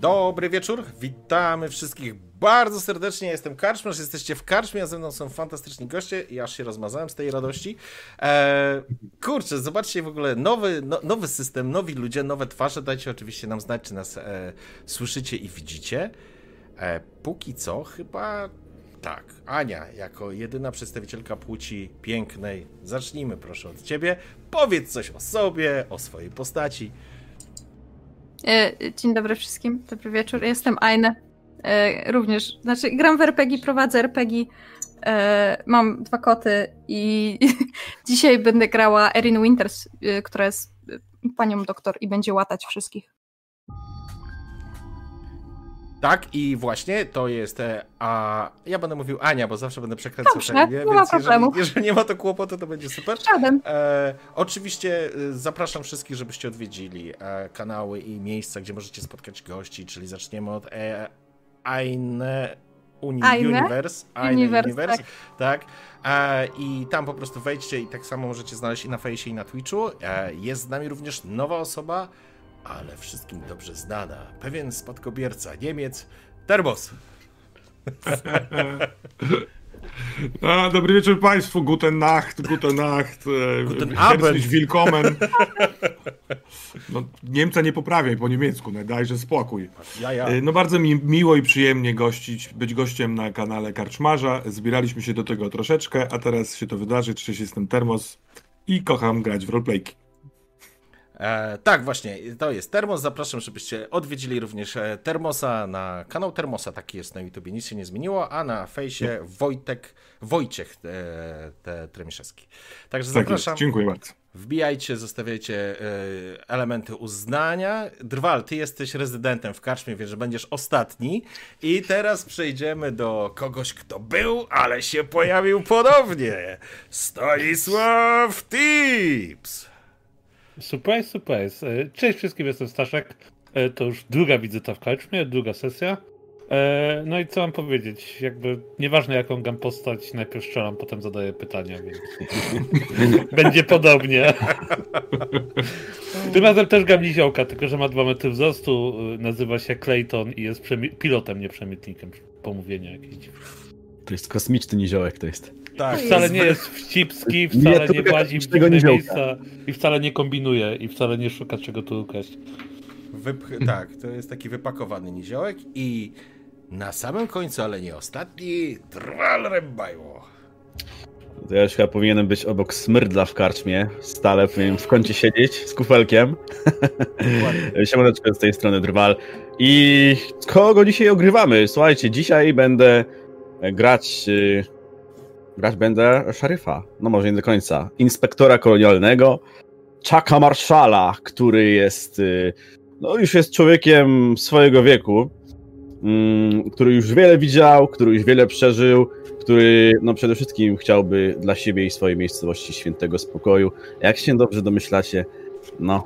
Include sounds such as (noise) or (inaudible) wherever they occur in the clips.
Dobry wieczór, witamy wszystkich bardzo serdecznie. Jestem Karczmarz, jesteście w Karczmie, a ze mną są fantastyczni goście i aż się rozmazałem z tej radości. Eee, kurczę, zobaczcie w ogóle nowy, no, nowy system, nowi ludzie, nowe twarze. Dajcie oczywiście nam znać, czy nas e, słyszycie i widzicie. E, póki co chyba tak. Ania, jako jedyna przedstawicielka płci pięknej, zacznijmy proszę od ciebie. Powiedz coś o sobie, o swojej postaci. E, dzień dobry wszystkim, dobry wieczór. Jestem Aine. E, również, znaczy gram w RPG, prowadzę RPG. E, mam dwa koty i (laughs) dzisiaj będę grała Erin Winters, która jest panią doktor i będzie łatać wszystkich. Tak, i właśnie to jest. A ja będę mówił Ania, bo zawsze będę przekręcał Dobrze, nie, nie ma. Jeżeli, jeżeli, nie ma to kłopotu, to będzie super. Żaden. E, oczywiście zapraszam wszystkich, żebyście odwiedzili e, kanały i miejsca, gdzie możecie spotkać gości, czyli zaczniemy od e, Aine Uni Aine? Universe. Aine Universe, Universe tak. tak. E, I tam po prostu wejdźcie i tak samo możecie znaleźć i na fejsie, i na Twitchu. E, jest z nami również nowa osoba ale wszystkim dobrze znana, pewien spadkobierca Niemiec, Termos. A, (laughs) dobry wieczór Państwu, guten Nacht, guten Nacht, e, guten Abend. willkommen. No, Niemca nie poprawiaj po niemiecku, no, dajże spokój. Ja, ja. E, no bardzo mi miło i przyjemnie gościć, być gościem na kanale Karczmarza. Zbieraliśmy się do tego troszeczkę, a teraz się to wydarzy. Cześć, jestem Termos i kocham grać w roleplayki. E, tak, właśnie, to jest Termos. Zapraszam, żebyście odwiedzili również e, Termosa na kanał Termosa, taki jest na YouTube, nic się nie zmieniło, a na fejsie Wojtek, Wojciech te, te Tremiszewski. Także tak zapraszam. Jest. Dziękuję bardzo. Wbijajcie, zostawiajcie e, elementy uznania. Drwal, ty jesteś rezydentem w Karczmie, więc że będziesz ostatni. I teraz przejdziemy do kogoś, kto był, ale się pojawił ponownie. Stanisław Tips. Surprise, surprise. E, cześć wszystkim, jestem Staszek. E, to już druga wizyta w Karczmie, druga sesja. E, no i co mam powiedzieć? Jakby nieważne jaką gam postać, najpierw strzelam, potem zadaję pytania, więc (laughs) będzie podobnie. Tym razem też gam niziołka, tylko że ma dwa metry wzrostu, nazywa się Clayton i jest pilotem, nie przemytnikiem. Pomówienia jakieś. To jest kosmiczny niziołek, to jest. Tak. Wcale nie jest wcipski, wcale nie, włazi w dziwne miejsca i wcale nie kombinuje i wcale nie szuka czego tu ukraść. Wypch tak, to jest taki wypakowany niziołek i na samym końcu, ale nie ostatni, Drwal Rembajło. To ja już chyba powinienem być obok smrdla w karczmie. Stale powinien w kącie siedzieć z kufelkiem. (laughs) Siemaneczko z tej strony Drwal. I kogo dzisiaj ogrywamy? Słuchajcie, dzisiaj będę grać y, grać będę szeryfa, no może nie do końca, inspektora kolonialnego, Chucka Marszala, który jest, y, no już jest człowiekiem swojego wieku, mm, który już wiele widział, który już wiele przeżył, który no przede wszystkim chciałby dla siebie i swojej miejscowości świętego spokoju. Jak się dobrze domyślacie, no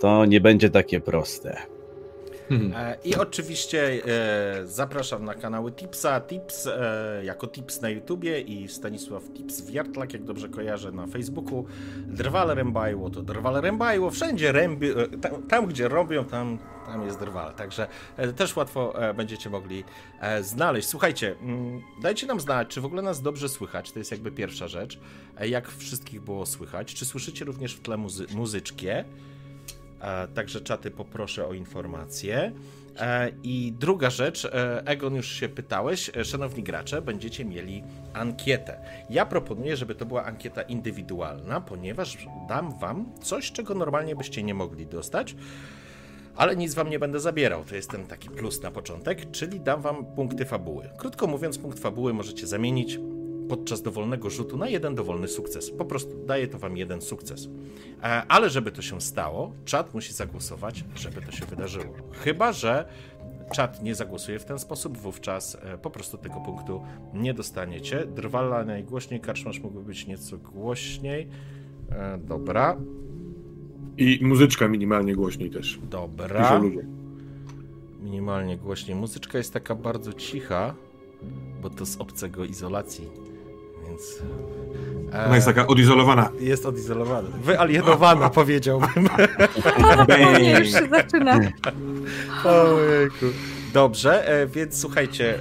to nie będzie takie proste. Mhm. E, I oczywiście e, zapraszam na kanały Tipsa, Tips e, jako Tips na YouTubie i Stanisław Tips Wiertlak, jak dobrze kojarzę, na Facebooku. Drwal Rembajło to Drwal Rembajło, wszędzie rębi, tam, tam, gdzie robią, tam, tam jest Drwal, także też łatwo będziecie mogli znaleźć. Słuchajcie, mm, dajcie nam znać, czy w ogóle nas dobrze słychać, to jest jakby pierwsza rzecz, jak wszystkich było słychać, czy słyszycie również w tle muzy Także czaty poproszę o informacje. E, I druga rzecz, e, Egon już się pytałeś, e, szanowni gracze, będziecie mieli ankietę. Ja proponuję, żeby to była ankieta indywidualna, ponieważ dam wam coś, czego normalnie byście nie mogli dostać, ale nic wam nie będę zabierał. To jest ten taki plus na początek, czyli dam wam punkty fabuły. Krótko mówiąc, punkt fabuły możecie zamienić podczas dowolnego rzutu na jeden dowolny sukces. Po prostu daje to wam jeden sukces. E, ale żeby to się stało, czat musi zagłosować, żeby to się wydarzyło. Chyba, że czat nie zagłosuje w ten sposób, wówczas e, po prostu tego punktu nie dostaniecie. Drwala najgłośniej, karczmasz mógłby być nieco głośniej. E, dobra. I muzyczka minimalnie głośniej też. Dobra. Minimalnie głośniej. Muzyczka jest taka bardzo cicha, bo to z obcego izolacji więc... Ona jest taka odizolowana. Jest odizolowana. Wyalienowana, (laughs) powiedziałbym. O, nie, już się zaczyna. Ojejku. Dobrze, e, więc słuchajcie.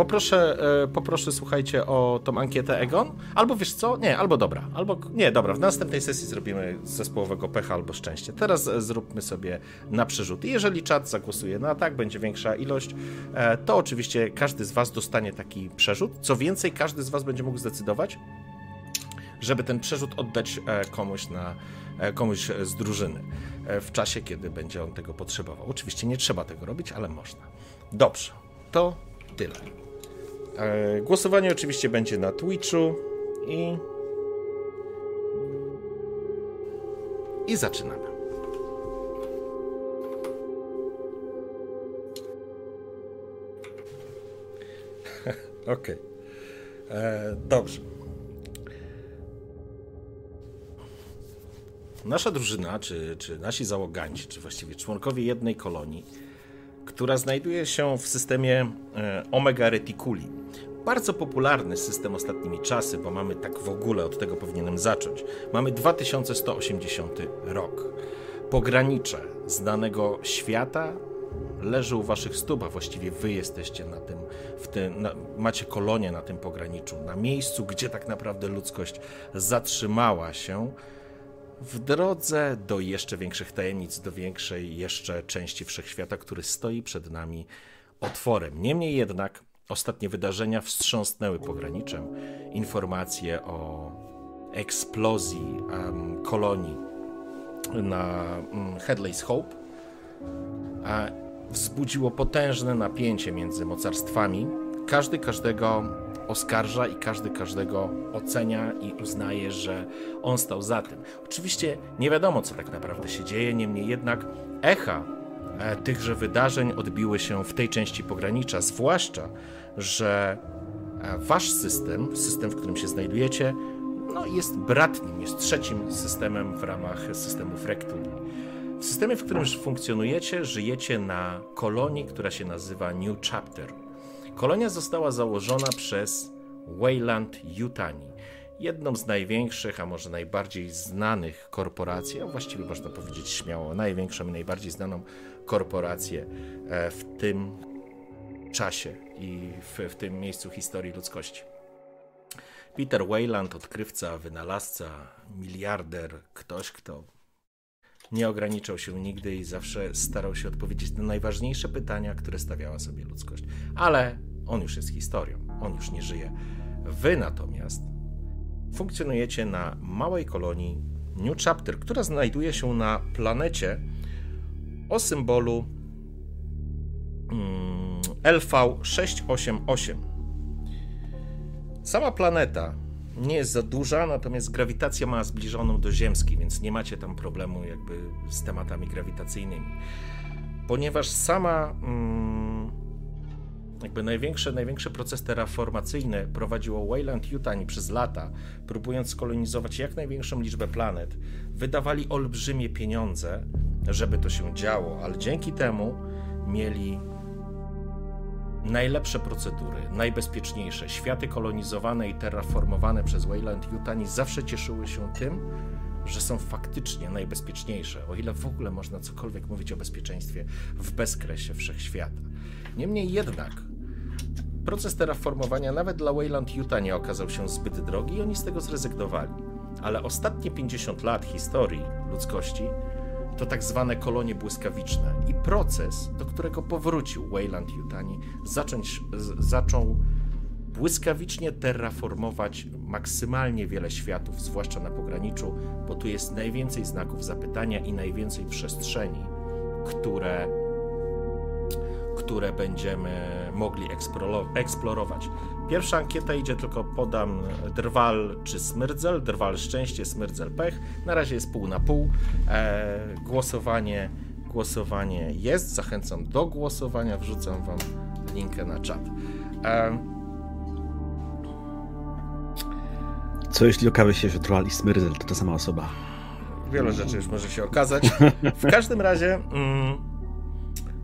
Poproszę, e, poproszę, słuchajcie, o tą ankietę Egon. Albo wiesz co? Nie, albo dobra. Albo nie, dobra. W następnej sesji zrobimy zespołowego pecha albo szczęście. Teraz e, zróbmy sobie na przerzut. Jeżeli czat zagłosuje na tak, będzie większa ilość, e, to oczywiście każdy z Was dostanie taki przerzut. Co więcej, każdy z Was będzie mógł zdecydować, żeby ten przerzut oddać komuś na komuś z drużyny w czasie, kiedy będzie on tego potrzebował. Oczywiście nie trzeba tego robić, ale można. Dobrze, to tyle. E, Głosowanie oczywiście będzie na Twitchu i i zaczynamy. (laughs) Okej. E, Dobrze. Nasza drużyna, czy, czy nasi załoganci, czy właściwie członkowie jednej kolonii, która znajduje się w systemie e, Omega Reticuli. Bardzo popularny system ostatnimi czasy, bo mamy tak w ogóle, od tego powinienem zacząć. Mamy 2180 rok. Pogranicze znanego świata leży u waszych stóp, a właściwie wy jesteście na tym, w tym, na, macie kolonię na tym pograniczu, na miejscu, gdzie tak naprawdę ludzkość zatrzymała się w drodze do jeszcze większych tajemnic, do większej jeszcze części wszechświata, który stoi przed nami otworem. Niemniej jednak ostatnie wydarzenia wstrząsnęły pograniczem. Informacje o eksplozji em, kolonii na mm, Headley's Hope wzbudziło potężne napięcie między mocarstwami. Każdy każdego oskarża i każdy każdego ocenia i uznaje, że on stał za tym. Oczywiście nie wiadomo, co tak naprawdę się dzieje, niemniej jednak echa e, tychże wydarzeń odbiły się w tej części pogranicza, zwłaszcza, że e, wasz system, system, w którym się znajdujecie, no, jest bratnim, jest trzecim systemem w ramach systemów Rectuli. W systemie, w którym funkcjonujecie, żyjecie na kolonii, która się nazywa New Chapter. Kolonia została założona przez Wayland Yutani, jedną z największych, a może najbardziej znanych korporacji, a właściwie można powiedzieć śmiało, największą i najbardziej znaną korporację e, w tym czasie i w, w tym miejscu historii ludzkości. Peter Wayland, odkrywca, wynalazca, miliarder, ktoś, kto nie ograniczał się nigdy i zawsze starał się odpowiedzieć na najważniejsze pytania, które stawiała sobie ludzkość. Ale on już jest historią, on już nie żyje. Wy natomiast funkcjonujecie na małej kolonii New Chapter, która znajduje się na planecie o symbolu mm, LV688. Sama planeta nie jest za duża, natomiast grawitacja ma zbliżoną do ziemskiej, więc nie macie tam problemu jakby z tematami grawitacyjnymi. Ponieważ sama mm, jakby największy, największy proces terraformacyjny prowadziło Wayland Yutani przez lata, próbując skolonizować jak największą liczbę planet, wydawali olbrzymie pieniądze, żeby to się działo, ale dzięki temu mieli najlepsze procedury, najbezpieczniejsze. Światy kolonizowane i terraformowane przez Wayland Yutani zawsze cieszyły się tym, że są faktycznie najbezpieczniejsze, o ile w ogóle można cokolwiek mówić o bezpieczeństwie w bezkresie wszechświata. Niemniej jednak proces terraformowania nawet dla Wayland Utah nie okazał się zbyt drogi i oni z tego zrezygnowali. Ale ostatnie 50 lat historii ludzkości to tak zwane kolonie błyskawiczne i proces, do którego powrócił Wayland Yutani, zacząć, zaczął błyskawicznie terraformować maksymalnie wiele światów, zwłaszcza na pograniczu, bo tu jest najwięcej znaków zapytania i najwięcej przestrzeni, które, które będziemy mogli eksplorować. Pierwsza ankieta idzie, tylko podam drwal czy smrdzel. Drwal szczęście, smrdzel pech. Na razie jest pół na pół. E, głosowanie, głosowanie jest. Zachęcam do głosowania. Wrzucam wam linkę na czat. E, Co jeśli okaże się, że Drwal i Smyrzel to ta sama osoba? Wiele rzeczy już może się okazać. W każdym razie mm,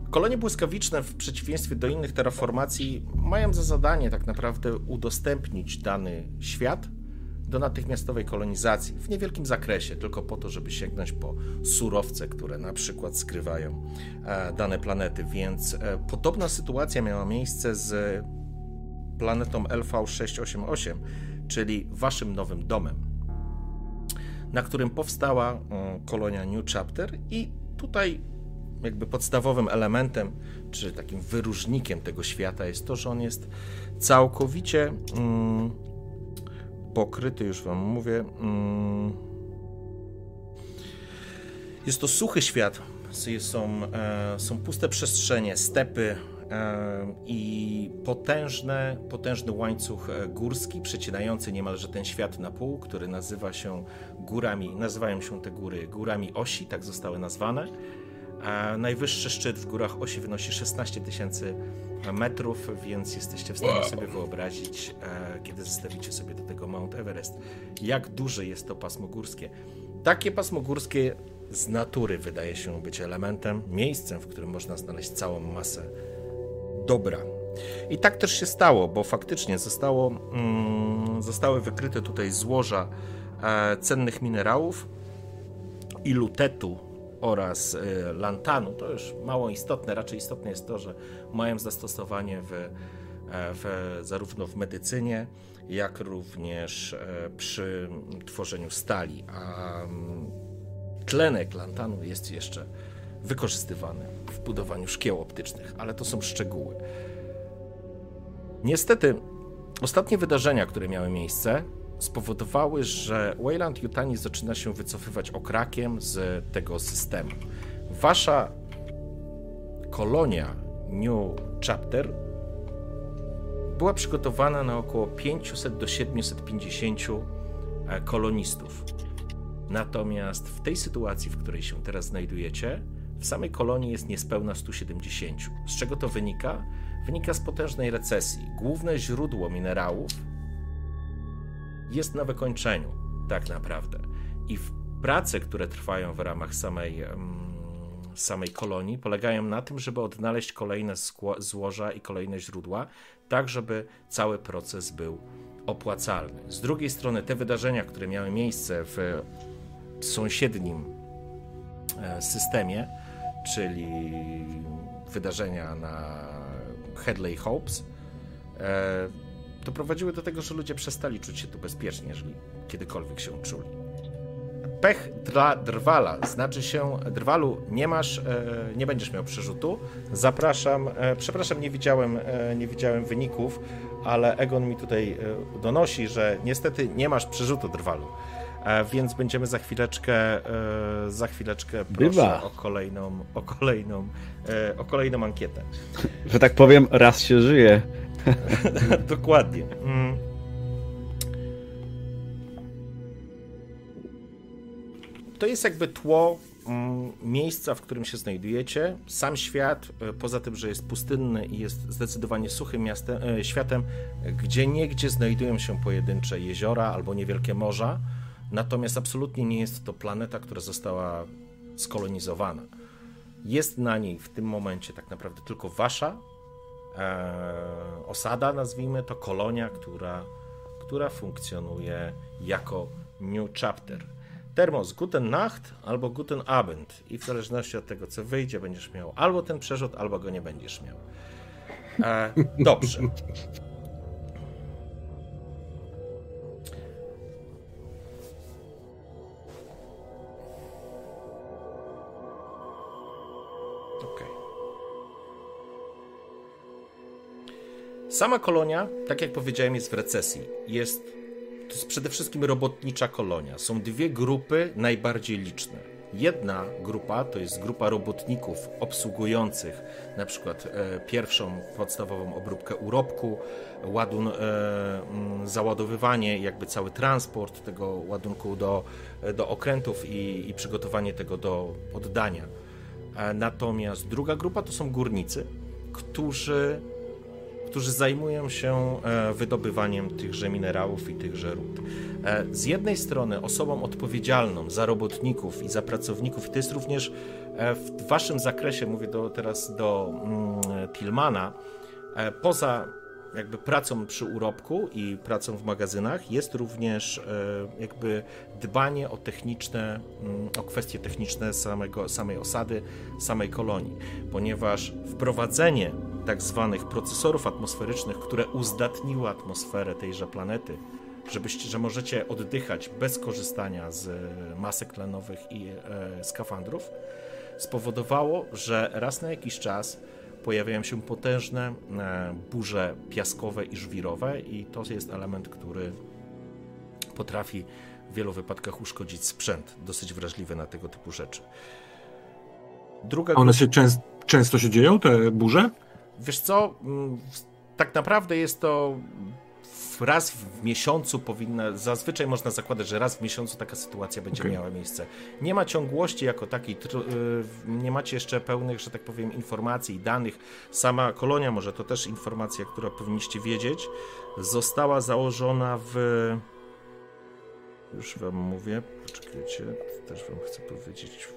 Kolonie błyskawiczne, w przeciwieństwie do innych terraformacji, mają za zadanie tak naprawdę udostępnić dany świat do natychmiastowej kolonizacji w niewielkim zakresie, tylko po to, żeby sięgnąć po surowce, które na przykład skrywają e, dane planety. Więc e, podobna sytuacja miała miejsce z planetą LV688, czyli waszym nowym domem, na którym powstała mm, kolonia New Chapter i tutaj jakby podstawowym elementem, czy takim wyróżnikiem tego świata jest to, że on jest całkowicie mm, pokryty, już wam mówię. Mm, jest to suchy świat. Są, e, są puste przestrzenie, stepy e, i potężne, potężny łańcuch e, górski, przecinający niemalże ten świat na pół, który nazywa się górami, nazywają się te góry górami osi, tak zostały nazwane. Najwyższy szczyt w górach osi wynosi 16 tysięcy metrów, więc jesteście w stanie sobie wyobrazić, e, kiedy zestawicie sobie do tego Mount Everest, jak duże jest to pasmo górskie. Takie pasmo górskie z natury wydaje się być elementem, miejscem, w którym można znaleźć całą masę dobra. I tak też się stało, bo faktycznie zostało, mm, zostały wykryte tutaj złoża e, cennych minerałów i lutetu oraz y, lantanu, to już mało istotne. Raczej istotne jest to, że mają zastosowanie w, e, w, zarówno w medycynie, jak również e, przy tworzeniu stali. A mm, tlenek lantanu jest jeszcze wykorzystywany w budowaniu szkieł optycznych, ale to są szczegóły. Niestety, ostatnie wydarzenia, które miały miejsce, spowodowały, że Wayland Yutani zaczyna się wycofywać okrakiem z tego systemu. Wasza kolonia New Chapter była przygotowana na około 500 do 750 e, kolonistów. Natomiast w tej sytuacji, w której się teraz znajdujecie, w samej kolonii jest niespełna 170. Z czego to wynika? Wynika z potężnej recesji. Główne źródło minerałów jest na wykończeniu, tak naprawdę. I prace, które trwają w ramach samej, samej kolonii, polegają na tym, żeby odnaleźć kolejne złoża i kolejne źródła, tak żeby cały proces był opłacalny. Z drugiej strony, te wydarzenia, które miały miejsce w sąsiednim e, systemie, czyli wydarzenia na Headley Hopes, e, doprowadziły do tego, że ludzie przestali czuć się tu bezpiecznie, jeżeli kiedykolwiek się czuli. Pech dla drwala, znaczy się, drwalu nie masz, e, nie będziesz miał przerzutu. Zapraszam, e, przepraszam, nie widziałem, e, nie widziałem wyników, ale Egon mi tutaj donosi, że niestety nie masz przerzutu drwalu. Więc będziemy za chwileczkę, za chwileczkę proszę Bywa. o kolejną, o kolejną, o kolejną ankietę. Że tak powiem, raz się żyje. (laughs) Dokładnie. Mm. To jest jakby tło mm, miejsca, w którym się znajdujecie. Sam świat, e, poza tym, że jest pustynny i jest zdecydowanie suchym miastem, e, światem, gdzie niegdzie znajdują się pojedyncze jeziora albo niewielkie morza, natomiast absolutnie nie jest to planeta, która została skolonizowana. Jest na niej w tym momencie tak naprawdę tylko wasza e, osada, nazwijmy to, kolonia, która, która funkcjonuje jako New Chapter. Termos Guten Nacht albo Guten Abend i w zależności od tego, co wyjdzie, będziesz miał albo ten przerzut, albo go nie będziesz miał. E, dobrze. Sama kolonia, tak jak powiedziałem, jest w recesji. Jest, to jest przede wszystkim robotnicza kolonia. Są dwie grupy najbardziej liczne. Jedna grupa to jest grupa robotników obsługujących na przykład e, pierwszą podstawową obróbkę urobku, ładun, e, załadowywanie, jakby cały transport tego ładunku do, do okrętów i, i przygotowanie tego do oddania. E, natomiast druga grupa to są górnicy, którzy którzy zajmują się e, wydobywaniem tychże minerałów i tychże ród. E, z jednej strony osobą odpowiedzialną za robotników i za pracowników, i to jest również e, w waszym zakresie, mówię do, teraz do mm, Tillmana, poza jakby pracą przy urobku i pracą w magazynach jest również jakby dbanie o techniczne, mm, o kwestie techniczne samego, samej osady, samej kolonii, ponieważ wprowadzenie tak zwanych procesorów atmosferycznych, które uzdatniły atmosferę tejże planety, żebyście, że możecie oddychać bez korzystania z masek tlenowych i e, skafandrów, spowodowało, że raz na jakiś czas pojawiają się potężne e, burze piaskowe i żwirowe i to jest element, który potrafi w wielu wypadkach uszkodzić sprzęt, dosyć wrażliwy na tego typu rzeczy. Druga... One się często, często się dzieją, te burze? Wiesz co, mm, tak naprawdę jest to raz w miesiącu powinna, zazwyczaj można zakładać, że raz w miesiącu taka sytuacja będzie okay. miała miejsce. Nie ma ciągłości jako takiej, y, nie macie jeszcze pełnych, że tak powiem, informacji i danych. Sama kolonia, może to też informacja, która powinniście wiedzieć, została założona w... Już wam mówię, poczekajcie, też wam chcę powiedzieć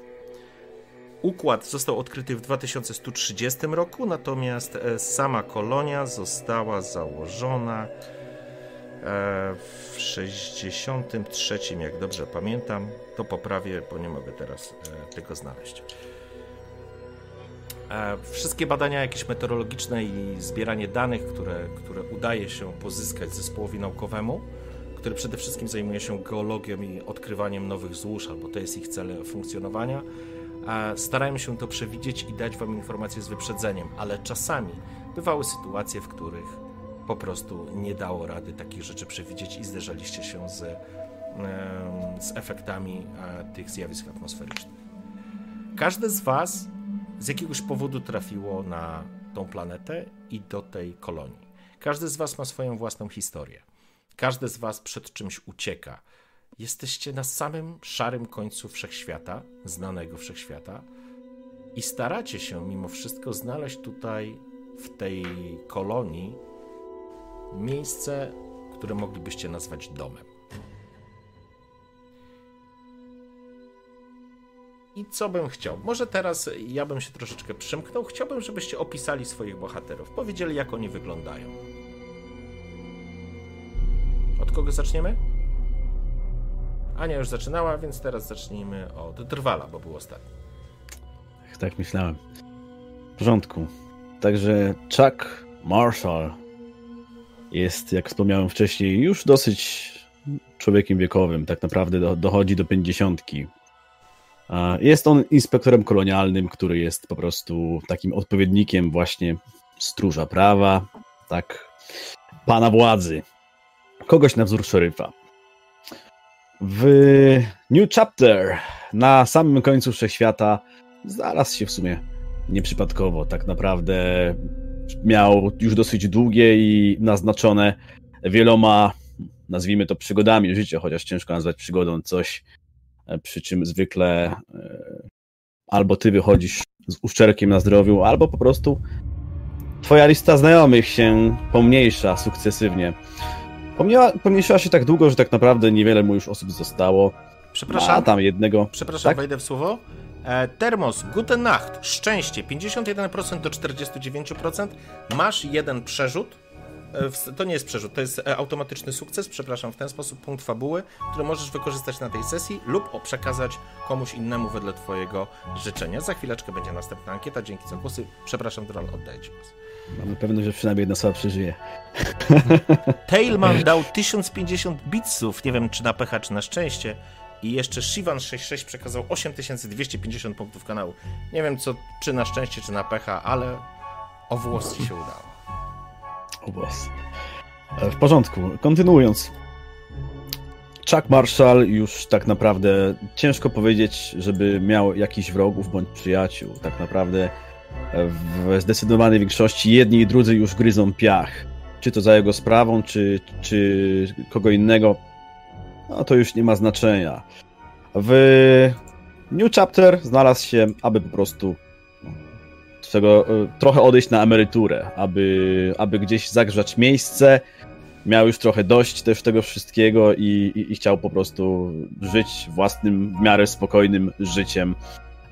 Układ został odkryty w 2130 roku, natomiast e, sama kolonia została założona e, w 63, jak dobrze pamiętam. To poprawię, bo nie mogę teraz e, tego znaleźć. Wszystkie badania jakieś meteorologiczne i zbieranie danych, które, które udaje się pozyskać zespołowi naukowemu, który przede wszystkim zajmuje się geologią i odkrywaniem nowych złóż, albo to jest ich cel funkcjonowania, Starałem się to przewidzieć i dać Wam informacje z wyprzedzeniem, ale czasami bywały sytuacje, w których po prostu nie dało rady takich rzeczy przewidzieć i zderzaliście się z, z efektami tych zjawisk atmosferycznych. Każdy z Was z jakiegoś powodu trafiło na tą planetę i do tej kolonii. Każdy z Was ma swoją własną historię. Każdy z Was przed czymś ucieka jesteście na samym szarym końcu wszechświata, znanego wszechświata, i staracie się mimo wszystko znaleźć tutaj, w tej kolonii, miejsce, które moglibyście nazwać domem. I co bym chciał? Może teraz ja bym się troszeczkę przymknął. Chciałbym, żebyście opisali swoich bohaterów, powiedzieli, jak oni wyglądają. Od kogo zaczniemy? Ania już zaczynała, więc teraz zacznijmy od Drwala, bo był ostatni. Tak myślałem. W porządku. Także Chuck Marshall jest, jak wspomniałem wcześniej, już dosyć człowiekiem wiekowym. Tak naprawdę dochodzi do pięćdziesiątki. Jest on inspektorem kolonialnym, który jest po prostu takim odpowiednikiem właśnie stróża prawa, tak, pana władzy. Kogoś na wzór szeryfa. W New Chapter na samym końcu wszechświata znalazł się w sumie nieprzypadkowo. Tak naprawdę miał już dosyć długie i naznaczone wieloma, nazwijmy to przygodami życia, chociaż ciężko nazwać przygodą coś, e, przy czym zwykle e, albo ty wychodzisz z uszczelkiem na zdrowiu, albo po prostu twoja lista znajomych się pomniejsza sukcesywnie. Pomniała, pomniejszyła się tak długo, że tak naprawdę niewiele mu już osób zostało. Przepraszam. A tam jednego. Przepraszam, tak? wejdę w słowo. E, termos, Guten Nacht, szczęście 51% do 49%. Masz jeden przerzut. E, to nie jest przerzut, to jest e, automatyczny sukces, przepraszam, w ten sposób punkt fabuły, który możesz wykorzystać na tej sesji lub przekazać komuś innemu wedle Twojego życzenia. Za chwileczkę będzie następna ankieta, dzięki za głosy. Przepraszam, Dral, oddaję Ci głos. Mamy pewność, że przynajmniej jedna osoba przeżyje. Tailman dał 1050 bitsów, nie wiem czy na pecha, czy na szczęście. I jeszcze Shivan66 przekazał 8250 punktów kanału. Nie wiem co, czy na szczęście, czy na pecha, ale o włos się udało. O włos. E, w porządku. Kontynuując. Chuck Marshall już tak naprawdę ciężko powiedzieć, żeby miał jakichś wrogów bądź przyjaciół. Tak naprawdę w zdecydowanej większości jedni i drudzy już gryzą piach. Czy to za jego sprawą, czy, czy kogo innego, no to już nie ma znaczenia. W New Chapter znalazł się, aby po prostu swego, e, trochę odejść na emeryturę, aby, aby gdzieś zagrzać miejsce. Miał już trochę dość też tego wszystkiego i, i, i chciał po prostu żyć własnym, w miarę spokojnym życiem.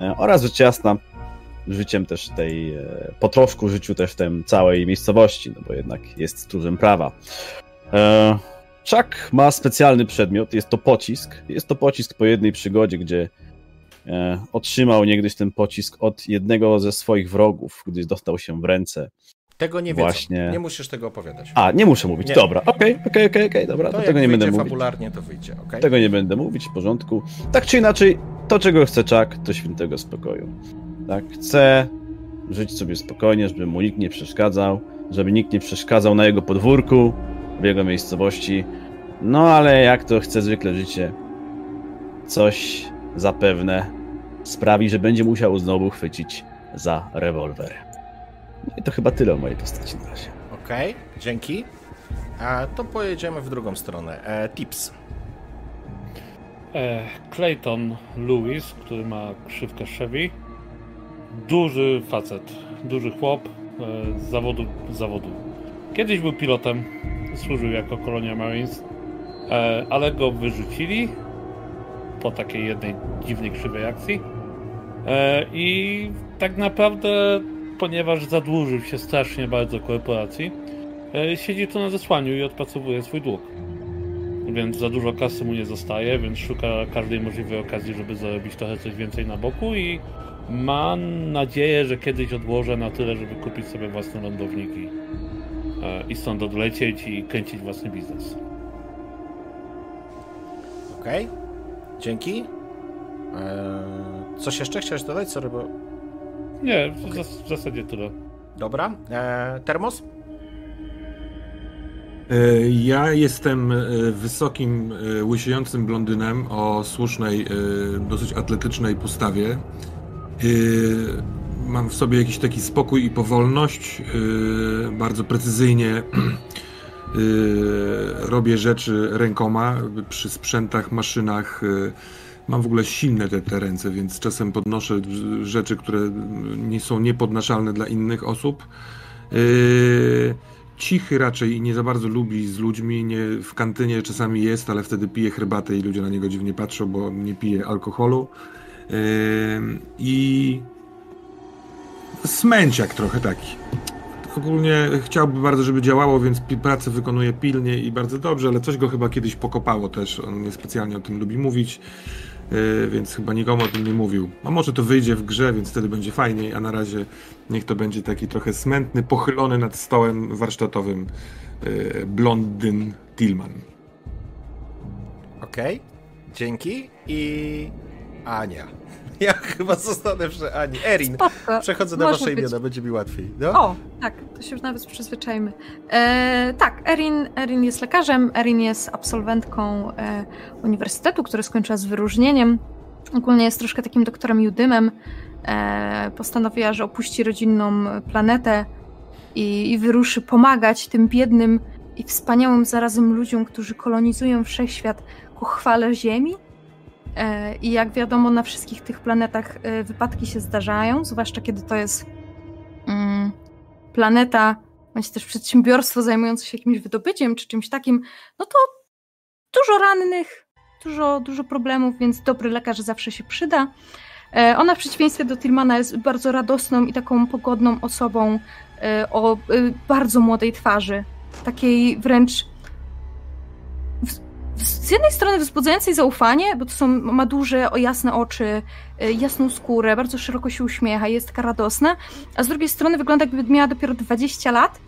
E, oraz rzecz jasna, życiem też tej, e, po troszku życiu też w tej całej miejscowości, no bo jednak jest stróżem prawa. Chuck ma specjalny przedmiot, jest to pocisk. Jest to pocisk po jednej przygodzie, gdzie e, otrzymał niegdyś ten pocisk od jednego ze swoich wrogów, gdy dostał się w ręce. Tego nie Właśnie... Nie musisz tego opowiadać. A, nie muszę mówić. Nie. Dobra, okej, okej, okej, okej, dobra. To, to tego nie będę mówić. fabularnie, to wyjdzie, okay? Tego nie będę mówić, w porządku. Tak czy inaczej, to czego chce Chuck, to świętego spokoju. Tak, chce żyć sobie spokojnie, żeby mu nikt nie przeszkadzał, żeby nikt nie przeszkadzał na jego podwórku, w jego miejscowości. No ale jak to chce zwykle życie, coś zapewne sprawi, że będzie musiał znowu chwycić za rewolwer. No i to chyba tyle o mojej postaci na razie. Okej, okay, dzięki. A to pojedziemy w drugą stronę. E, tips. E, Clayton Lewis, który ma krzywkę Chevy. Duży facet, duży chłop e, z zawodu, z zawodu. Kiedyś był pilotem, służył jako kolonia Marines, e, ale go wyrzucili po takiej jednej dziwnej krzywej akcji. E, I tak naprawdę, ponieważ zadłużył się strasznie bardzo korporacji, siedzi tu na zesłaniu i odpracowuje swój dług. Więc za dużo kasy mu nie zostaje, więc szuka każdej możliwej okazji, żeby zarobić trochę coś więcej na boku i ma nadzieję, że kiedyś odłożę na tyle, żeby kupić sobie własne lądowniki i stąd odlecieć i kręcić własny biznes. Okej, okay. dzięki. Eee, coś jeszcze chciałeś dodać, sorry, bo... Nie, w, okay. w zasadzie tyle. Dobra, eee, Termos? E, ja jestem e, wysokim, e, łysiejącym blondynem o słusznej, dosyć atletycznej postawie mam w sobie jakiś taki spokój i powolność. Yy, bardzo precyzyjnie (clears throat) yy, robię rzeczy rękoma przy sprzętach, maszynach. Yy, mam w ogóle silne te, te ręce, więc czasem podnoszę rzeczy, które nie są niepodnaszalne dla innych osób. Cichy raczej i nie za bardzo lubi z ludźmi. Nie, w kantynie czasami jest, ale wtedy pije herbatę i ludzie na niego dziwnie patrzą, bo nie pije alkoholu. I smęciak trochę taki. Ogólnie chciałby bardzo, żeby działało, więc pracę wykonuje pilnie i bardzo dobrze, ale coś go chyba kiedyś pokopało też. On niespecjalnie o tym lubi mówić, yy, więc chyba nikomu o tym nie mówił. A może to wyjdzie w grze, więc wtedy będzie fajniej, a na razie niech to będzie taki trochę smętny, pochylony nad stołem warsztatowym yy, blondyn Tillman. Okej, okay. dzięki i Ania. (laughs) Ja chyba zostanę przy Ani. Erin, Spoko. przechodzę na Może wasze być. imiona, będzie mi łatwiej. No? O, tak, to się już nawet przyzwyczajmy. E, tak, Erin, Erin jest lekarzem, Erin jest absolwentką e, uniwersytetu, który skończyła z wyróżnieniem. Ogólnie jest troszkę takim doktorem Judymem. E, postanowiła, że opuści rodzinną planetę i, i wyruszy pomagać tym biednym i wspaniałym zarazem ludziom, którzy kolonizują wszechświat ku chwale Ziemi I jak wiadomo, na wszystkich tych planetach e, wypadki się zdarzają, zwłaszcza kiedy to jest mm, planeta, bądź też przedsiębiorstwo zajmujące się jakimś wydobyciem czy czymś takim, no to dużo rannych, dużo, dużo problemów, więc dobry lekarz zawsze się przyda. E, ona w przeciwieństwie do Tillmana jest bardzo radosną i taką pogodną osobą o bardzo młodej twarzy. Takiej wręcz z jednej strony wzbudzającej zaufanie, bo to są, ma duże, o jasne oczy, y, jasną skórę, bardzo szeroko się uśmiecha, jest taka radosna, a z drugiej strony wygląda jakby miała dopiero 20 lat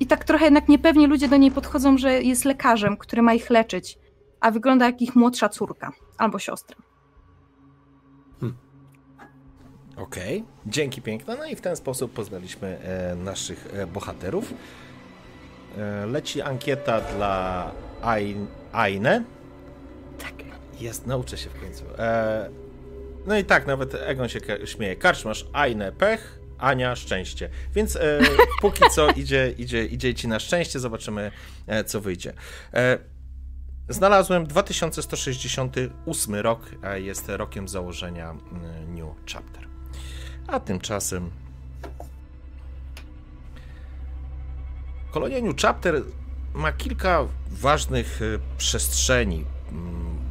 i tak trochę jednak niepewnie ludzie do niej podchodzą, że jest lekarzem, który ma ich leczyć, a wygląda jak ich młodsza córka albo siostra. Hmm. Okej, okay. dzięki piękne. No i w ten sposób poznaliśmy e, naszych e, bohaterów. E, leci ankieta dla Ainę? Tak. Jest, nauczę się w końcu. E... No i tak, nawet Egon się śmieje. Karczmasz, Ainę, pech, Ania, szczęście. Więc e, (laughs) póki co idzie, idzie, idzie ci na szczęście, zobaczymy e, co wyjdzie. E, znalazłem 2168 rok, jest rokiem założenia New Chapter. A tymczasem. Kolonia New Chapter ma kilka ważnych przestrzeni,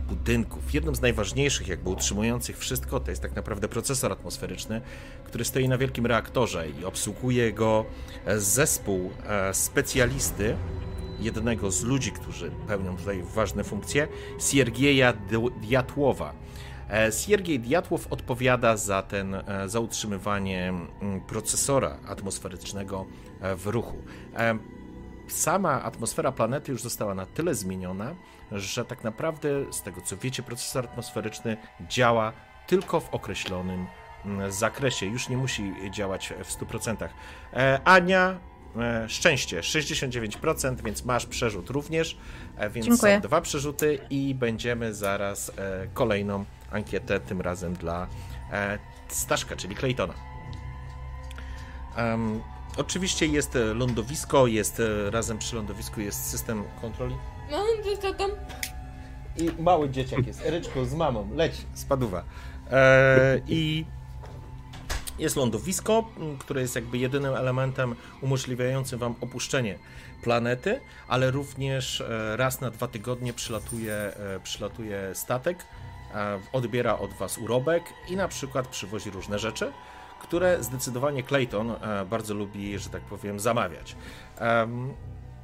budynków. Jednym z najważniejszych, jakby utrzymujących wszystko, to jest tak naprawdę procesor atmosferyczny, który stoi na wielkim reaktorze i obsługuje go zespół specjalisty, jednego z ludzi, którzy pełnią tutaj ważne funkcje, Siergieja Diatłowa. E, Siergiej Diatłow odpowiada za, ten, e, za utrzymywanie mm, procesora atmosferycznego e, w ruchu. Sama atmosfera planety już została na tyle zmieniona, że tak naprawdę, z tego co wiecie, procesor atmosferyczny działa tylko w określonym mm, zakresie. Już nie musi działać w 100%. Ania E, szczęście 69%, więc masz przerzut również. E, więc Dziękuję. są dwa przerzuty i będziemy zaraz e, kolejną ankietę, tym razem dla Staszka, czyli Claytona. Um, oczywiście jest lądowisko, jest razem przy lądowisku jest system kontroli. No, co tam? I mały dzieciak jest, Eryczku z mamą, leć, spaduwa. E, I jest lądowisko, które jest jakby jedynym elementem umożliwiającym wam opuszczenie planety, ale również e, raz na dwa tygodnie przylatuje, e, przylatuje statek, e, odbiera od was urobek i na przykład przywozi różne rzeczy, które zdecydowanie Clayton bardzo lubi, że tak powiem, zamawiać.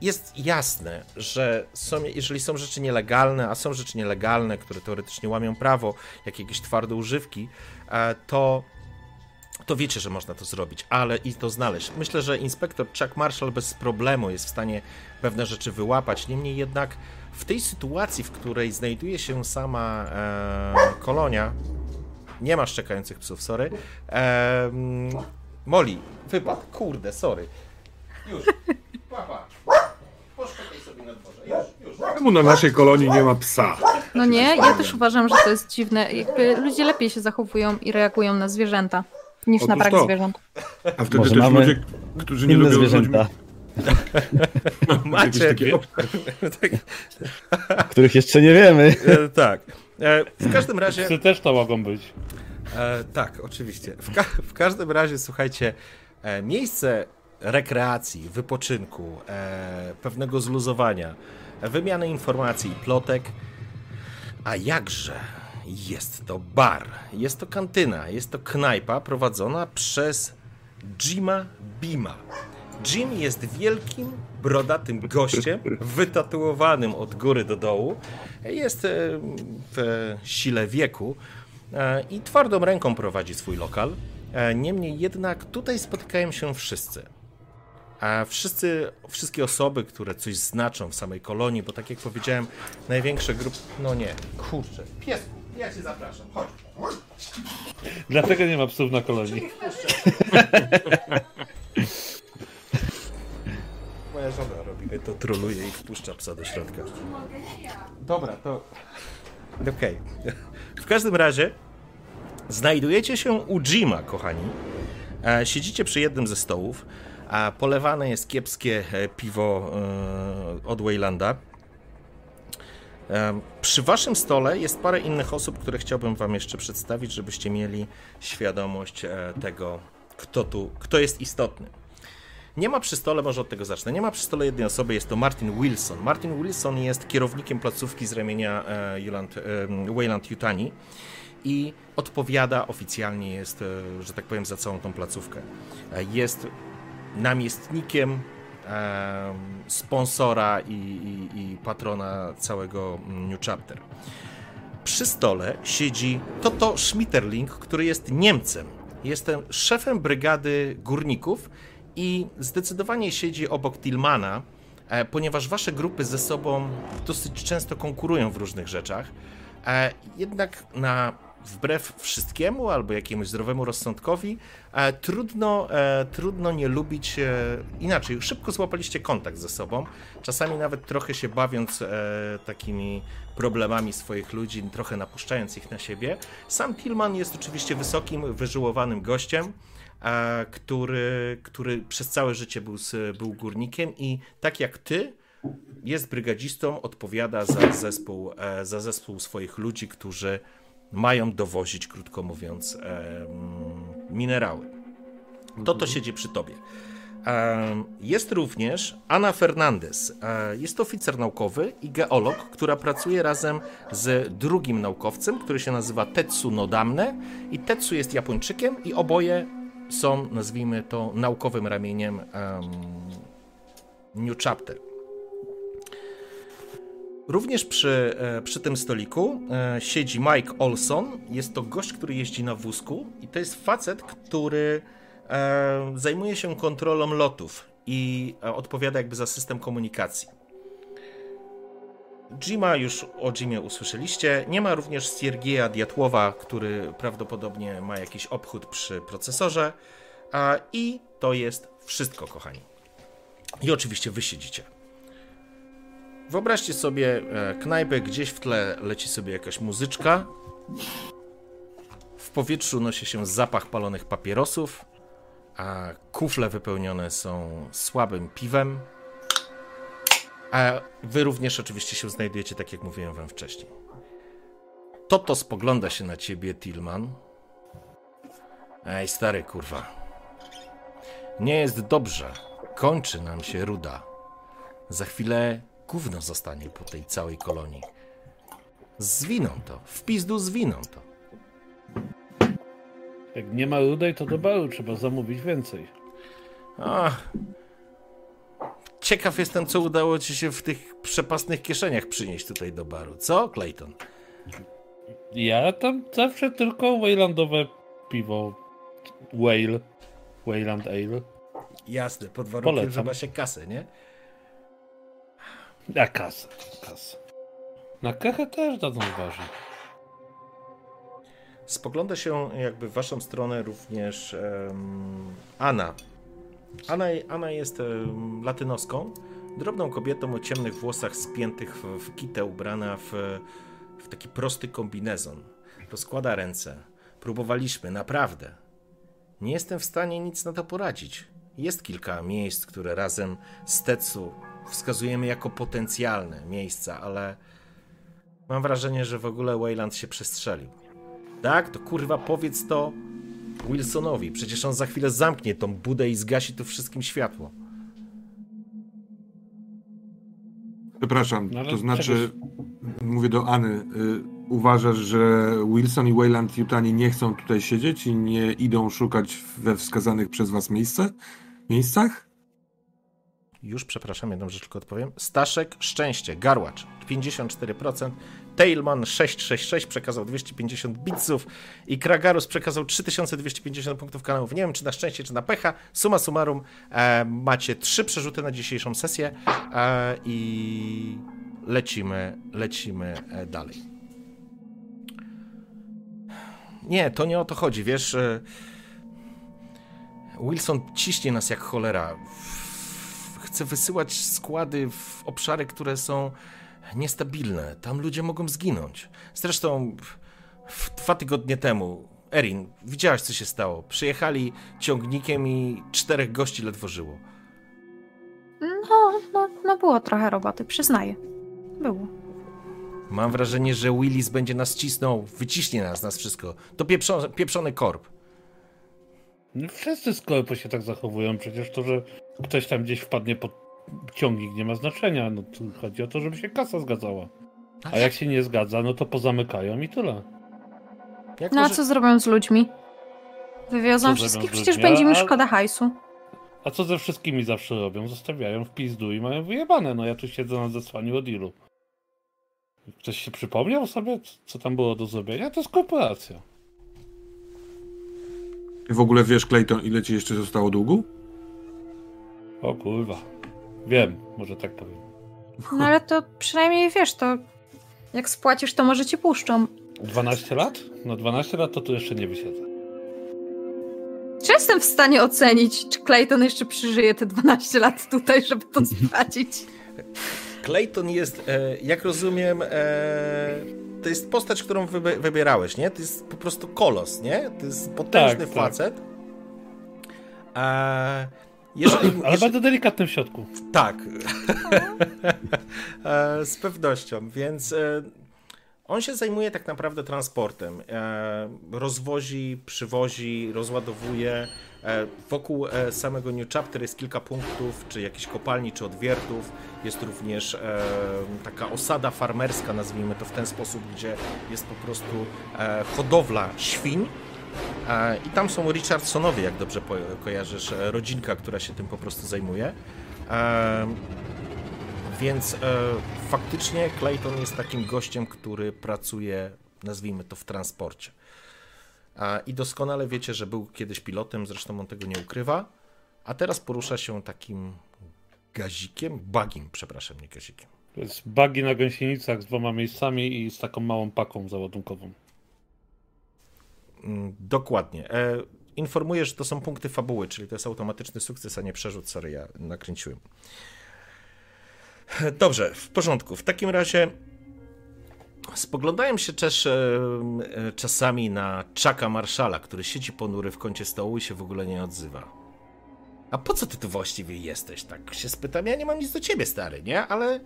Jest jasne, że są, jeżeli są rzeczy nielegalne, a są rzeczy nielegalne, które teoretycznie łamią prawo, jak jakieś twarde używki, to to wiecie, że można to zrobić, ale i to znaleźć. Myślę, że inspektor Chuck Marshall bez problemu jest w stanie pewne rzeczy wyłapać. Niemniej jednak w tej sytuacji, w której znajduje się sama e, kolonia, nie masz czekających psów, sorry. E, Moli, wypad, kurde, sorry. Już, papa, poszukaj sobie na dworze, już, już. Czemu na naszej kolonii nie ma psa? No nie, ja też uważam, że to jest dziwne. Jakby ludzie lepiej się zachowują i reagują na zwierzęta niż Otóż na brak to. zwierząt. A wtedy Może też mamy ludzie, którzy nie lubią zwierzęta. (laughs) Macie takie (laughs) których jeszcze nie wiemy. E, tak. E, w każdym razie. Psy też to mogą być. E, tak, oczywiście. W, ka w, każdym razie, słuchajcie, e, miejsce rekreacji, wypoczynku, pewnego zluzowania, wymiany informacji i plotek, a jakże jest to bar, jest to kantyna, jest to knajpa prowadzona przez Jima Bima. Jim jest wielkim, brodatym gościem, wytatuowanym od góry do dołu. Jest e, w sile wieku e, i twardą ręką prowadzi swój lokal. E, niemniej jednak tutaj spotykają się wszyscy. A wszyscy, wszystkie osoby, które coś znaczą w samej kolonii, bo tak jak powiedziałem, największe grupy. No nie, kurczę, piesku. Ja cię zapraszam, chodź. Dlatego nie ma psów na kolonii. (laughs) To troluje i wpuszcza psa do środka. Dobra, to... Okej. Okay. W każdym razie znajdujecie się u Jima, kochani. E, siedzicie przy jednym ze stołów, a polewane jest kiepskie e, piwo e, od Waylanda. Przy waszym stole jest parę innych osób, które chciałbym wam jeszcze przedstawić, żebyście mieli świadomość tego, kto tu, kto jest istotny. Nie ma przy stole, może od tego zacznę, nie ma przy stole jednej osoby, jest to Martin Wilson. Martin Wilson jest kierownikiem placówki z ramienia Juland, e, Wayland Yutani i odpowiada oficjalnie jest, e, że tak powiem, za całą tą placówkę. Jest namiestnikiem sponsora i, i, i patrona całego New Chapter. Przy stole siedzi Toto Schmitterling, który jest Niemcem. Jestem szefem brygady górników i zdecydowanie siedzi obok Tillmana, e, ponieważ wasze grupy ze sobą dosyć często konkurują w różnych rzeczach. E, jednak na wbrew wszystkiemu albo jakiemuś zdrowemu rozsądkowi, e, trudno, trudno nie lubić inaczej. Szybko złapaliście kontakt ze sobą, czasami nawet trochę się bawiąc takimi problemami swoich ludzi, trochę napuszczając ich na siebie. Sam Tillman jest oczywiście wysokim, wyżyłowanym gościem. E, który, który przez całe życie był, był górnikiem i tak jak ty, jest brygadzistą, odpowiada za zespół, e, za zespół swoich ludzi, którzy mają dowozić, krótko mówiąc, e, minerały. To to siedzi przy tobie. Jest również Ana Fernandez. Jest to oficer naukowy i geolog, która pracuje razem z drugim naukowcem, który się nazywa Tetsu Nodamne. I Tetsu jest Japończykiem i oboje są, nazwijmy to, naukowym ramieniem um, New Chapter. Również przy, e, przy tym stoliku e, siedzi Mike Olson. Jest to gość, który jeździ na wózku i to jest facet, który e, zajmuje się kontrolą lotów i odpowiada jakby za system komunikacji. Jima już o Jimie usłyszeliście. Nie ma również Siergieja Diatłowa, który prawdopodobnie ma jakiś obchód przy procesorze. I to jest wszystko, kochani. I oczywiście wy siedzicie. Wyobraźcie sobie e, knajpę, gdzieś w tle leci sobie jakaś muzyczka. W powietrzu nosi się zapach palonych papierosów, a kufle wypełnione są słabym piwem. A wy również oczywiście się znajdujecie, tak jak mówiłem wam wcześniej. Toto spogląda się na ciebie, Tillman. Ej, stary kurwa. Nie jest dobrze. Kończy nam się ruda. Za chwilę gówno zostanie po tej całej kolonii. Zwiną to. W pizdu zwiną to. Jak nie ma rudej, to do baru trzeba zamówić więcej. Ach. Ciekaw jestem, co udało ci się w tych przepasnych kieszeniach przynieść tutaj do baru. Co, Clayton? Ja tam zawsze tylko Waylandowe piwo. Whale. Wayland Ale. Jasne, pod warunkiem, Polecam. że ma się kasę, nie? A kasę, kasę. Na kachę też dadzą ważne. Spogląda się jakby w waszą stronę również um, Anna. Anna. Anna jest latynoską, drobną kobietą o ciemnych włosach spiętych w, kitę, ubrana w, w taki prosty kombinezon. Rozkłada ręce. Próbowaliśmy, naprawdę. Nie jestem w stanie nic na to poradzić. Jest kilka miejsc, które razem z Tetsu wskazujemy jako potencjalne miejsca, ale mam wrażenie, że w ogóle Wayland się przestrzelił. Tak, to kurwa powiedz to Wilsonowi. Przecież on za chwilę zamknie tą budę i zgasi tu wszystkim światło. Przepraszam, no, to znaczy, mówię do Any, y, uważasz, że Wilson i Wayland Jutani nie chcą tutaj siedzieć i nie idą szukać we wskazanych przez was miejsce, miejscach? Już, przepraszam, jedną rzecz tylko odpowiem. Staszek Szczęście, Garłacz 54%, Tailman 666 przekazał 250 bitsów i Kragarus przekazał 3250 punktów kanałów. Nie wiem, czy na szczęście, czy na pecha. Suma summarum e, macie trzy przerzuty na dzisiejszą sesję e, i lecimy, lecimy e, dalej. Nie, to nie o to chodzi, wiesz... E, Wilson ciśnie nas jak cholera chce wysyłać składy w obszary, które są niestabilne. Tam ludzie mogą zginąć. Zresztą dwa tygodnie temu, Erin, widziałaś co się stało. Przyjechali ciągnikiem i czterech gości ledwo żyło. No, no, no było trochę roboty, przyznaję. Było. Mam wrażenie, że Willis będzie nas cisnął, wyciśnie nas, nas wszystko. To pieprzony, pieprzony korp. No, wszyscy sklepy się tak zachowują. Przecież to, że ktoś tam gdzieś wpadnie pod ciągnik nie ma znaczenia. No, chodzi o to, żeby się kasa zgadzała. A jak się nie zgadza, no to pozamykają i tyle. Jak no a co zrobią z ludźmi? Wywiozą wszystkich, przecież będzie mi szkoda hajsu. A co ze wszystkimi zawsze robią? Zostawiają w pizdu i mają wyjebane. No ja tu siedzę na zesłaniu od ilu. Ktoś się przypomniał sobie, co tam było do zrobienia? To jest korporacja. W ogóle wiesz, Clayton, ile ci jeszcze zostało długu? O kurwa. Wiem, może tak powiem. No ale to przynajmniej wiesz, to jak spłacisz, to może ci puszczą. 12 lat? No 12 lat to tu jeszcze nie wysiedzę. Czy jestem w stanie ocenić, czy Clayton jeszcze przeżyje te 12 lat tutaj, żeby to (laughs) spłacić? Clayton jest, e, jak rozumiem, e, to jest postać, którą wybierałeś, nie? To jest po prostu kolos, nie? To jest potężny tak, tak. facet. Tak. Jeżeli, Ale bardzo delikatny w środku. Tak. (laughs) e, z pewnością, więc e, on się zajmuje tak naprawdę transportem. E, rozwozi, przywozi, rozładowuje wokół samego New Chapter jest kilka punktów, czy jakieś kopalni, czy odwiertów. Jest również taka osada farmerska, nazwijmy to w ten sposób, gdzie jest po prostu hodowla świń. I tam są Richardsonowie, jak dobrze kojarzysz, e, rodzinka, która się tym po prostu zajmuje. E, więc e, faktycznie Clayton jest takim gościem, który pracuje, nazwijmy to, w transporcie. I doskonale wiecie, że był kiedyś pilotem, zresztą on tego nie ukrywa, a teraz porusza się takim gazikiem, bagiem, przepraszam, nie gazikiem. To jest bagi na gąsienicach z dwoma miejscami i z taką małą paką załadunkową. Mm, Dokładnie. E, informuję, że to są punkty fabuły, czyli to jest automatyczny sukces, a nie przerzut. Sorry, ja nakręciłem. E, Dobrze, w porządku. W takim razie spoglądałem się też e, e, czasami na Chucka Marszala, który siedzi ponury w kącie stołu i się w ogóle nie odzywa. A po co ty tu właściwie jesteś? Tak się spytam. Ja nie mam nic do ciebie, stary, nie? Ale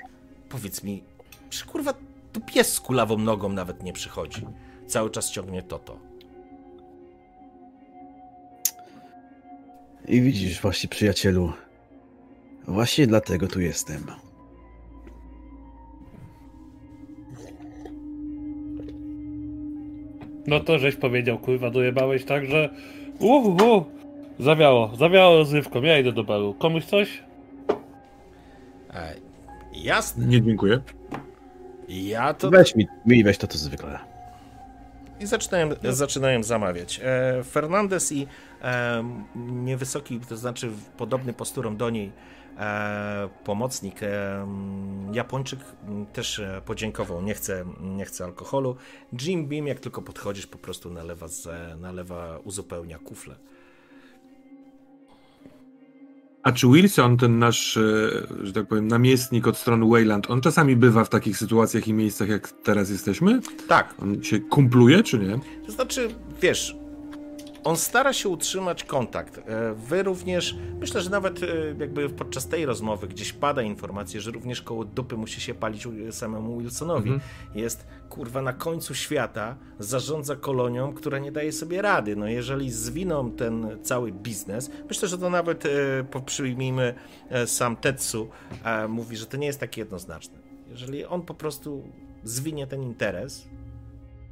powiedz mi, czy kurwa tu pies z kulawą nogą nawet nie przychodzi? Cały czas ciągnie toto. I widzisz, właśnie przyjacielu, właśnie dlatego tu jestem. No to żeś powiedział, kurwa, dojebałeś tak, że uhu, zawiało, zawiało rozrywką, ja idę do baru. Komuś coś? E, jasne. Nie dziękuję. Ja to. Weź mi, mi weź to, to zwykle. I zaczynają, zaczynają zamawiać. E, Fernandez i e, niewysoki, to znaczy podobny posturą do niej, e, pomocnik, e, Japończyk też e, podziękował. Nie chce, nie chce alkoholu. Jim Beam, jak tylko podchodzisz, po prostu nalewa, z, nalewa uzupełnia kufle. A czy Wilson, ten nasz, e, że tak powiem, namiestnik od strony Wayland, on czasami bywa w takich sytuacjach i miejscach, jak teraz jesteśmy? Tak, On się kumpluje, czy nie? To znaczy, wiesz, on stara się utrzymać kontakt. E, Wy również, myślę, że nawet e, jakby podczas tej rozmowy gdzieś pada informacja, że również koło dupy musi się palić samemu Wilsonowi. Mhm. Jest, kurwa, na końcu świata, zarządza kolonią, która nie daje sobie rady. No jeżeli zwiną ten cały biznes, myślę, że to nawet, e, przyjmijmy, sam Tetsu mówi, że to nie jest takie jednoznaczne. Jeżeli on po prostu zwinie ten interes,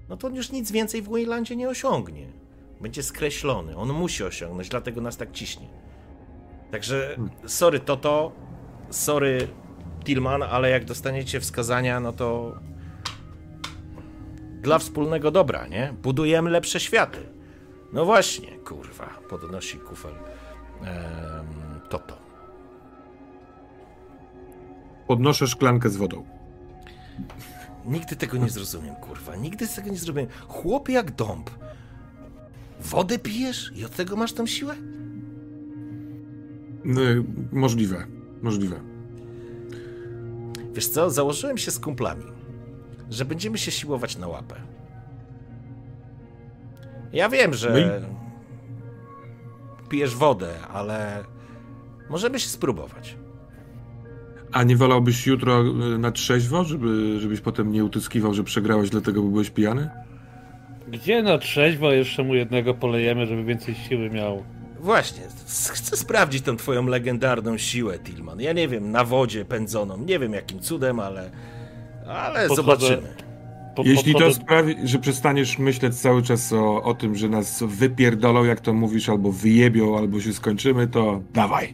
no to on już nic więcej w Waylandzie nie osiągnie. Będzie skreślony. On musi osiągnąć, dlatego nas tak ciśnie. Także, sorry Toto, sorry Tillman, ale jak dostaniecie wskazania, no to dla wspólnego dobra, nie? Budujemy lepsze światy. No właśnie, kurwa, podnosi kufel em, Toto. Podnoszę szklankę z wodą. Nigdy tego nie zrozumiem, kurwa. Nigdy tego nie zrobiłem. Chłop jak dąb. Wodę pijesz i od tego masz tą siłę? No, możliwe, możliwe. Wiesz co, założyłem się z kumplami, że będziemy się siłować na łapę. Ja wiem, że pijesz wodę, ale możemy się spróbować. A nie wolałbyś jutro y, na trzeźwo, żeby, żebyś potem nie utyskiwał, że przegrałeś dlatego, bo byłeś pijany? Gdzie na trzeźwo jeszcze mu jednego polejemy, żeby więcej siły miał? Właśnie, chcę sprawdzić tą twoją legendarną siłę, Tillman. Ja nie wiem, na wodzie pędzoną, nie wiem jakim cudem, ale... Ale Podchodzę- zobaczymy. Po, Jeśli to sprawi, że przestaniesz myśleć cały czas o, o tym, że nas wypierdolą, jak to mówisz, albo wyjebią, albo się skończymy, to dawaj.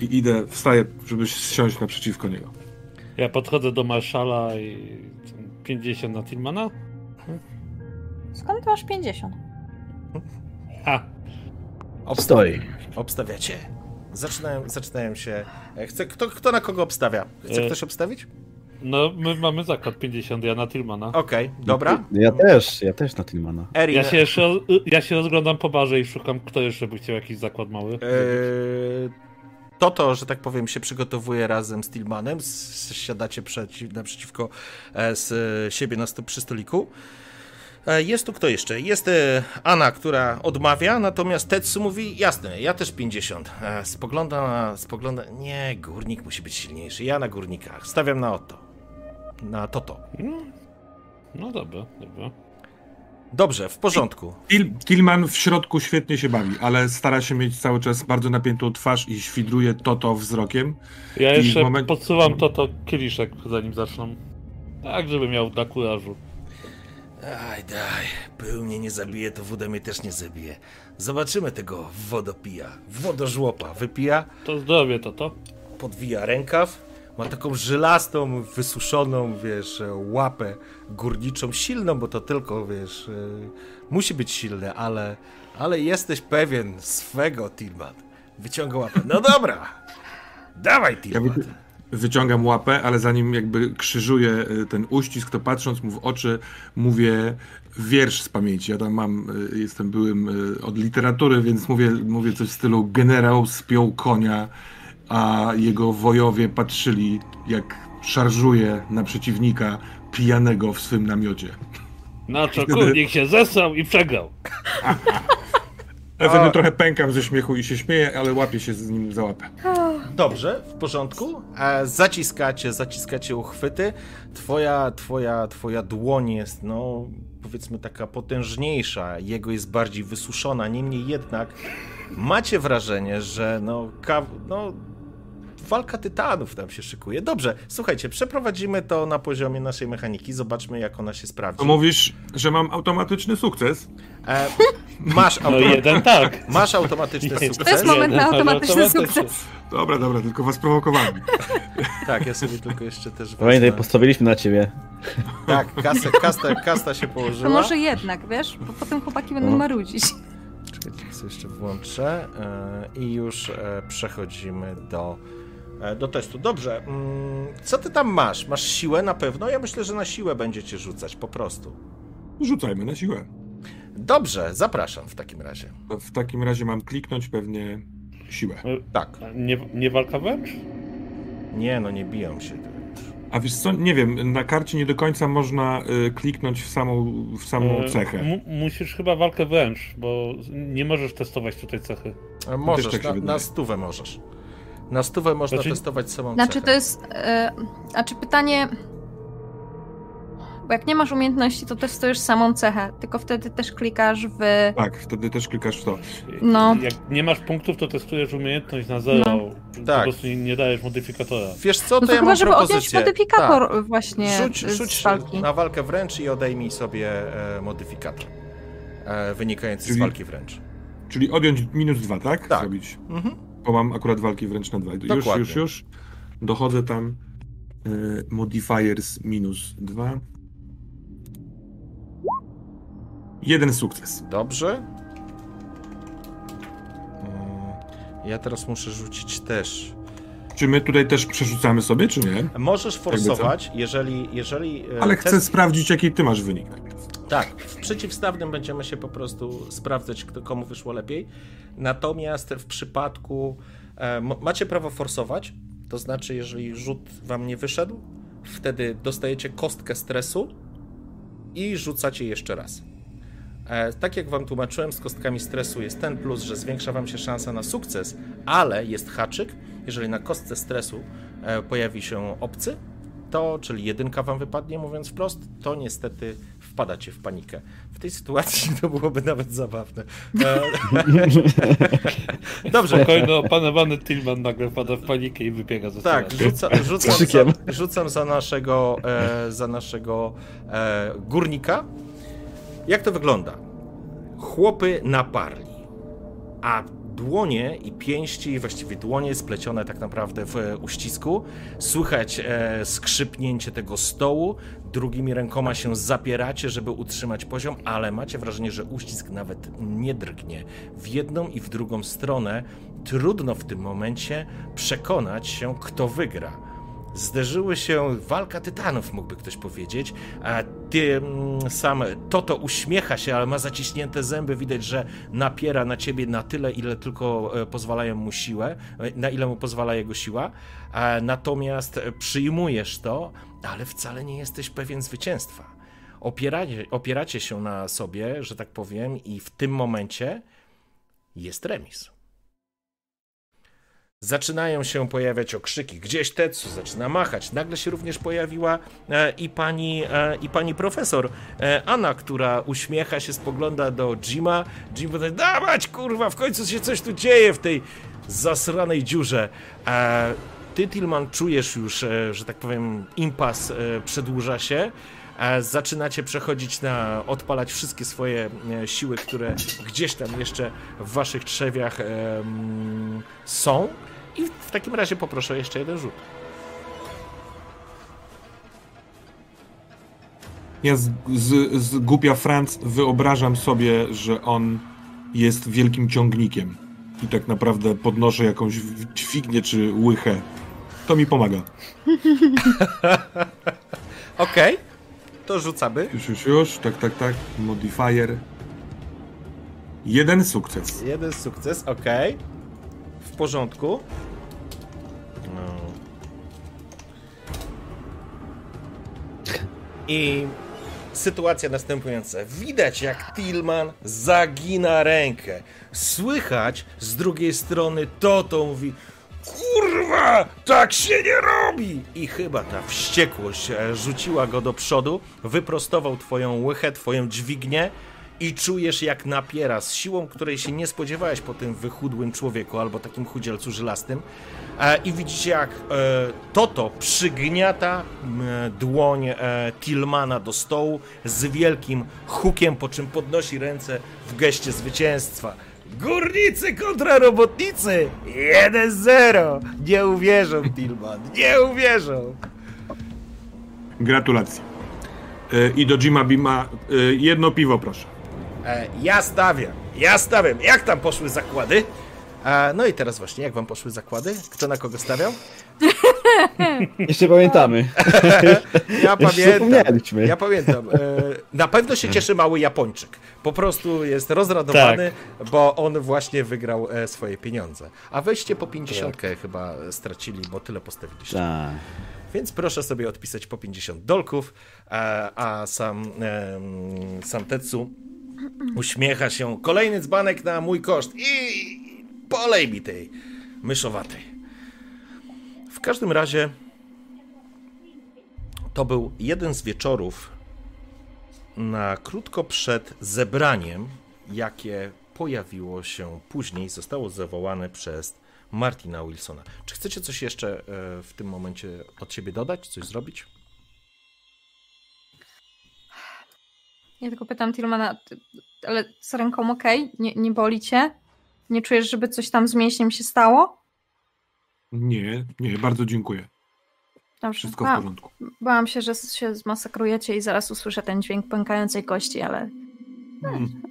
I idę, wstaję, żeby siąść naprzeciwko niego. Ja podchodzę do Marszala i 50 na Tillmana. Skąd ty masz 50? Ha! Stoi. Obstawiacie? Zaczynają, zaczynają się... e, Chce, kto, kto na kogo obstawia? Chce E. ktoś obstawić? No, my mamy zakład 50, ja na Tillmana. Okej, dobra. Ja też, ja też na Tilmana. Erin, Ja się jeszcze ja się rozglądam po barze i szukam, kto jeszcze by chciał jakiś zakład mały. e, to to, że tak powiem, się przygotowuje razem z Tillmanem, s- siadacie przeciw, naprzeciwko e, z e, siebie na sto, przy stoliku. E, Jest tu kto jeszcze? Jest e, Anna, która odmawia, natomiast Tetsu mówi, jasne, ja też 50. E, Spogląda na, spogląda, nie, górnik musi być silniejszy, ja na górnikach, stawiam na oto. Na toto. No, no dobra, dobra. Dobrze, w porządku. Til, Tilman w środku świetnie się bawi, ale stara się mieć cały czas bardzo napiętą twarz i świdruje Toto wzrokiem. Ja jeszcze moment- podsuwam to, to kieliszek, zanim zaczną. Tak, żeby miał na kurażu. Daj, daj. Pył mnie nie zabije, to woda mnie też nie zabije. Zobaczymy tego wodopija. Wodożłopa. Wypija, To zdrowie to to. podwija rękaw. Ma taką żylastą, wysuszoną, wiesz, łapę górniczą. Silną, bo to tylko, wiesz, e, musi być silne, ale, ale jesteś pewien swego, Tilman. Wyciąga łapę. No dobra. Dawaj, Ja Tilman. wy, wyciągam łapę, ale zanim jakby krzyżuję y, ten uścisk, to patrząc mu w oczy, mówię wiersz z pamięci. Ja tam mam, y, jestem byłym y, od literatury, więc mówię, mówię coś w stylu generał spiął konia, a jego wojowie patrzyli, jak szarżuje na przeciwnika pijanego w swym namiocie. Na co kurnik się zesrał i przegrał. (laughs) Wtedy trochę pękam ze śmiechu i się śmieję, ale łapię się z nim za łapę. Dobrze, w porządku. E, zaciskacie, zaciskacie uchwyty. Twoja, twoja, twoja dłoń jest, no, powiedzmy taka potężniejsza. Jego jest bardziej wysuszona. Niemniej jednak macie wrażenie, że no, no walka tytanów tam się szykuje. Dobrze, słuchajcie, przeprowadzimy to na poziomie naszej mechaniki. Zobaczmy, jak ona się sprawdzi. To mówisz, że mam automatyczny sukces? E, masz, No automa- jeden tak. masz automatyczny Nie, sukces. To jest moment na Jeden, automatyczny automatyczny. sukces. Dobra, dobra, tylko was prowokowałem. Tak, ja sobie tylko jeszcze też Pamiętaj, postawiliśmy na ciebie. Tak, kasę, kasta, kasta się położyła. To może jednak, wiesz? Bo potem chłopaki będą No. marudzić. Czekajcie, sobie jeszcze włączę e, i już e, przechodzimy do, do testu. Dobrze, mm, co ty tam masz? Masz siłę na pewno? Ja myślę, że na siłę będziecie rzucać po prostu. Rzucajmy na siłę. Dobrze, zapraszam w takim razie. W takim razie mam kliknąć pewnie siłę. Tak. Nie, nie walka wręcz? Nie, no nie biją się. A wiesz co, nie wiem, na karcie nie do końca można y, kliknąć w samą, w samą E, cechę. mu- musisz chyba walkę wręcz, bo nie możesz testować tutaj cechy. E, Możesz, tak na, na stówę możesz. Na stówę można Znaczy- testować samą Znaczy cechę. to jest... E, a czy pytanie... Bo jak nie masz umiejętności, to testujesz samą cechę, tylko wtedy też klikasz w... Tak, wtedy też klikasz w to. No. Jak nie masz punktów, to testujesz umiejętność na zero. Po Tak. prostu nie, nie dajesz modyfikatora. Wiesz co, No to to ja chyba, mam żeby odjąć propozycję. modyfikator Tak. właśnie Rzuć, z rzuć walki. na walkę wręcz i odejmij sobie e, modyfikator e, wynikający z Czyli- walki wręcz. Czyli odjąć minus dwa, tak? Tak. Zrobić. Mhm. Bo mam akurat walki wręcz na dwa. Już, Dokładnie. już, już. Dochodzę tam. Y, modifiers minus dwa. Jeden sukces. Dobrze. Mm, Ja teraz muszę rzucić też. Czy my tutaj też przerzucamy sobie, czy nie? Możesz forsować, jeżeli. jeżeli e, Ale test- chcę sprawdzić, jaki ty masz wynik. Tak, w przeciwstawnym będziemy się po prostu sprawdzać, kto, komu wyszło lepiej. Natomiast w przypadku. E, macie prawo forsować, to znaczy, jeżeli rzut wam nie wyszedł, wtedy dostajecie kostkę stresu i rzucacie jeszcze raz. E, tak jak wam tłumaczyłem, z kostkami stresu jest ten plus, że zwiększa wam się szansa na sukces, ale jest haczyk. Jeżeli na kostce stresu e, pojawi się obcy, to, czyli jedynka wam wypadnie, mówiąc wprost, to niestety wpadacie w panikę. W tej sytuacji (laughs) to byłoby nawet zabawne. E, (laughs) Dobrze, Spokojny, opanowany Tillman nagle wpada w panikę i wybiega ze tak, rzuca, rzucam, za, rzucam za naszego, e, za naszego e, górnika. Jak to wygląda? Chłopy naparli, a dłonie i pięści, właściwie dłonie splecione tak naprawdę w e, uścisku. Słychać e, skrzypnięcie tego stołu, drugimi rękoma się zapieracie, żeby utrzymać poziom, ale macie wrażenie, że uścisk nawet nie drgnie. W jedną i w drugą stronę trudno w tym momencie przekonać się, kto wygra. Zderzyły się walka tytanów, mógłby ktoś powiedzieć. A ty mm, sam Toto uśmiecha się, ale ma zaciśnięte zęby. Widać, że napiera na ciebie na tyle, ile tylko e, pozwalają mu siłę, e, na ile mu pozwala jego siła. Natomiast przyjmujesz to, ale wcale nie jesteś pewien zwycięstwa. Opieracie, opieracie się na sobie, że tak powiem, i w tym momencie jest remis. Zaczynają się pojawiać okrzyki. Gdzieś Tetsu zaczyna machać. Nagle się również pojawiła e, i, pani, e, i pani profesor e, Anna, która uśmiecha się, spogląda do Jima. Jim mówi, dawać kurwa, w końcu się coś tu dzieje w tej zasranej dziurze. Ty, Tillman, czujesz już, że tak powiem, impas przedłuża się. Zaczynacie przechodzić na odpalać wszystkie swoje e, siły, które gdzieś tam jeszcze w waszych trzewiach są. I w takim razie poproszę jeszcze jeden rzut. Ja z, z, z głupia Franc wyobrażam sobie, że on jest wielkim ciągnikiem i tak naprawdę podnoszę jakąś dźwignię czy łychę. To mi pomaga. (laughs) Okej, to rzucamy. Już, już, już. Tak, tak, tak. Modifier. Jeden sukces. Jeden sukces, okej. W porządku. No. I sytuacja następująca. Widać, jak Tillman zagina rękę. Słychać z drugiej strony Toto mówi Kurwa, tak się nie robi! I chyba ta wściekłość e, rzuciła go do przodu, wyprostował twoją łychę, twoją dźwignię i czujesz jak napiera z siłą, której się nie spodziewałeś po tym wychudłym człowieku albo takim chudzielcu żelastym. E, I widzicie jak e, Toto przygniata dłoń Tillmana do stołu z wielkim hukiem, po czym podnosi ręce w geście zwycięstwa. Górnicy kontra robotnicy! 1-0! Nie uwierzą, Tillman, nie uwierzą! Gratulacje. E, I do Jima Bima e, jedno piwo, proszę. E, ja stawiam, ja stawiam. Jak tam poszły zakłady? E, no i teraz właśnie, jak wam poszły zakłady? Kto na kogo stawiał? (laughs) Jeszcze pamiętamy. (laughs) Ja pamiętam. Ja pamiętam. E, na pewno się cieszy mały Japończyk. Po prostu jest rozradowany, bo on właśnie wygrał e, swoje pieniądze. A weźcie po 50 chyba stracili, bo tyle postawiliście. Tak. Więc proszę sobie odpisać po 50 dolków, a, a sam, sam Tetsu uśmiecha się. Kolejny dzbanek na mój koszt i polej mi tej myszowatej. W każdym razie to był jeden z wieczorów na krótko przed zebraniem, jakie pojawiło się później, zostało zawołane przez Martina Wilsona. Czy chcecie coś jeszcze e, w tym momencie od siebie dodać, coś zrobić? Ja tylko pytam Tillmana, ty- ale z ręką okej? Nie, nie boli cię? Nie czujesz, żeby coś tam z mięśniem się stało? Nie, nie, bardzo dziękuję. Dobrze. Wszystko w Ba- porządku. Bałam się, że się zmasakrujecie i zaraz usłyszę ten dźwięk pękającej kości, ale Mm.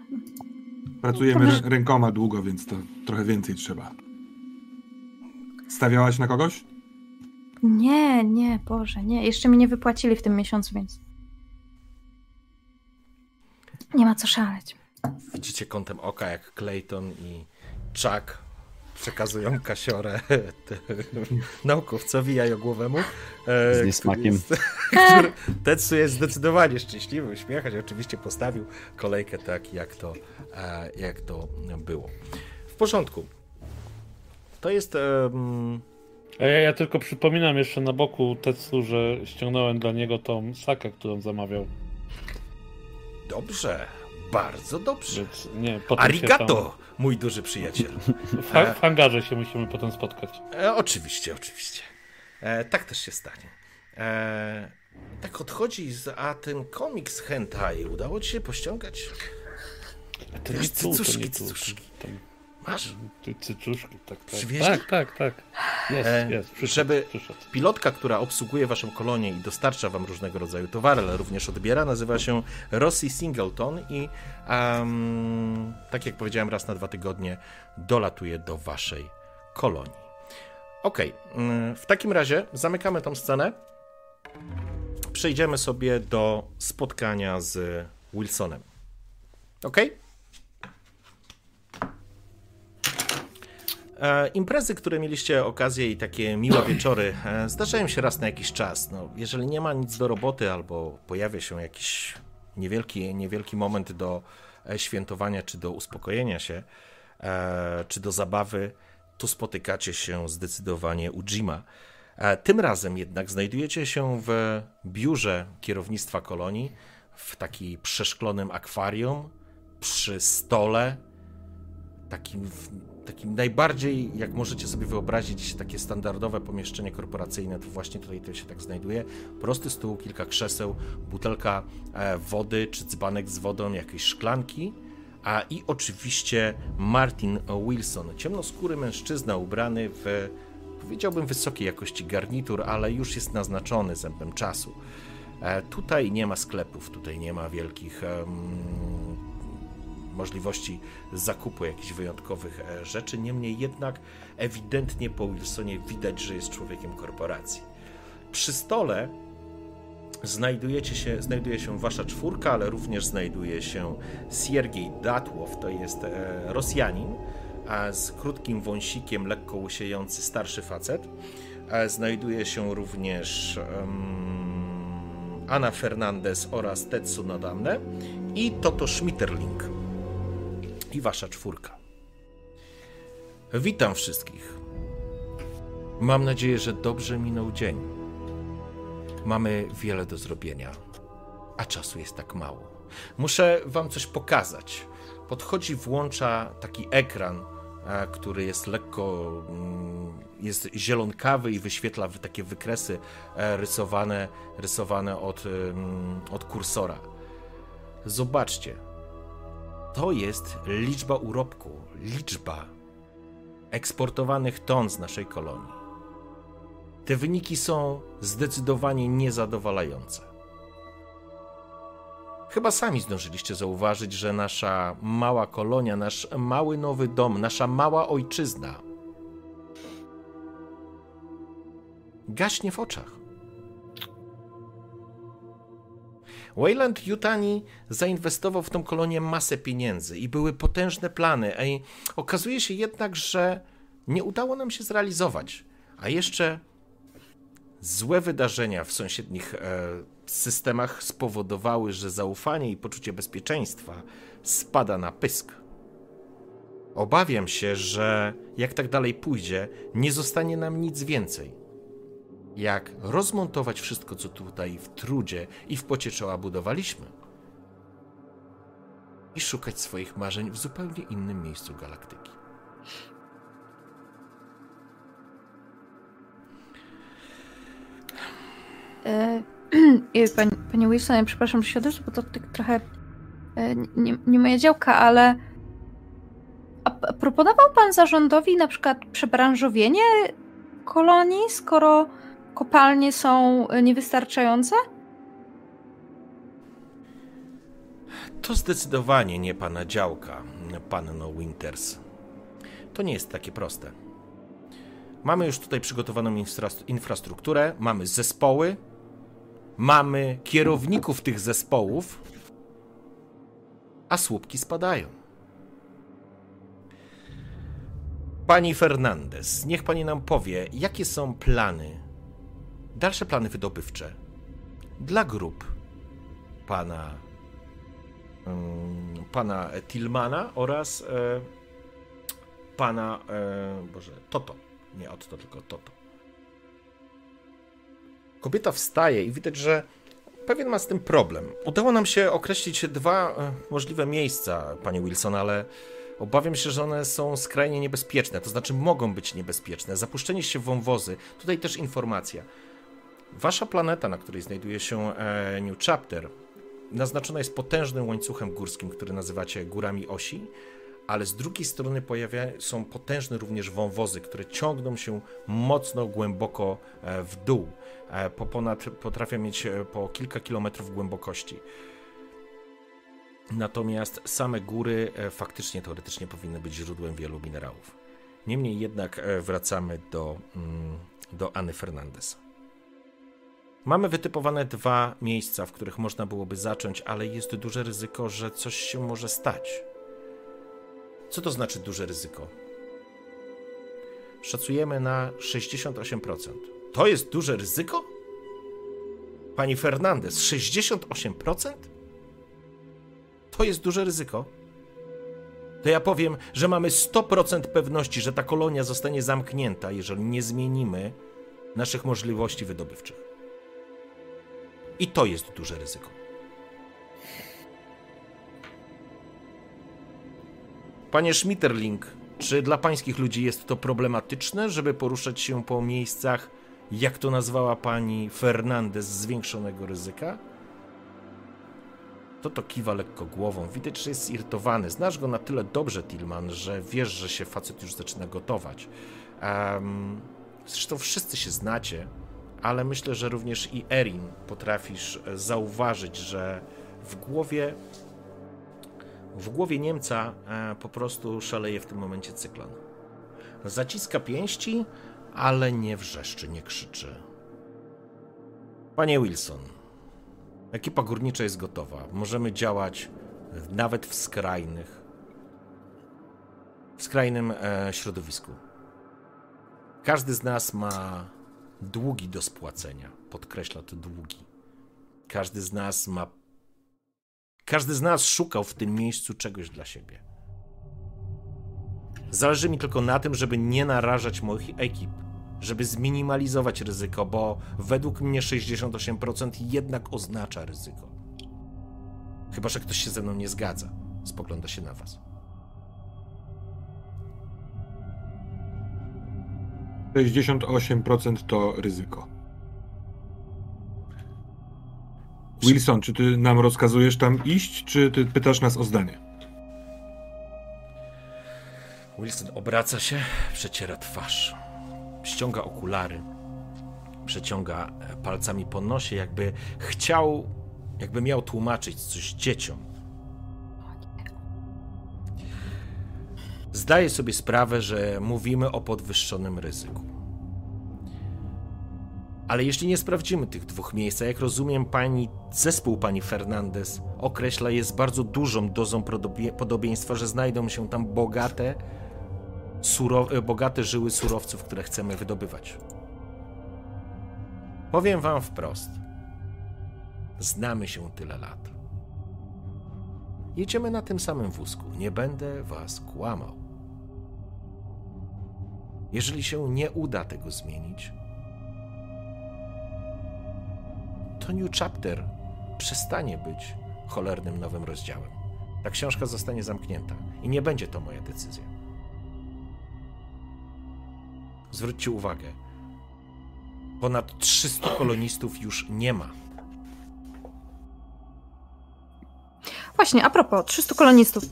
(laughs) Pracujemy rękoma długo, więc to trochę więcej trzeba. Stawiałaś na kogoś? nie, nie, Boże, nie. Jeszcze mi nie wypłacili w tym miesiącu, więc nie ma co szaleć. Widzicie kątem oka, jak Clayton i Chuck przekazują kasiorę (laughs) naukowcowi jajogłowemu. e, Z niesmakiem. (laughs) który jest- który- Tetsu jest zdecydowanie szczęśliwy, uśmiecha się, oczywiście postawił kolejkę tak, jak to, e, jak to było. W porządku. To jest... A ja, ja tylko przypominam jeszcze na boku Tetsu, że ściągnąłem dla niego tą sakę, którą zamawiał. dobrze, bardzo dobrze. Więc nie, Arigato, mój duży przyjaciel. w, ha- w hangarze się musimy potem spotkać. E, oczywiście, oczywiście. E, tak też się stanie. E, tak odchodzi, z, a ten komiks hentai udało ci się pościągać? To nie tu, to cycuszki, nie tu. cycuszki. Tam, Masz? ty cycuszki, tak, tak. Przywieźli? Tak, tak, tak. Jest, E, jest, przyszedł, żeby- przyszedł. Pilotka, która obsługuje waszą kolonię i dostarcza wam różnego rodzaju towary, ale również odbiera, nazywa się Rossi Singleton i em, tak jak powiedziałem, raz na dwa tygodnie dolatuje do waszej kolonii. Okej, mm, w takim razie zamykamy tą scenę. Przejdziemy sobie do spotkania z Wilsonem. Okej? E, imprezy, które mieliście okazję i takie miłe (clears throat) wieczory, e, zdarzają się raz na jakiś czas. No, jeżeli nie ma nic do roboty albo pojawia się jakiś niewielki, niewielki moment do e, świętowania czy do uspokojenia się, e, czy do zabawy, tu spotykacie się zdecydowanie u Jima. E, tym razem jednak znajdujecie się w biurze kierownictwa kolonii, w takim przeszklonym akwarium, przy stole, takim, takim najbardziej, jak możecie sobie wyobrazić, takie standardowe pomieszczenie korporacyjne, to właśnie tutaj to się tak znajduje. Prosty stół, kilka krzeseł, butelka e, wody czy dzbanek z wodą, jakieś szklanki. A i oczywiście Martin Wilson, ciemnoskóry mężczyzna ubrany w, powiedziałbym, wysokiej jakości garnitur, ale już jest naznaczony zębem czasu. E, tutaj nie ma sklepów, tutaj nie ma wielkich um, możliwości zakupu jakichś wyjątkowych e, rzeczy. Niemniej jednak ewidentnie po Wilsonie widać, że jest człowiekiem korporacji. Przy stole znajdujecie się, znajduje się wasza czwórka, ale również znajduje się Siergiej Datłow, to jest e, Rosjanin, z krótkim wąsikiem, lekko łysiejący starszy facet. Znajduje się również um, Anna Fernandez oraz Tetsu Nodamne i Toto Schmitterling i wasza czwórka. Witam wszystkich. Mam nadzieję, że dobrze minął dzień. Mamy wiele do zrobienia, a czasu jest tak mało. Muszę wam coś pokazać. Podchodzi, włącza taki ekran, e, który jest lekko mm, jest zielonkawy i wyświetla takie wykresy e, rysowane, rysowane od, od kursora. Zobaczcie, to jest liczba urobku, liczba eksportowanych ton z naszej kolonii. Te wyniki są zdecydowanie niezadowalające. Chyba sami zdążyliście zauważyć, że nasza mała kolonia, nasz mały nowy dom, nasza mała ojczyzna gaśnie w oczach. Wayland Yutani zainwestował w tą kolonię masę pieniędzy i były potężne plany, i okazuje się jednak, że nie udało nam się zrealizować. A jeszcze złe wydarzenia w sąsiednich e, systemach spowodowały, że zaufanie i poczucie bezpieczeństwa spada na pysk. Obawiam się, że jak tak dalej pójdzie, nie zostanie nam nic więcej jak rozmontować wszystko, co tutaj w trudzie i w pocie czoła budowaliśmy. I szukać swoich marzeń w zupełnie innym miejscu galaktyki. E, (clears throat) pani, panie Wilson, przepraszam, że się odezwę, bo to tak trochę e, nie, nie moja działka, ale a proponował pan zarządowi na przykład przebranżowienie kolonii, skoro kopalnie są niewystarczające? To zdecydowanie nie pana działka, panno Winters. To nie jest takie proste. Mamy już tutaj przygotowaną infrastrukturę, mamy zespoły, mamy kierowników tych zespołów, a słupki spadają. Pani Fernandez, niech pani nam powie, jakie są plany dalsze plany wydobywcze dla grup pana, um, pana Tillmana oraz e, pana, e, Boże, Toto. Nie Otto, tylko Toto. Kobieta wstaje i widać, że pewien ma z tym problem. Udało nam się określić dwa e, możliwe miejsca, panie Wilson, ale obawiam się, że one są skrajnie niebezpieczne, to znaczy mogą być niebezpieczne. Zapuszczenie się w wąwozy, tutaj też informacja. Wasza planeta, na której znajduje się e, New Chapter, naznaczona jest potężnym łańcuchem górskim, który nazywacie górami osi, ale z drugiej strony pojawia, są potężne również wąwozy, które ciągną się mocno głęboko e, w dół. E, po ponad, potrafią mieć po kilka kilometrów głębokości. Natomiast same góry faktycznie, teoretycznie powinny być źródłem wielu minerałów. Niemniej jednak wracamy do, mm, do Anny Fernandez. Mamy wytypowane dwa miejsca, w których można byłoby zacząć, ale jest duże ryzyko, że coś się może stać. Co to znaczy duże ryzyko? Szacujemy na 68%. To jest duże ryzyko? Pani Fernandez, 68%? To jest duże ryzyko? to ja powiem, że mamy 100% pewności, że ta kolonia zostanie zamknięta, jeżeli nie zmienimy naszych możliwości wydobywczych. I to jest duże ryzyko. Panie Schmitterling, czy dla pańskich ludzi jest to problematyczne, żeby poruszać się po miejscach, jak to nazwała pani Fernandez, zwiększonego ryzyka? To to kiwa lekko głową. Widać, że jest zirytowany. Znasz go na tyle dobrze, Tillman, że wiesz, że się facet już zaczyna gotować. Um, zresztą wszyscy się znacie, ale myślę, że również i Erin potrafisz zauważyć, że w głowie w głowie Niemca e, po prostu szaleje w tym momencie cyklon. Zaciska pięści, ale nie wrzeszczy, nie krzyczy. Panie Wilson, ekipa górnicza jest gotowa. Możemy działać nawet w skrajnych, w skrajnym e, środowisku. Każdy z nas ma długi do spłacenia. Podkreśla te długi. Każdy z nas ma każdy z nas szukał w tym miejscu czegoś dla siebie. Zależy mi tylko na tym, żeby nie narażać moich ekip, żeby zminimalizować ryzyko, bo według mnie 68% jednak oznacza ryzyko. Chyba, że ktoś się ze mną nie zgadza, spogląda się na was. 68% to ryzyko. Wilson, czy ty nam rozkazujesz tam iść, czy ty pytasz nas o zdanie? Wilson obraca się, przeciera twarz, ściąga okulary, przeciąga palcami po nosie, jakby chciał, jakby miał tłumaczyć coś dzieciom. Zdaje sobie sprawę, że mówimy o podwyższonym ryzyku. Ale jeśli nie sprawdzimy tych dwóch miejsc, a jak rozumiem, pani zespół pani Fernandez określa je z bardzo dużą dozą podobieństwa, że znajdą się tam bogate, surow- bogate żyły surowców, które chcemy wydobywać. Powiem wam wprost. Znamy się tyle lat. Jedziemy na tym samym wózku. Nie będę was kłamał. Jeżeli się nie uda tego zmienić, to New Chapter przestanie być cholernym nowym rozdziałem. Ta książka zostanie zamknięta i nie będzie to moja decyzja. Zwróćcie uwagę, ponad 300 kolonistów już nie ma. Właśnie, a propos 300 kolonistów.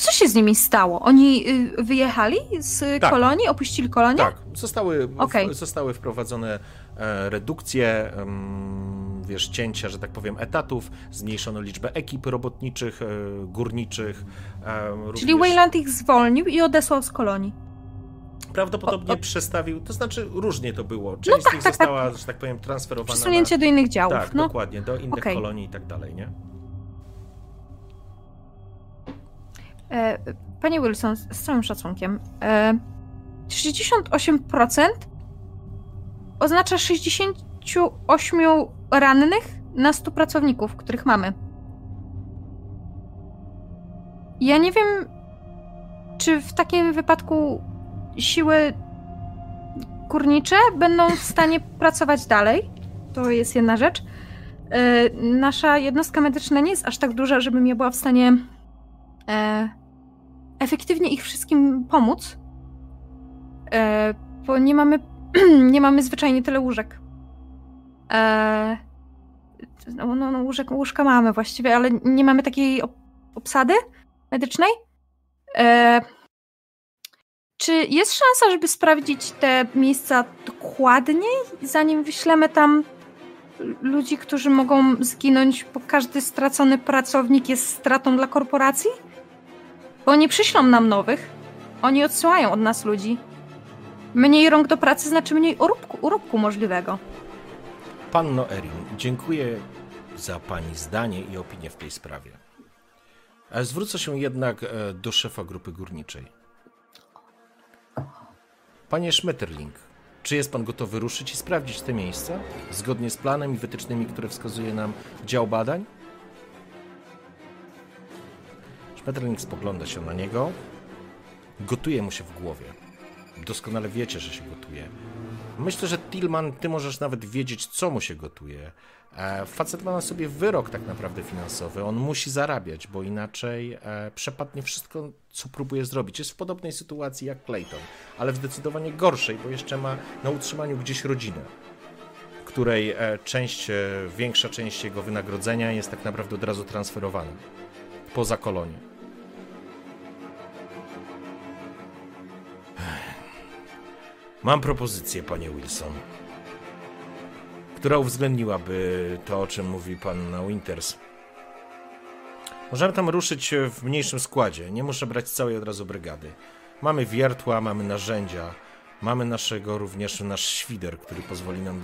Co się z nimi stało? Oni y, wyjechali z tak. kolonii, opuścili kolonię? Tak, zostały, okay. w, zostały wprowadzone e, redukcje wiesz, cięcia, że tak powiem, etatów, zmniejszono liczbę ekip robotniczych, e, górniczych. Również... Czyli Wayland ich zwolnił i odesłał z kolonii. Prawdopodobnie o, o... przestawił, to znaczy różnie to było. Część no tak, z nich tak, została, tak. że tak powiem, transferowana. Przesunięcie na... do innych działów. Tak, no. dokładnie, do innych okay. kolonii i tak dalej, nie? Panie Wilson, z całym szacunkiem, 68% oznacza 68 rannych na 100 pracowników, których mamy. Ja nie wiem, czy w takim wypadku siły górnicze będą w stanie (laughs) pracować dalej. To jest jedna rzecz. E, nasza jednostka medyczna nie jest aż tak duża, żebym ja była w stanie e, efektywnie ich wszystkim pomóc, e, bo nie mamy, (clears throat) nie mamy zwyczajnie tyle łóżek. E, no, no, no łóżek, łóżka mamy właściwie, ale nie mamy takiej obsady medycznej. E, czy jest szansa, żeby sprawdzić te miejsca dokładniej, zanim wyślemy tam ludzi, którzy mogą zginąć, bo każdy stracony pracownik jest stratą dla korporacji? Bo oni przyślą nam nowych. Oni odsyłają od nas ludzi. Mniej rąk do pracy znaczy mniej urobku, urobku możliwego. Panno Erin, dziękuję za Pani zdanie i opinię w tej sprawie. Zwrócę się jednak e, do szefa grupy górniczej. Panie Schmetterling, czy jest Pan gotowy ruszyć i sprawdzić te miejsca zgodnie z planem i wytycznymi, które wskazuje nam dział badań? Schmetterling spogląda się na niego, Gotuje mu się w głowie. Doskonale wiecie, że się gotuje. Myślę, że Tillman, ty możesz nawet wiedzieć, co mu się gotuje. E, facet ma na sobie wyrok tak naprawdę finansowy. On musi zarabiać, bo inaczej e, przepadnie wszystko, co próbuje zrobić. Jest w podobnej sytuacji jak Clayton, ale w zdecydowanie gorszej, bo jeszcze ma na utrzymaniu gdzieś rodzinę, której e, część, większa część jego wynagrodzenia jest tak naprawdę od razu transferowana poza kolonię. Mam propozycję, panie Wilson która uwzględniłaby to, o czym mówi pan Winters. Możemy tam ruszyć w mniejszym składzie. Nie muszę brać całej od razu brygady. Mamy wiertła, mamy narzędzia, mamy naszego również nasz świder, który pozwoli nam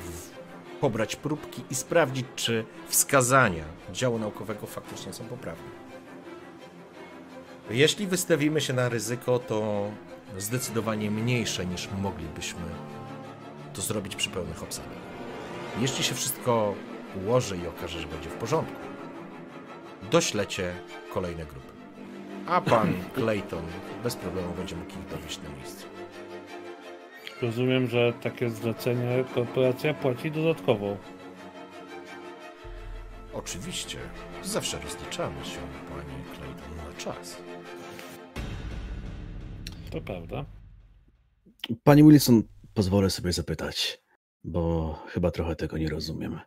pobrać próbki i sprawdzić, czy wskazania działu naukowego faktycznie są poprawne. Jeśli wystawimy się na ryzyko, to zdecydowanie mniejsze niż moglibyśmy to zrobić przy pełnych obsadach. Jeśli się wszystko ułoży i okaże, że będzie w porządku, doślecie kolejne grupy. A pan (clears throat) Clayton bez problemu będzie mógł ich dowieść na miejsce. Rozumiem, że takie zlecenie korporacja płaci dodatkowo. Oczywiście. Zawsze rozliczamy się, panie Clayton, na czas. To prawda. Pani Wilson, pozwolę sobie zapytać bo chyba trochę tego nie rozumiem.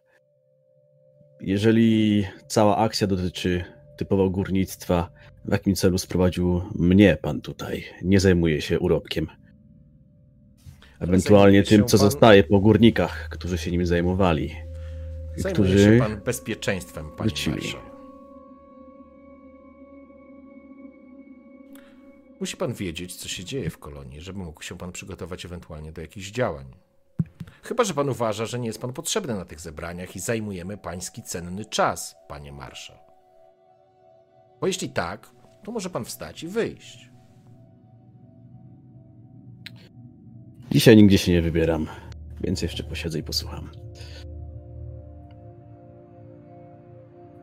Jeżeli cała akcja dotyczy typowo górnictwa, w jakim celu sprowadził mnie pan tutaj? Nie zajmuje się urobkiem. Ewentualnie tym, co pan... zostaje po górnikach, którzy się nim zajmowali. Zajmuje którzy się pan bezpieczeństwem, panie marszał. Musi pan wiedzieć, co się dzieje w kolonii, żeby mógł się pan przygotować ewentualnie do jakichś działań. Chyba, że pan uważa, że nie jest pan potrzebny na tych zebraniach i zajmujemy pański cenny czas, panie marszał. Bo jeśli tak, to może pan wstać i wyjść. Dzisiaj nigdzie się nie wybieram, więc jeszcze posiedzę i posłucham.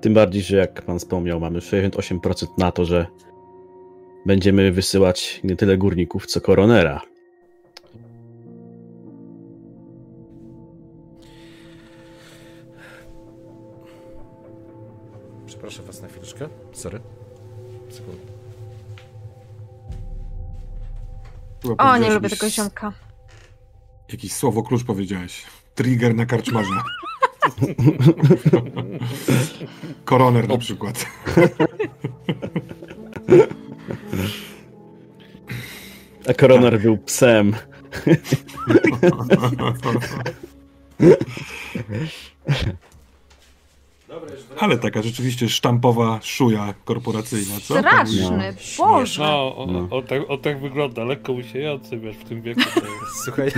Tym bardziej, że jak pan wspomniał, mamy 68% na to, że będziemy wysyłać nie tyle górników, co koronera. Proszę was na chwileczkę. Sorry. Sekund. O, nie lubię tego ziomka. Jakieś słowo klucz powiedziałeś. Trigger na karczmarza. (laughs) Koroner na przykład. (laughs) A koroner był psem. (laughs) Ale taka rzeczywiście sztampowa szuja korporacyjna, co? Straszny, no. Boże. No, o, no. O, tak, o tak wygląda, lekko usiejący, wiesz, w tym wieku. (laughs) Słuchaj,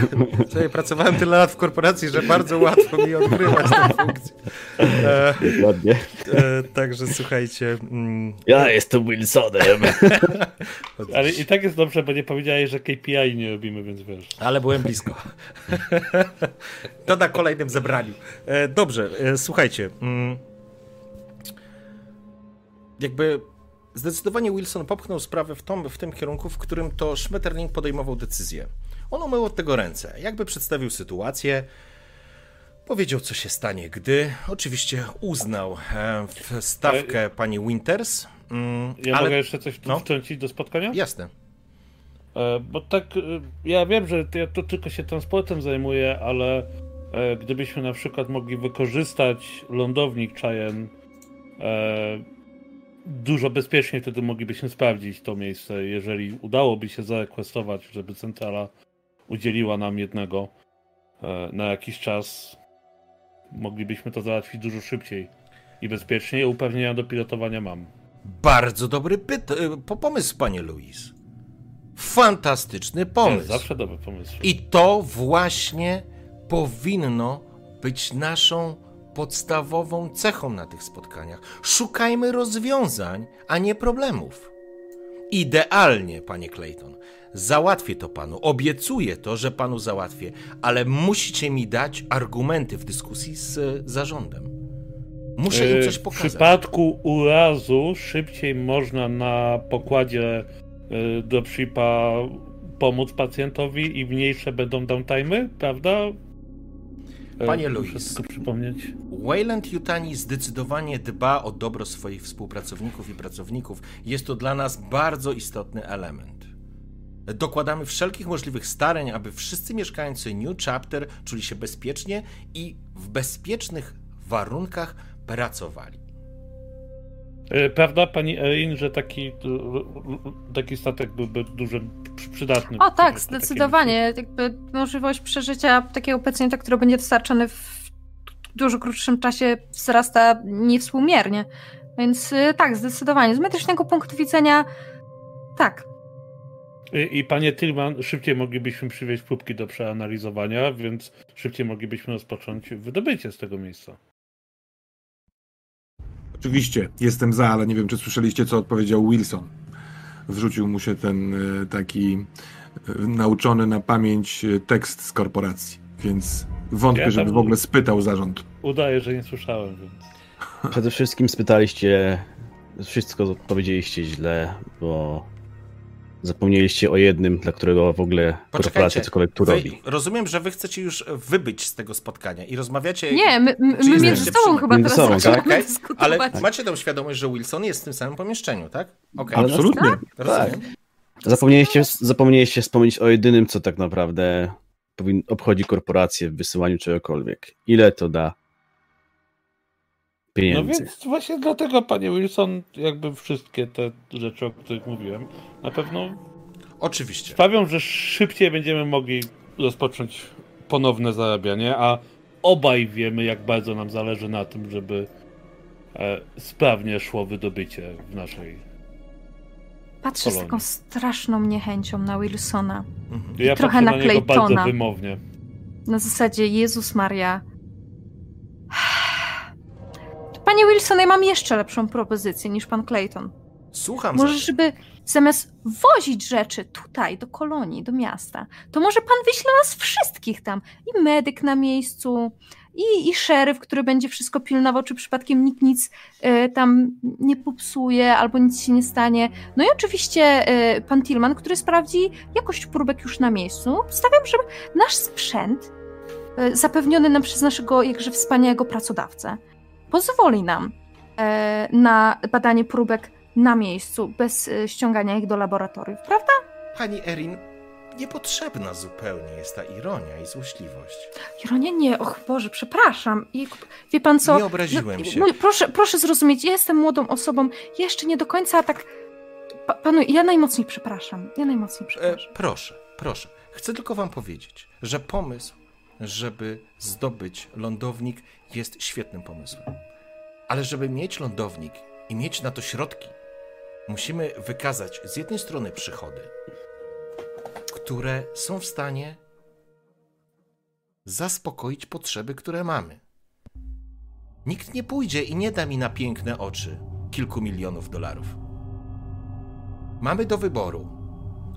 słuchaj, pracowałem tyle lat w korporacji, że bardzo łatwo mi odgrywać tę funkcję. E. E, także słuchajcie. Mm, ja jestem Wilsonem. (laughs) Ale i tak jest dobrze, bo nie powiedziałeś, że KPI nie robimy, więc wiesz. Ale byłem blisko. (laughs) to na kolejnym zebraniu. E, dobrze, e, słuchajcie. Mm, jakby zdecydowanie Wilson popchnął sprawę w, tom, w tym kierunku, w którym to Schmetterling podejmował decyzję. On umył od tego ręce, jakby przedstawił sytuację, powiedział, co się stanie, gdy oczywiście uznał e, stawkę Ale... pani Winters. Mm, ja ale... mogę jeszcze coś tu no? wtrącić do spotkania? Jasne. E, bo tak, e, ja wiem, że ja to tylko się transportem zajmuję, ale gdybyśmy na przykład mogli wykorzystać lądownik Cheyenne dużo bezpieczniej wtedy moglibyśmy sprawdzić to miejsce, jeżeli udałoby się zarekwestować, żeby centrala udzieliła nam jednego e, na jakiś czas. Moglibyśmy to załatwić dużo szybciej i bezpieczniej. Upewnienia do pilotowania mam. Bardzo dobry pyt e, pomysł, panie Luis. Fantastyczny pomysł. zawsze dobry pomysł. I to właśnie powinno być naszą podstawową cechą na tych spotkaniach. Szukajmy rozwiązań, a nie problemów. Idealnie, panie Clayton. Załatwię to panu. Obiecuję to, że panu załatwię, ale musicie mi dać argumenty w dyskusji z zarządem. Muszę im coś pokazać. W przypadku urazu szybciej można na pokładzie y, dropshipa pomóc pacjentowi i mniejsze będą downtime'y, prawda? E, Panie Muszę Louis. to przypomnieć. Wayland Yutani zdecydowanie dba o dobro swoich współpracowników i pracowników. Jest to dla nas bardzo istotny element. Dokładamy wszelkich możliwych starań, aby wszyscy mieszkańcy New Chapter czuli się bezpiecznie i w bezpiecznych warunkach pracowali. E, Prawda, pani Erin, że taki, e, taki statek byłby przy- przydatny? O tak, zdecydowanie. Jakby możliwość przeżycia takiego pacjenta, który będzie dostarczony w dużo krótszym czasie wzrasta niewspółmiernie. Więc y, tak, zdecydowanie. Z medycznego punktu widzenia tak. I, I panie Tillman, szybciej moglibyśmy przywieźć próbki do przeanalizowania, więc szybciej moglibyśmy rozpocząć wydobycie z tego miejsca. Oczywiście, jestem za, ale nie wiem, czy słyszeliście, co odpowiedział Wilson. Wrzucił mu się ten e, taki e, nauczony na pamięć e, tekst z korporacji, więc wątpię, Ja żeby w ogóle spytał zarząd. Udaje, że nie słyszałem, więc... Przede wszystkim spytaliście, wszystko powiedzieliście źle, bo zapomnieliście o jednym, dla którego w ogóle korporacja cokolwiek tu wy, robi. rozumiem, że wy chcecie już wybyć z tego spotkania i rozmawiacie. Nie, my, my, my między sobą przy- chyba między teraz sobą, tak? Dyskutować. Ale macie tą świadomość, że Wilson jest w tym samym pomieszczeniu, tak? Okej, Ale Absolutnie. rozumiem. Zapomnieliście, zapomnieliście wspomnieć o jedynym, co tak naprawdę obchodzi korporację w wysyłaniu czegokolwiek. Ile to da No pieniędzy? więc właśnie dlatego, panie Wilson, jakby wszystkie te rzeczy, o których mówiłem, na pewno Oczywiście. sprawią, że szybciej będziemy mogli rozpocząć ponowne zarabianie, a obaj wiemy, jak bardzo nam zależy na tym, żeby e, sprawnie szło wydobycie w naszej... Patrzę z Kolonii. taką straszną niechęcią na Wilsona. Mhm. Ja trochę na na niego bardzo Claytona. wymownie. Na zasadzie Jezus Maria. Panie Wilson, ja mam jeszcze lepszą propozycję niż pan Clayton. Słucham Może, za... żeby zamiast wozić rzeczy tutaj, do kolonii, do miasta, to może pan wyśle nas wszystkich tam. I medyk na miejscu, i, i szeryf, który będzie wszystko pilnował, czy przypadkiem nikt nic e, tam nie popsuje, albo nic się nie stanie. No i oczywiście e, pan Tillman, który sprawdzi jakość próbek już na miejscu. Stawiam, że nasz sprzęt, e, zapewniony nam przez naszego jakże wspaniałego pracodawcę, pozwoli nam e, na badanie próbek na miejscu, bez e, ściągania ich do laboratoriów, prawda? Pani Erin, niepotrzebna zupełnie jest ta ironia i złośliwość. Ironia nie, och Boże, przepraszam. I, wie pan co? Nie obraziłem No, się. no, proszę, proszę zrozumieć, ja jestem młodą osobą, jeszcze nie do końca tak... Pa, panu, ja najmocniej przepraszam, ja najmocniej E, przepraszam. proszę, proszę. Chcę tylko wam powiedzieć, że pomysł, żeby zdobyć lądownik jest świetnym pomysłem. Ale żeby mieć lądownik i mieć na to środki, musimy wykazać z jednej strony przychody, które są w stanie zaspokoić potrzeby, które mamy. Nikt nie pójdzie i nie da mi na piękne oczy kilku milionów dolarów. Mamy do wyboru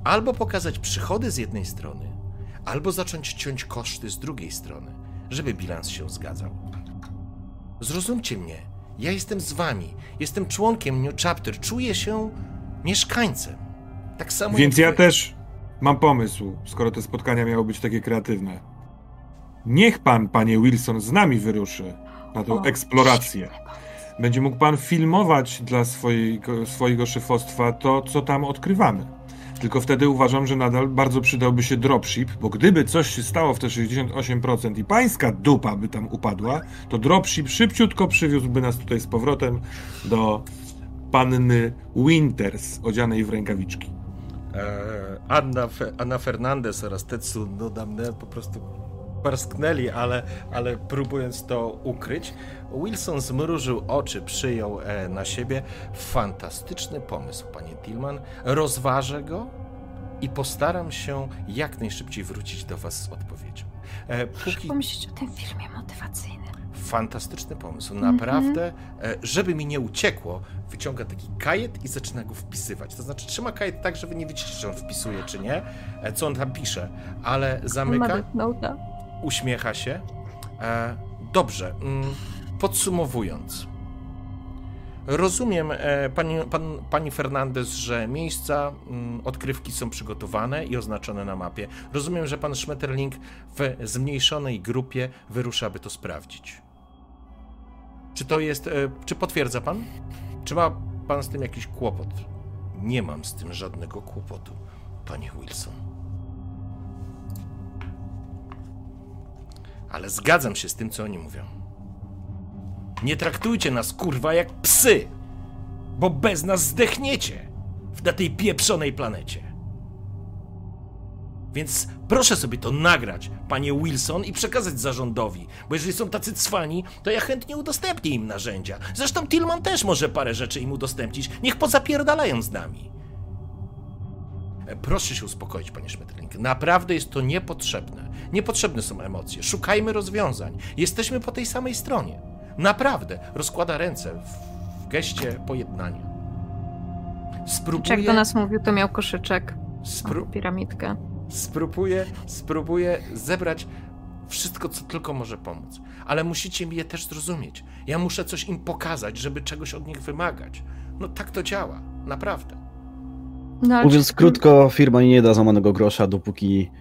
albo pokazać przychody z jednej strony, albo zacząć ciąć koszty z drugiej strony, żeby bilans się zgadzał. Zrozumcie mnie, ja jestem z wami, jestem członkiem New Chapter, czuję się mieszkańcem. Tak samo Więc jak ja wy. też mam pomysł, skoro te spotkania miały być takie kreatywne. Niech pan, panie Wilson, z nami wyruszy na tą O, eksplorację. Będzie mógł pan filmować dla swojego, swojego szefostwa to, co tam odkrywamy. Tylko wtedy uważam, że nadal bardzo przydałby się dropship, bo gdyby coś się stało w te 68% i pańska dupa by tam upadła, to dropship szybciutko przywiózłby nas tutaj z powrotem do panny Winters, odzianej w rękawiczki. E, Anna, Anna Fernandez oraz Tetsu Nodamne po prostu parsknęli, ale, ale próbując to ukryć, Wilson zmrużył oczy, przyjął e, na siebie. Fantastyczny pomysł, panie Tillman. Rozważę go i postaram się jak najszybciej wrócić do was z odpowiedzią. E, póki... Pomyśleć o tym filmie motywacyjnym. Fantastyczny pomysł. Naprawdę, e, żeby mi nie uciekło, wyciąga taki kajet i zaczyna go wpisywać. To znaczy trzyma kajet tak, że wy nie widzicie, czy on wpisuje, czy nie, co on tam pisze, ale zamyka, Nota. Uśmiecha się. E, Dobrze, mm, podsumowując. Rozumiem, e, pani, pan, pani Fernandez, że miejsca mm, odkrywki są przygotowane i oznaczone na mapie. Rozumiem, że pan Schmetterling w zmniejszonej grupie wyrusza, aby to sprawdzić. Czy to jest. E, czy potwierdza pan? Czy ma pan z tym jakiś kłopot? Nie mam z tym żadnego kłopotu, panie Wilson. Ale zgadzam się z tym, co oni mówią. Nie traktujcie nas, kurwa, jak psy, bo bez nas zdechniecie na tej pieprzonej planecie. Więc proszę sobie to nagrać, panie Wilson, i przekazać zarządowi, bo jeżeli są tacy cwani, to ja chętnie udostępnię im narzędzia. Zresztą Tillman też może parę rzeczy im udostępnić, niech pozapierdalają z nami. Proszę się uspokoić, panie Schmetterling. Naprawdę jest to niepotrzebne. Niepotrzebne są emocje. Szukajmy rozwiązań. Jesteśmy po tej samej stronie. Naprawdę rozkłada ręce w, geście pojednania. Spróbuję... Jak do nas mówił, to miał koszyczek. Spró... piramidkę. Spróbuję, spróbuję zebrać wszystko, co tylko może pomóc. Ale musicie mi je też zrozumieć. Ja muszę coś im pokazać, żeby czegoś od nich wymagać. No tak to działa, naprawdę. No, Mówiąc czy... krótko, firma nie da złamanego grosza, dopóki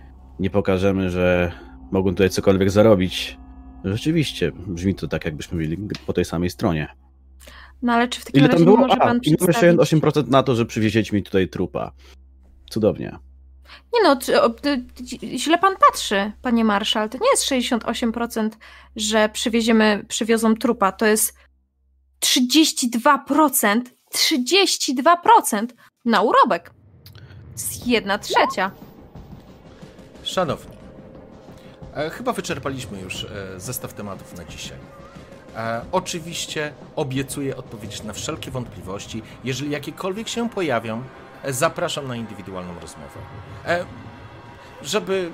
nie pokażemy, że mogą tutaj cokolwiek zarobić. Rzeczywiście, brzmi to tak, jakbyśmy byli po tej samej stronie. No ale czy w takim ile razie tam było? może pan A, przedstawić... 8% na to, że przywieziecie mi tutaj trupa. Cudownie. Nie no, źle pan patrzy, panie marszał. To nie jest 68%, że przywieziemy, przywiozą trupa. To jest 32%, 32% na urobek. Z jedna trzecia. Szanowni, E, chyba wyczerpaliśmy już e, zestaw tematów na dzisiaj. E, oczywiście obiecuję odpowiedzieć na wszelkie wątpliwości. Jeżeli jakiekolwiek się pojawią, zapraszam na indywidualną rozmowę. Żeby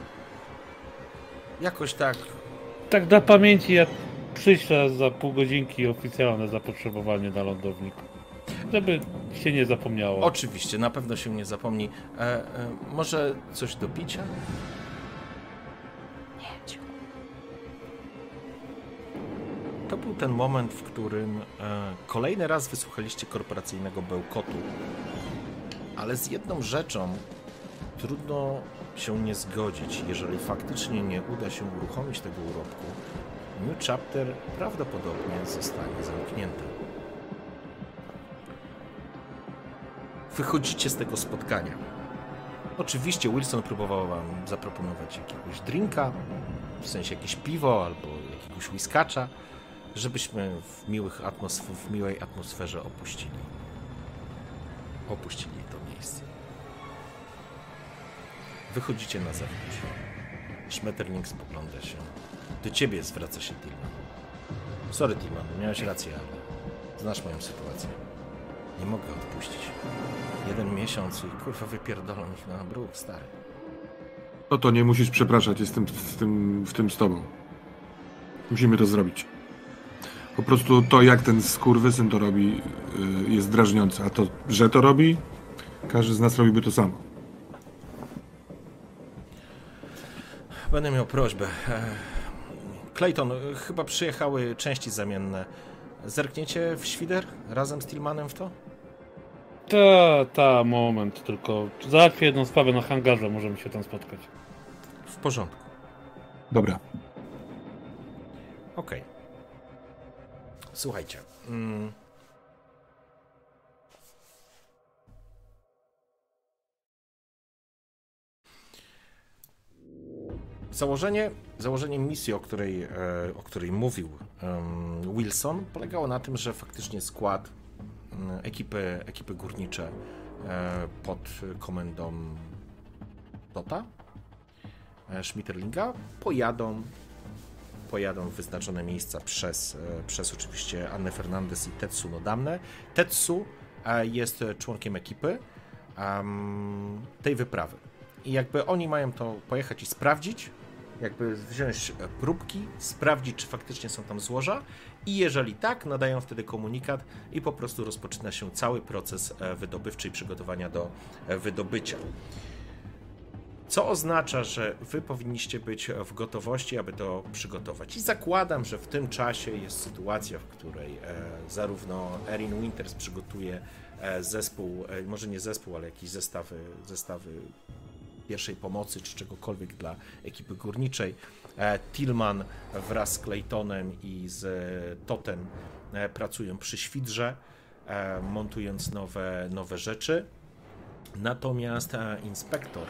jakoś tak. Tak dla pamięci, ja przyślę za pół godzinki oficjalne zapotrzebowanie na lądownik. Żeby się nie zapomniało. Oczywiście, na pewno się nie zapomni. E, e, może coś do picia? To był ten moment, w którym e, kolejny raz wysłuchaliście korporacyjnego bełkotu, ale z jedną rzeczą trudno się nie zgodzić, jeżeli faktycznie nie uda się uruchomić tego urobku. New Chapter prawdopodobnie zostanie zamknięty. Wychodzicie z tego spotkania. Oczywiście Wilson próbował wam zaproponować jakiegoś drinka, w sensie jakieś piwo albo jakiegoś whiskacza, żebyśmy w, miłych atmosf- w miłej atmosferze opuścili. Opuścili to miejsce. Wychodzicie na zewnątrz. Schmetterling spogląda się. Do ciebie zwraca się Tilman. Sorry, Tilman, miałeś rację, ale znasz moją sytuację. Nie mogę odpuścić. Jeden miesiąc i kurwa wypierdolą ich na bruk, stary. No to nie musisz przepraszać, jestem w tym, w tym z tobą. Musimy to zrobić. Po prostu to, jak ten skurwysyn to robi, y, jest drażniące. A to, że to robi, każdy z nas robiby to samo. Będę miał prośbę. Clayton, chyba przyjechały części zamienne. Zerkniecie w świder razem z Tillmanem w to? Ta, ta, moment, tylko załatwię jedną sprawę na hangarze, możemy się tam spotkać. W porządku. Dobra. Okej. Okay. Słuchajcie. Mm. Założenie, założenie misji, o której, e, o której mówił Wilson, polegało na tym, że faktycznie skład ekipy, ekipy górnicze e, pod komendą Dota e, Schmitterlinga pojadą pojadą w wyznaczone miejsca przez, e, przez oczywiście Annę Fernandez i Tetsu Nodamne. Tetsu jest członkiem ekipy tej wyprawy. I jakby oni mają to pojechać i sprawdzić, jakby wziąć próbki, sprawdzić, czy faktycznie są tam złoża i jeżeli tak, nadają wtedy komunikat i po prostu rozpoczyna się cały proces e, wydobywczy i przygotowania do wydobycia. Co oznacza, że wy powinniście być w gotowości, aby to przygotować. I zakładam, że w tym czasie jest sytuacja, w której e, zarówno Erin Winters przygotuje e, zespół, e, może nie zespół, ale jakieś zestawy, zestawy pierwszej pomocy czy czegokolwiek dla ekipy górniczej. E, Tillman wraz z Claytonem i z Totem e, pracują przy świdrze, e, montując nowe, nowe rzeczy. Natomiast inspektor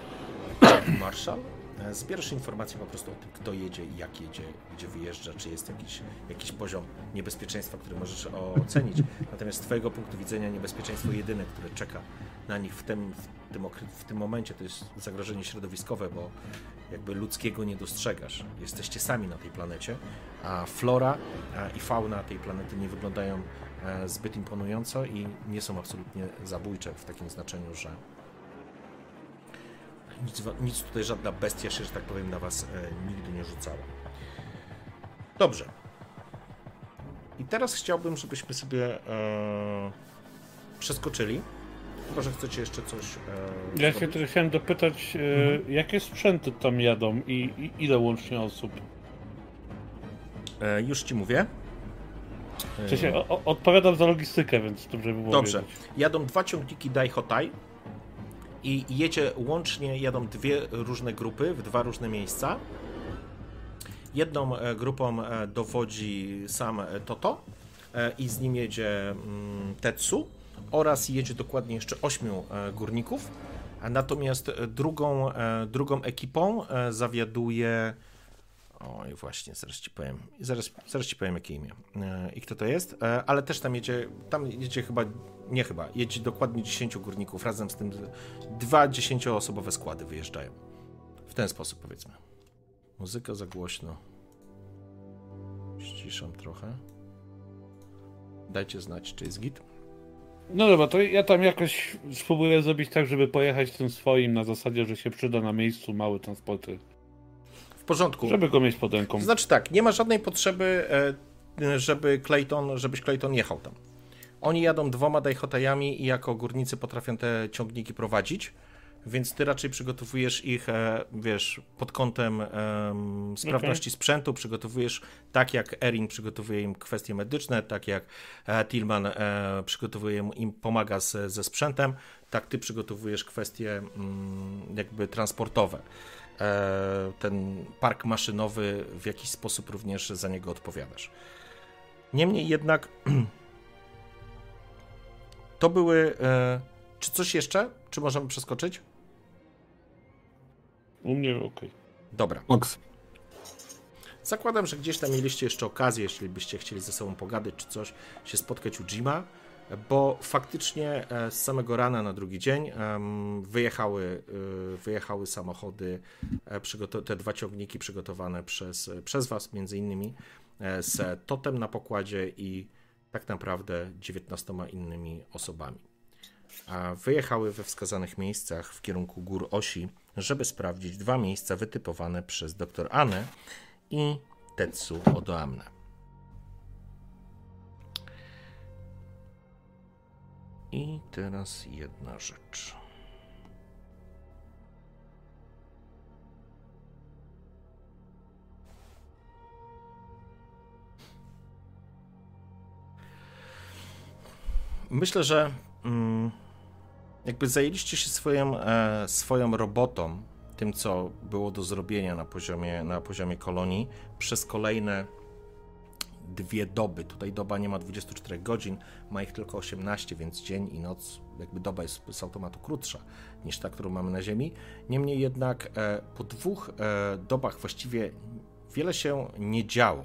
(coughs) Marshall zbierasz informacje po prostu o tym, kto jedzie jak jedzie, gdzie wyjeżdża, czy jest jakiś, jakiś poziom niebezpieczeństwa, który możesz ocenić. Natomiast z Twojego punktu widzenia niebezpieczeństwo jedyne, które czeka na nich w tym, w tym, w tym momencie, to jest zagrożenie środowiskowe, bo jakby ludzkiego nie dostrzegasz. Jesteście sami na tej planecie, a flora i fauna tej planety nie wyglądają e, zbyt imponująco i nie są absolutnie zabójcze w takim znaczeniu, że nic, nic tutaj żadna bestia się, że tak powiem, na was e, nigdy nie rzucała. Dobrze. I teraz chciałbym, żebyśmy sobie e, przeskoczyli. Chyba, że chcecie jeszcze coś. E, ja się tylko chciałem dopytać, e, mhm. jakie sprzęty tam jadą i, i ile łącznie osób? E, już ci mówię. Sensie, o, odpowiadam za logistykę, więc dobrze by było Dobrze. Wiedzieć. Jadą dwa ciągniki Daihotai i jedzie łącznie, jadą dwie różne grupy w dwa różne miejsca. Jedną e, grupą e, dowodzi sam e, Toto i z nim jedzie mm, Tetsu oraz jedzie dokładnie jeszcze ośmiu górników. Natomiast drugą, drugą ekipą zawiaduje Oj, właśnie, zaraz ci powiem. Zaraz, zaraz ci powiem, jakie imię i kto to jest. Ale też tam jedzie, tam jedzie chyba, nie chyba, jedzie dokładnie 10 górników. Razem z tym dwa dziesięcioosobowe składy wyjeżdżają. W ten sposób, powiedzmy. Muzyka za głośno. Ściszam trochę. Dajcie znać, czy jest git. No dobra, to ja tam jakoś spróbuję zrobić tak, żeby pojechać tym swoim na zasadzie, że się przyda na miejscu mały transporter porządku. Żeby go mieć pod ręką. Znaczy tak, nie ma żadnej potrzeby, e, żeby Clayton, żebyś Clayton jechał tam. Oni jadą dwoma dajhotajami i jako górnicy potrafią te ciągniki prowadzić, więc ty raczej przygotowujesz ich, e, wiesz, pod kątem um, sprawności okay. sprzętu, przygotowujesz tak jak Erin przygotowuje im kwestie medyczne, tak jak e, Tillman e, przygotowuje im, pomaga z, ze sprzętem, tak ty przygotowujesz kwestie mm, jakby transportowe. E, ten park maszynowy w jakiś sposób również za niego odpowiadasz. Niemniej jednak (clears throat) to były. E, czy coś jeszcze? Czy możemy przeskoczyć? U mnie ok. Dobra. Oks. Zakładam, że gdzieś tam mieliście jeszcze okazję, jeśli byście chcieli ze sobą pogadać czy coś, się spotkać u Jima bo faktycznie e, z samego rana na drugi dzień wyjechały, e, wyjechały samochody, e, te dwa ciągniki przygotowane przez, przez Was, między innymi z Totem na pokładzie i tak naprawdę 19 innymi osobami. Wyjechały we wskazanych miejscach w kierunku gór osi, żeby sprawdzić dwa miejsca wytypowane przez dr Anę i Tetsu Odoamne. I teraz jedna rzecz. Myślę, że mm, jakby zajęliście się swoją, e, swoją robotą, tym co było do zrobienia na poziomie, na poziomie kolonii, przez kolejne dwie doby. Tutaj doba nie ma 24 godzin, ma ich tylko 18, więc dzień i noc, jakby doba jest z automatu krótsza niż ta, którą mamy na Ziemi. Niemniej jednak e, po dwóch e, dobach właściwie wiele się nie działo.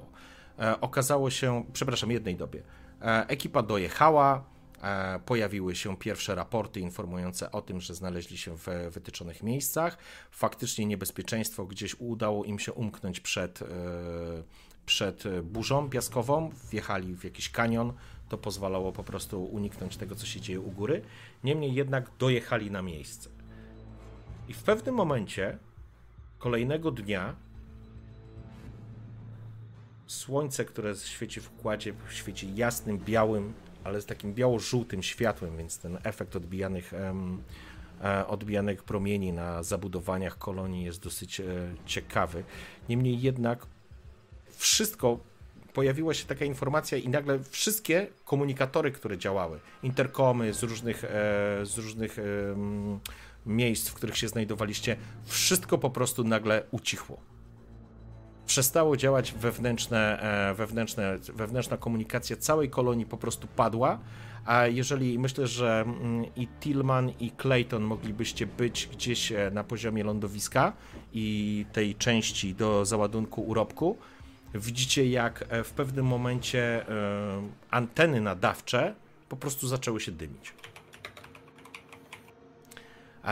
Okazało się, przepraszam, jednej dobie. Ekipa dojechała, pojawiły się pierwsze raporty informujące o tym, że znaleźli się w wytyczonych miejscach. Faktycznie niebezpieczeństwo gdzieś udało im się umknąć przed przed burzą piaskową, wjechali w jakiś kanion, to pozwalało po prostu uniknąć tego, co się dzieje u góry. Niemniej jednak dojechali na miejsce. I w pewnym momencie kolejnego dnia słońce, które świeci w układzie, świeci jasnym, białym, ale z takim biało-żółtym światłem, więc ten efekt odbijanych, e, odbijanych promieni na zabudowaniach kolonii jest dosyć e, ciekawy. Niemniej jednak wszystko pojawiła się taka informacja i nagle wszystkie komunikatory, które działały, interkomy z różnych, z różnych miejsc, w których się znajdowaliście, wszystko po prostu nagle ucichło przestało działać wewnętrzne, e, wewnętrzne, wewnętrzna komunikacja całej kolonii po prostu padła. A jeżeli myślę, że mm, i Tillman i Clayton moglibyście być gdzieś e, na poziomie lądowiska i tej części do załadunku urobku, widzicie jak e, w pewnym momencie anteny nadawcze po prostu zaczęły się dymić.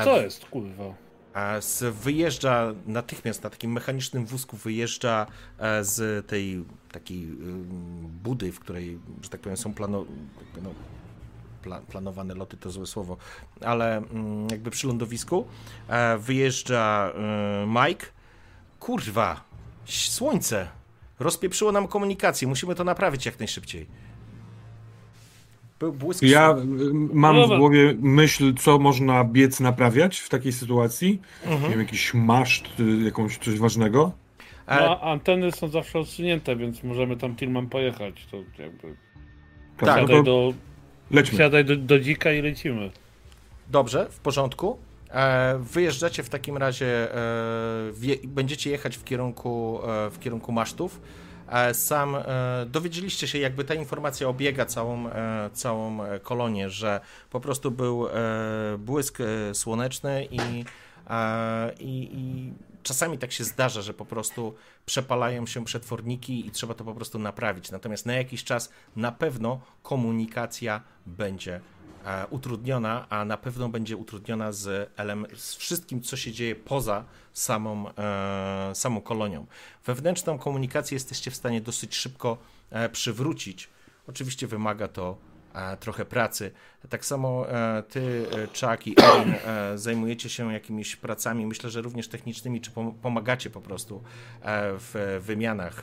Co jest, kurwa? Wyjeżdża natychmiast na takim mechanicznym wózku wyjeżdża e, z tej takiej budy, w której, że tak powiem, są plano, no, pla, planowane loty, to złe słowo, ale mm, jakby przy lądowisku e, wyjeżdża e, Mike. Kurwa, słońce! Rozpieprzyło nam komunikację, musimy to naprawić jak najszybciej. Był błysk. Ja mam no w głowie myśl, co można biec naprawiać w takiej sytuacji. Mhm. Nie wiem, jakiś maszt, y, jakąś coś ważnego. No, anteny są zawsze odsunięte, więc możemy tam Tillman pojechać. To jakby. Tak, Siadaj, no do, lećmy. siadaj do, do dzika i lecimy. Dobrze, w porządku. E, wyjeżdżacie w takim razie, e, będziecie jechać w kierunku, e, w kierunku masztów. E, sam e, dowiedzieliście się, jakby ta informacja obiega całą, e, całą kolonię, że po prostu był błysk słoneczny i, i, i czasami tak się zdarza, że po prostu przepalają się przetworniki i trzeba to po prostu naprawić. Natomiast na jakiś czas na pewno komunikacja będzie E, utrudniona, a na pewno będzie utrudniona z, z wszystkim, co się dzieje poza samą, e, samą kolonią. Wewnętrzną komunikację jesteście w stanie dosyć szybko e, przywrócić. Oczywiście wymaga to trochę pracy. Tak samo e, ty, e, Chuck i Erin e, zajmujecie się jakimiś pracami, myślę, że również technicznymi, czy pomagacie po prostu w wymianach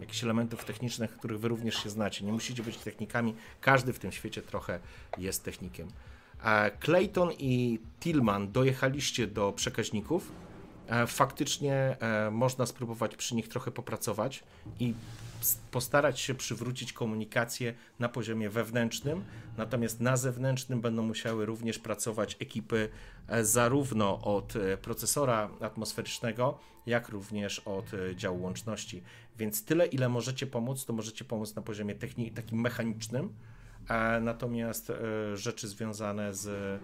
jakichś elementów technicznych, których wy również się znacie. Nie musicie być technikami, każdy w tym świecie trochę jest technikiem. Clayton i Tillman dojechaliście do przekaźników. Faktycznie można spróbować przy nich trochę popracować i postarać się przywrócić komunikację na poziomie wewnętrznym, natomiast na zewnętrznym będą musiały również pracować ekipy e, zarówno od e, procesora atmosferycznego, jak również od e, działu łączności. Więc tyle, ile możecie pomóc, to możecie pomóc na poziomie techni- takim mechanicznym, natomiast rzeczy związane z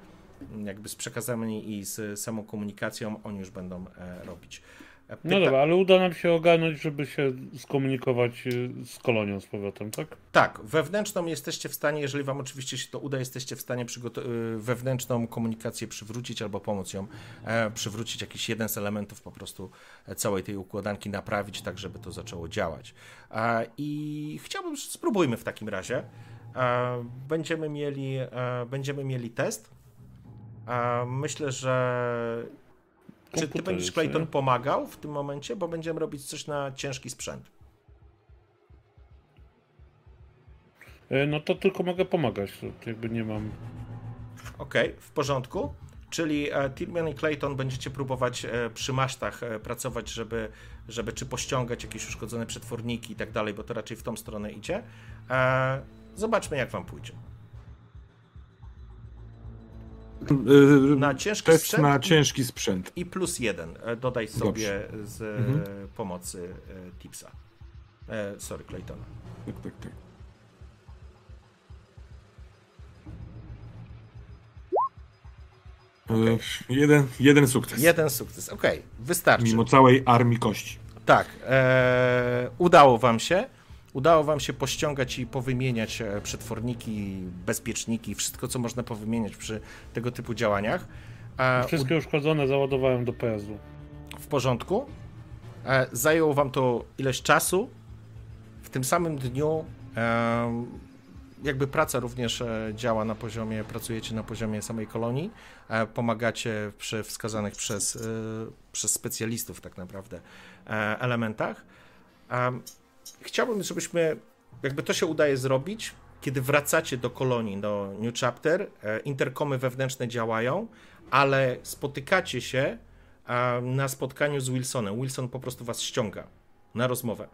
jakby z przekazami i z samą komunikacją oni już będą robić. Pyta... No dobra, ale uda nam się ogarnąć, żeby się skomunikować y, z kolonią z powrotem, tak? Tak, wewnętrzną jesteście w stanie, jeżeli wam oczywiście się to uda, jesteście w stanie y, wewnętrzną komunikację przywrócić albo pomóc ją e, przywrócić jakiś jeden z elementów po prostu e, całej tej układanki, naprawić tak, żeby to zaczęło działać. E, I chciałbym, spróbujmy w takim razie. E, będziemy mieli, będziemy mieli test. Myślę, że czy ty będziesz, Clayton, pomagał w tym momencie? Bo będziemy robić coś na ciężki sprzęt. E, no to tylko mogę pomagać, to jakby nie mam... Okej, okay, w porządku. Czyli e, Tillman i Clayton będziecie próbować e, przy masztach pracować, żeby, żeby czy pościągać jakieś uszkodzone przetworniki i tak dalej, bo to raczej w tą stronę idzie. Zobaczmy, jak wam pójdzie. Yy, na ciężki Test sprzęt. na ciężki sprzęt. I plus jeden. E, dodaj sobie Dobrze. z mhm. pomocy e, Tipsa. E, sorry, Claytona. Tak, tak, tak. Okay. Jeden, jeden sukces. Jeden sukces, okej, okay. wystarczy. Mimo całej armii kości. Tak, e, udało wam się udało wam się pościągać i powymieniać e, przetworniki, bezpieczniki, wszystko, co można powymieniać przy tego typu działaniach. Wszystkie uszkodzone załadowałem do pojazdu. W porządku. E, zajęło wam to ileś czasu. W tym samym dniu jakby praca również e, działa na poziomie, pracujecie na poziomie samej kolonii, pomagacie przy wskazanych przez, przez specjalistów tak naprawdę elementach chciałbym, żebyśmy, jakby to się udaje zrobić, kiedy wracacie do kolonii, do New Chapter, e, interkomy wewnętrzne działają, ale spotykacie się na spotkaniu z Wilsonem. Wilson po prostu was ściąga na rozmowę.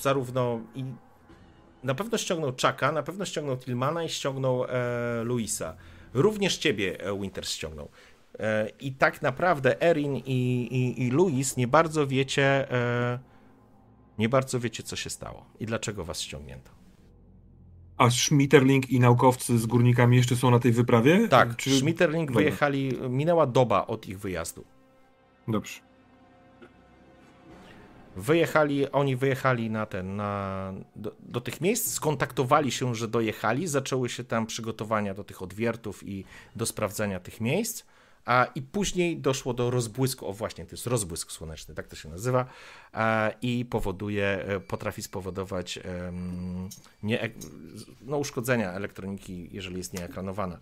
Zarówno i na pewno ściągnął Chucka, na pewno ściągnął Tillmana i ściągnął e, Luisa. Również ciebie e, Winter ściągnął. E, I tak naprawdę Erin i, i, i Luis nie bardzo wiecie, e, nie bardzo wiecie, co się stało i dlaczego was ściągnięto. A Schmitterling i naukowcy z górnikami jeszcze są na tej wyprawie? Tak, Czy... Schmitterling Dobra. wyjechali, minęła doba od ich wyjazdu. Dobrze. Wyjechali, oni wyjechali na ten, na, do, do, tych miejsc, skontaktowali się, że dojechali, zaczęły się tam przygotowania do tych odwiertów i do sprawdzania tych miejsc, a i później doszło do rozbłysku, o właśnie, to jest rozbłysk słoneczny, tak to się nazywa, a, i powoduje, e, potrafi spowodować um, nie, no, uszkodzenia elektroniki, jeżeli jest nieekranowana.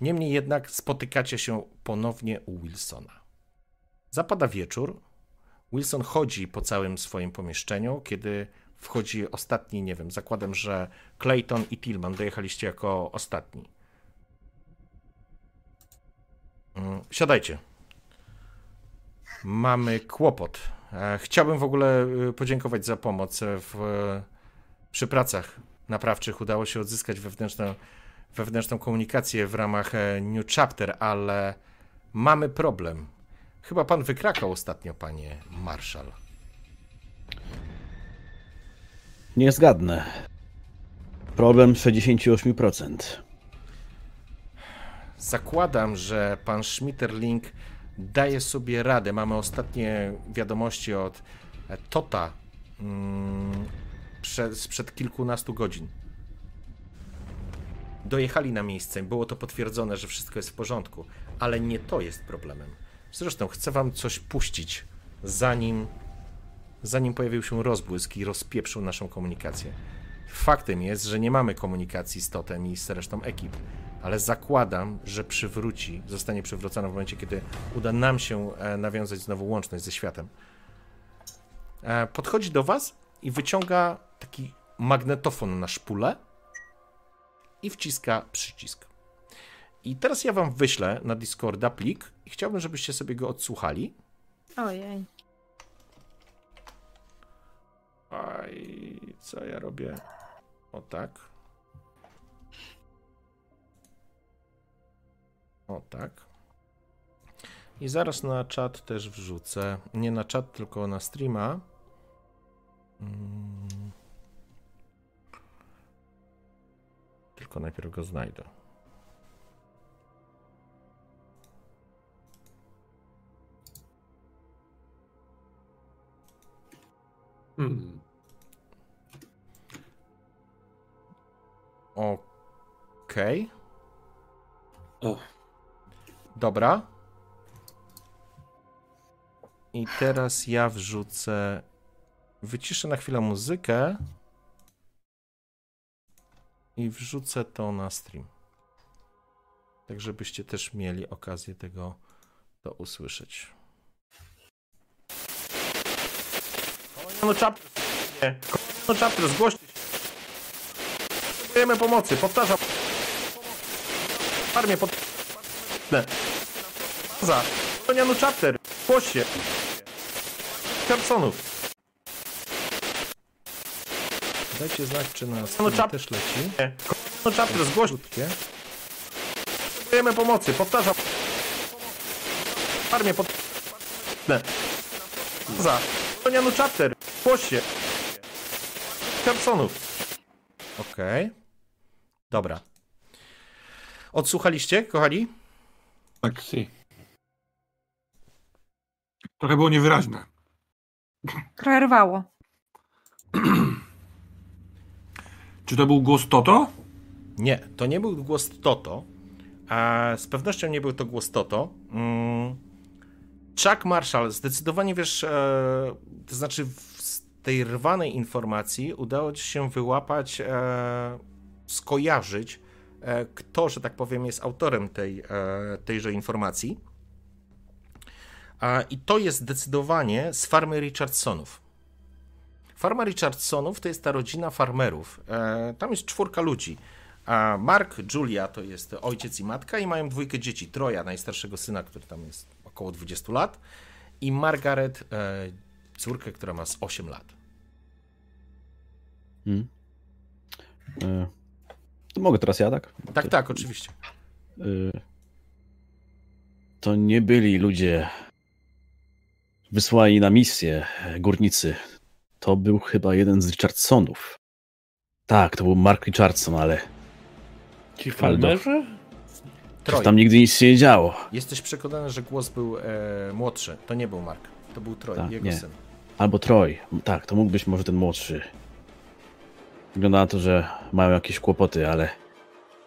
Niemniej jednak spotykacie się ponownie u Wilsona. Zapada wieczór, Wilson chodzi po całym swoim pomieszczeniu, kiedy wchodzi ostatni, nie wiem, zakładam, że Clayton i Tillman dojechaliście jako ostatni. Mm, siadajcie. Mamy kłopot. E, chciałbym w ogóle y, podziękować za pomoc w, przy pracach naprawczych. Udało się odzyskać wewnętrzną, wewnętrzną komunikację w ramach e, New Chapter, ale mamy problem. Chyba pan wykrakał ostatnio, panie Marszal. Nie zgadnę. Problem 68%. Zakładam, że pan Schmitterling daje sobie radę. Mamy ostatnie wiadomości od Tota mm, przed, sprzed kilkunastu godzin. Dojechali na miejsce, było to potwierdzone, że wszystko jest w porządku, ale nie to jest problemem. Zresztą chcę wam coś puścić, zanim, zanim pojawił się rozbłysk i rozpieprzył naszą komunikację. Faktem jest, że nie mamy komunikacji z Totem i z resztą ekip, ale zakładam, że przywróci, zostanie przywrócona w momencie, kiedy uda nam się e, nawiązać znowu łączność ze światem. E, podchodzi do was i wyciąga taki magnetofon na szpulę i wciska przycisk. I teraz ja wam wyślę na Discorda plik i chciałbym, żebyście sobie go odsłuchali. Ojej. Aj, co ja robię? O tak. O tak. I zaraz na czat też wrzucę. Nie na czat, tylko na streama. Hmm. Tylko najpierw go znajdę. Hmm. Okej. Okay. Dobra. I teraz ja wrzucę. Wyciszę na chwilę muzykę. I wrzucę to na stream. Tak, żebyście też mieli okazję tego to usłyszeć. No chapter. Nie. No chapter, zgłoście się. Potrzebujemy pomocy, powtarzam. Armię pod... Baza. Kolonianu chapter. Zgłoś się. Carlsonów. Dajcie znać, czy nas no, chap... też leci. Nie. No chapter, zgłoś. Potrzebujemy pomocy, powtarzam. Armię pod... Baza. Kolonianu chapter. Zgłoś się. Carlsonów. Okej. Okay. Dobra. Odsłuchaliście, kochani? Tak. Si. Trochę było niewyraźne. Trochę rwało. (clears throat) Czy to był głos Toto? Nie, to nie był głos Toto. A z pewnością nie był to głos Toto. Mm. Chuck Marshall zdecydowanie wiesz, e, to znaczy tej rwanej informacji udało ci się wyłapać, e, skojarzyć, e, kto, że tak powiem, jest autorem tej, tejże informacji. I to jest zdecydowanie z farmy Richardsonów. Farma Richardsonów to jest ta rodzina farmerów. E, tam jest czwórka ludzi. Mark, Julia to jest ojciec i matka i mają dwójkę dzieci. Troja, najstarszego syna, który tam jest około 20 lat i Margaret, e, córkę, która ma z 8 lat. Hmm. E, to mogę teraz ja, tak? Tak, tak, oczywiście. E, to nie byli ludzie wysłani na misję górnicy. To był chyba jeden z Richardsonów. Tak, to był Mark Richardson, ale... Ci farmerzy? Troj. Tam nigdy nic się nie działo. Jesteś przekonany, że głos był e, młodszy. To nie był Mark. To był Troj, tak, jego nie. syn. Albo Troj. Tak, to mógł być może ten młodszy. Wygląda na to, że mają jakieś kłopoty, ale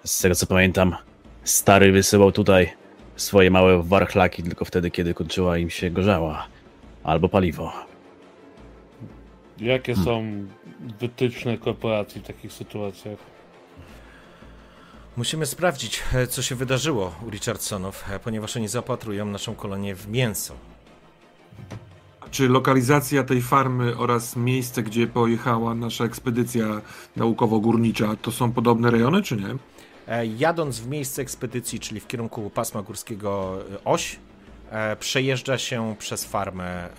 z tego co pamiętam, stary wysyłał tutaj swoje małe warchlaki tylko wtedy, kiedy kończyła im się gorzała albo paliwo. Jakie hmm. są wytyczne korporacji w takich sytuacjach? Musimy sprawdzić, e, co się wydarzyło u Richardsonów, e, ponieważ oni zaopatrują naszą kolonię w mięso. Czy lokalizacja tej farmy oraz miejsce, gdzie pojechała nasza ekspedycja naukowo-górnicza, to są podobne rejony, czy nie? E, jadąc w miejsce ekspedycji, czyli w kierunku pasma górskiego Oś, przejeżdża się przez farmę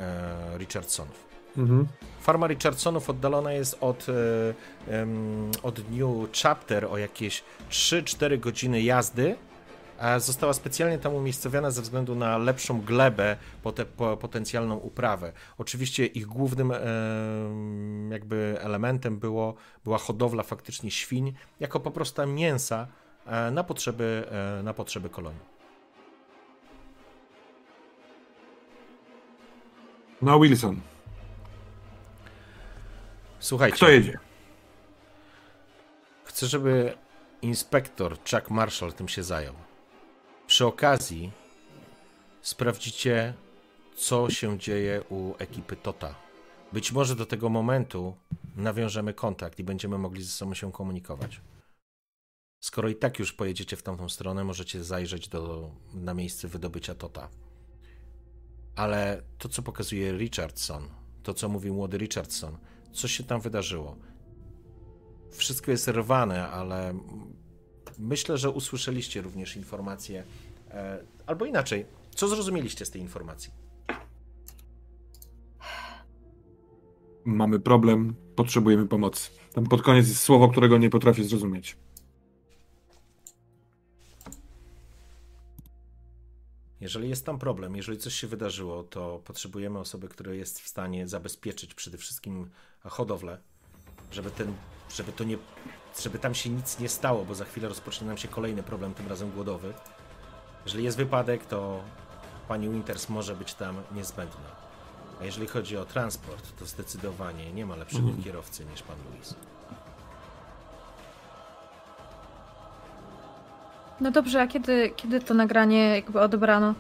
Richardsonów. Mhm. Farma Richardsonów oddalona jest od, od New Chapter o jakieś 3-4 godziny jazdy. Została specjalnie tam umiejscowiona ze względu na lepszą glebę, potencjalną uprawę. Oczywiście ich głównym jakby elementem było, była hodowla faktycznie świń, jako po prostu mięsa e, na potrzeby, e, na potrzeby kolonii. No Wilson. Słuchajcie. Kto jedzie? Chcę, żeby inspektor Chuck Marshall tym się zajął. Przy okazji sprawdzicie, co się dzieje u ekipy Tota. Być może do tego momentu nawiążemy kontakt i będziemy mogli ze sobą się komunikować. Skoro i tak już pojedziecie w tamtą stronę, możecie zajrzeć do, na miejsce wydobycia Tota. Ale to, co pokazuje Richardson, to, co mówi młody Richardson, co się tam wydarzyło. Wszystko jest rwane, ale myślę, że usłyszeliście również informacje, e, albo inaczej, co zrozumieliście z tej informacji? Mamy problem, potrzebujemy pomocy. Tam pod koniec jest słowo, którego nie potrafię zrozumieć. Jeżeli jest tam problem, jeżeli coś się wydarzyło, to potrzebujemy osoby, która jest w stanie zabezpieczyć przede wszystkim hodowlę, żeby ten, żeby to nie, żeby tam się nic nie stało, bo za chwilę rozpocznie nam się kolejny problem, tym razem głodowy. Jeżeli jest wypadek, to pani Winters może być tam niezbędna. A jeżeli chodzi o transport, to zdecydowanie nie ma lepszego mhm. kierowcy niż pan Luis. No dobrze, a kiedy, kiedy to nagranie jakby odebrano?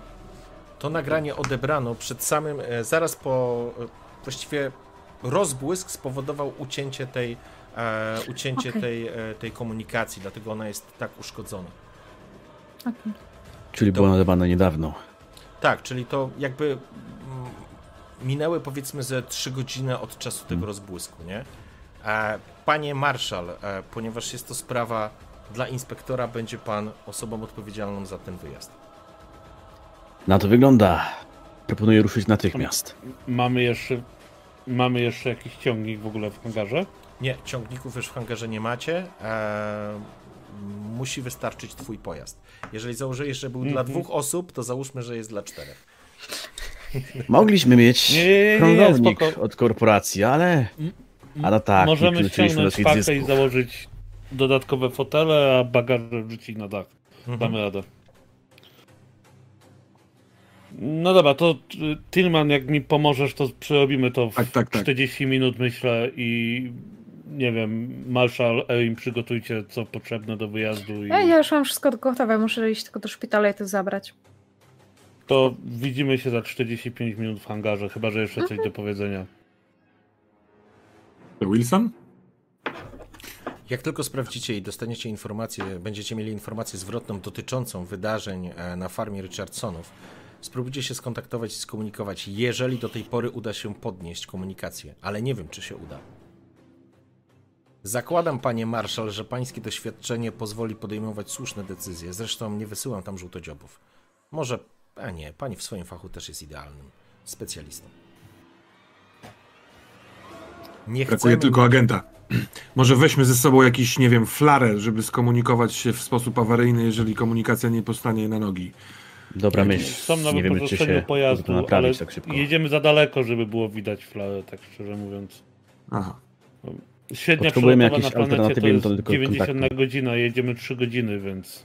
To nagranie odebrano przed samym, e, zaraz po, e, właściwie rozbłysk spowodował ucięcie tej, e, ucięcie okay. tej, e, tej komunikacji, dlatego ona jest tak uszkodzona. Okay. Czyli to, była odebrana niedawno. Tak, czyli to jakby mm, minęły powiedzmy ze 3 godziny od czasu tego hmm. rozbłysku, nie? E, panie Marszal, e, ponieważ jest to sprawa dla inspektora będzie pan osobą odpowiedzialną za ten wyjazd. Na to wygląda. Proponuję ruszyć natychmiast. Mamy jeszcze, mamy jeszcze jakiś ciągnik w ogóle w hangarze? Nie, ciągników już w hangarze nie macie. Eee, musi wystarczyć twój pojazd. Jeżeli założyłeś, że był mm -hmm. dla mhm. dwóch osób, to załóżmy, że jest dla czterech. Mogliśmy mieć krążownik od korporacji, ale... A no tak, Możemy ściągnąć pakę i założyć dodatkowe fotele, a bagaże wrzucić na dach. Mhm. Damy radę. No dobra, to y, Tillman, jak mi pomożesz, to przerobimy to w tak, tak, tak. 40 minut, myślę, i nie wiem, Marshall, Erin, przygotujcie co potrzebne do wyjazdu. I... Ja, ja już mam wszystko gotowe, muszę iść tylko do szpitala i to zabrać. To widzimy się za 45 minut w hangarze, chyba że jeszcze mhm. coś do powiedzenia. Wilson? Jak tylko sprawdzicie i dostaniecie informację, będziecie mieli informację zwrotną dotyczącą wydarzeń e, na farmie Richardsonów, spróbujcie się skontaktować i skomunikować, jeżeli do tej pory uda się podnieść komunikację, ale nie wiem, czy się uda. Zakładam, panie marszał, że pańskie doświadczenie pozwoli podejmować słuszne decyzje. Zresztą nie wysyłam tam żółtodziobów. Może, a nie, pani w swoim fachu też jest idealnym specjalistą. Nie Brakuje tylko agenta. (clears throat) Może weźmy ze sobą jakiś, nie wiem, flarę, żeby skomunikować się w sposób awaryjny, jeżeli komunikacja nie powstanie na nogi. Dobra myśl. Są na Nie wiemy, czy wypożyczeniu się uda to pojazdu, ale tak szybko. jedziemy za daleko, żeby było widać flarę, tak szczerze mówiąc. Aha. Średnia Potrzebujemy przelotowa na jakiejś planecie to jest to tylko 90 na kontaktu. godzinę, a jedziemy 3 godziny, więc...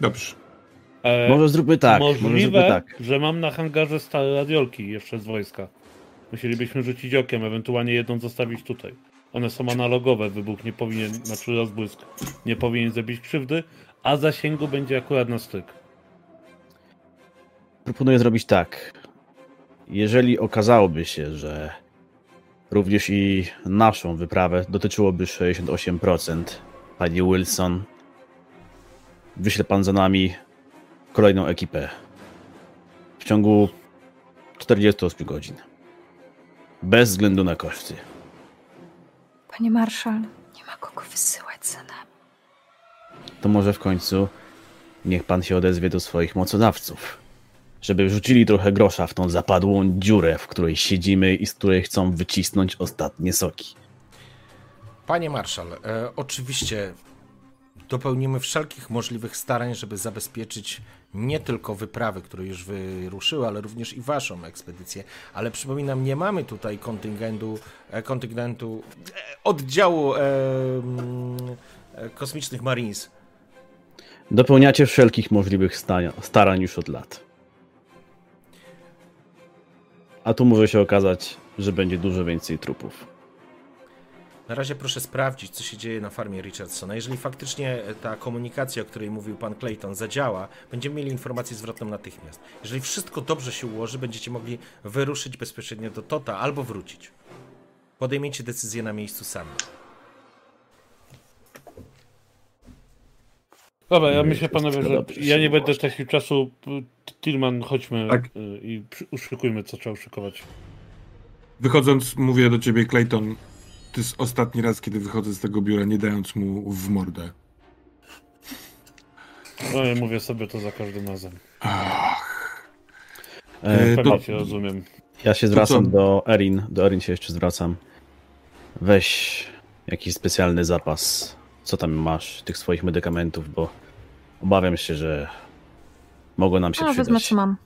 Dobrze. E, Może zróbmy tak, może Możliwe, zróbmy tak. że mam na hangarze stare radiolki jeszcze z wojska. Musielibyśmy rzucić okiem, ewentualnie jedną zostawić tutaj. One są analogowe, wybuch nie powinien, znaczy rozbłysk nie powinien zrobić krzywdy, a zasięgu będzie akurat na styk. Proponuję zrobić tak. Jeżeli okazałoby się, że również i naszą wyprawę dotyczyłoby 68%, panie Wilson, wyśle pan za nami kolejną ekipę w ciągu 48 godzin. Bez względu na koszty. Panie marszal, nie ma kogo wysyłać za nami. To może w końcu niech pan się odezwie do swoich mocodawców, żeby wrzucili trochę grosza w tą zapadłą dziurę, w której siedzimy i z której chcą wycisnąć ostatnie soki. Panie marszal, e, oczywiście dopełnimy wszelkich możliwych starań, żeby zabezpieczyć nie tylko wyprawy, które już wyruszyły, ale również i waszą ekspedycję. Ale przypominam, nie mamy tutaj kontyngentu, e, kontyngentu e, oddziału e, mm, e, kosmicznych Marines. Dopełniacie wszelkich możliwych starań już od lat. A tu może się okazać, że będzie dużo więcej trupów. Na razie proszę sprawdzić, co się dzieje na farmie Richardsona. Jeżeli faktycznie ta komunikacja, o której mówił pan Clayton, zadziała, będziemy mieli informację zwrotną natychmiast. Jeżeli wszystko dobrze się ułoży, będziecie mogli wyruszyć bezpośrednio do Tota albo wrócić. Podejmijcie decyzję na miejscu sami. Dobra, ja myślę panowie, że ja nie będę tracił czasu. Tilman, chodźmy Tak. y, i uszykujmy, co trzeba uszykować. Wychodząc, mówię do ciebie, Clayton, to jest ostatni raz, kiedy wychodzę z tego biura, nie dając mu w mordę. No ja mówię sobie to za każdym razem. Ach, E, E, to- cię rozumiem. Ja się zwracam do Erin, do Erin się jeszcze zwracam. Weź jakiś specjalny zapas. Co tam masz, tych swoich medykamentów, bo obawiam się, że mogą nam się No, wezmę przydać. co mam.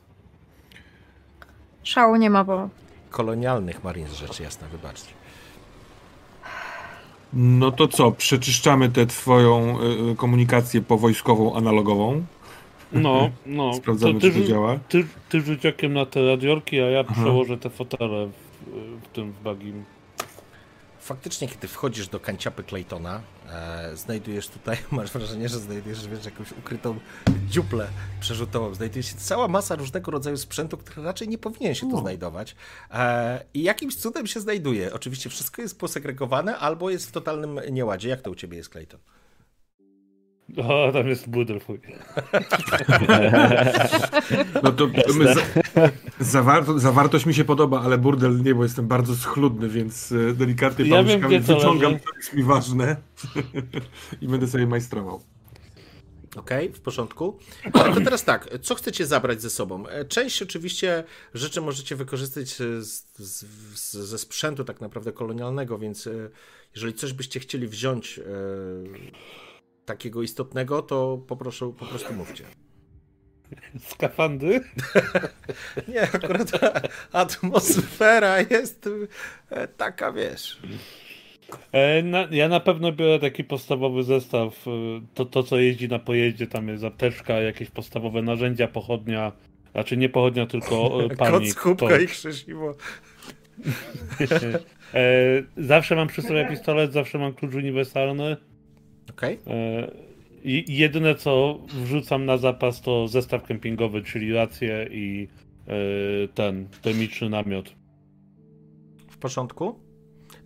Szału nie ma, bo Kolonialnych Marines, rzecz jasna, wybaczcie. No to co, przeczyszczamy tę twoją y, komunikację powojskową, analogową. No, (laughs) no. Sprawdzamy, ty, czy to działa. ty, ty rzuć okiem na te radiolki, a ja Aha. przełożę te fotele w, w tym w bagim. Faktycznie, kiedy wchodzisz do kanciapy Claytona, e, znajdujesz tutaj, (laughs) masz wrażenie, że znajdujesz wiesz, jakąś ukrytą dziuplę przerzutową. Znajduje się cała masa różnego rodzaju sprzętu, który raczej nie powinien się tu znajdować. E, I jakimś cudem się znajduje. Oczywiście wszystko jest posegregowane albo jest w totalnym nieładzie. Jak to u ciebie jest, Clayton? O, tam jest burdel twój. (laughs) No to my za, zawarto, zawartość mi się podoba, ale burdel nie, bo jestem bardzo schludny, więc e, delikatnie Ja wiem, paluszkami wyciągam, co jest mi ważne (laughs) i będę sobie majstrował. Okej, w porządku. No to teraz tak, co chcecie zabrać ze sobą? E, Część oczywiście rzeczy możecie wykorzystać z, z, z, ze sprzętu tak naprawdę kolonialnego, więc e, jeżeli coś byście chcieli wziąć e, takiego istotnego, to poproszę, po prostu mówcie. Skafandy? (laughs) Nie, akurat atmosfera jest e, taka, wiesz... E, na, ja na pewno biorę taki podstawowy zestaw. e, To, to, co jeździ na pojeździe, tam jest apteczka, jakieś podstawowe narzędzia, pochodnia. Znaczy nie pochodnia, tylko (laughs) palnik. kubka torcz. i krzesiwo. (laughs) Zawsze mam przy sobie pistolet, zawsze mam klucz uniwersalny. Okej, E, I jedyne co wrzucam na zapas to zestaw kempingowy, czyli rację i e, ten termiczny namiot. w porządku.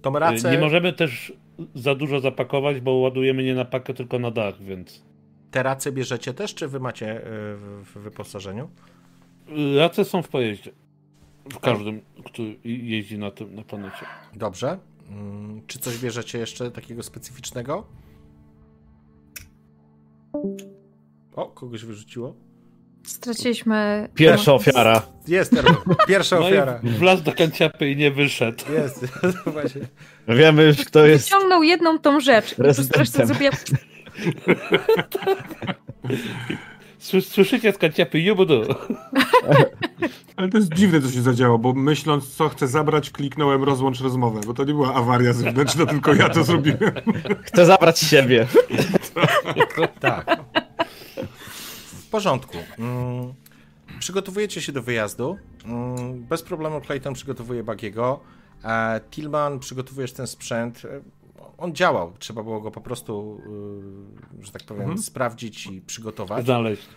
Tą E. Nie możemy też za dużo zapakować, bo ładujemy nie na pakę, tylko na dach, więc. Te race bierzecie też, czy wy macie e, w, w wyposażeniu? Race są w pojeździe. W każdym, który jeździ na tym na planecie. Dobrze. Mm, czy coś bierzecie jeszcze takiego specyficznego? O, kogoś wyrzuciło? Straciliśmy. Pierwsza ofiara. Jest, pierwsza No ofiara. wlazł do kanciapy i nie wyszedł. Jest, (laughs) właśnie. Wiemy już, kto jest. Wyciągnął jedną tą rzecz. Zrobiła. Sły- Słyszycie z kanciapy jubudu. Ale to jest dziwne, co się zadziało, bo myśląc, co chcę zabrać, kliknąłem rozłącz rozmowę, bo to nie była awaria zewnętrzna, tylko ja to zrobiłem. Chcę zabrać siebie. (laughs) Tak. W porządku. Mm, przygotowujecie się do wyjazdu. Mm, bez problemu Clayton przygotowuje Bagiego. E, Tillman, przygotowujesz ten sprzęt. E, On działał. Trzeba było go po prostu, y, że tak powiem, Mhm. sprawdzić i przygotować. Znaleźć.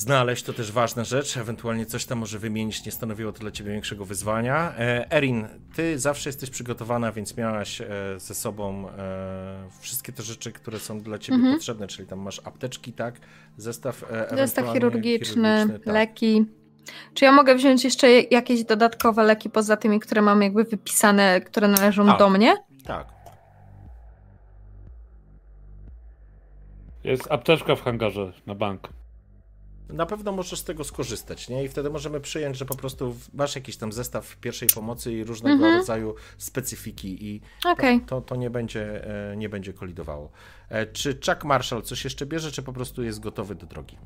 Znaleźć to też ważna rzecz, ewentualnie coś tam może wymienić, nie stanowiło to dla ciebie większego wyzwania. E, Erin, ty zawsze jesteś przygotowana, więc miałaś e, ze sobą e, wszystkie te rzeczy, które są dla ciebie Mhm. potrzebne, czyli tam masz apteczki, tak? Zestaw, e, Zestaw ewentualnie chirurgiczny, tak. leki. Czy ja mogę wziąć jeszcze jakieś dodatkowe leki poza tymi, które mam jakby wypisane, które należą A. do mnie? Tak. Jest apteczka w hangarze na bank. Na pewno możesz z tego skorzystać, nie? I wtedy możemy przyjąć, że po prostu masz jakiś tam zestaw pierwszej pomocy i różnego Mhm. rodzaju specyfiki i Okej. to, to, to nie, będzie, e, nie będzie kolidowało. E, Czy Chuck Marshall coś jeszcze bierze, czy po prostu jest gotowy do drogi?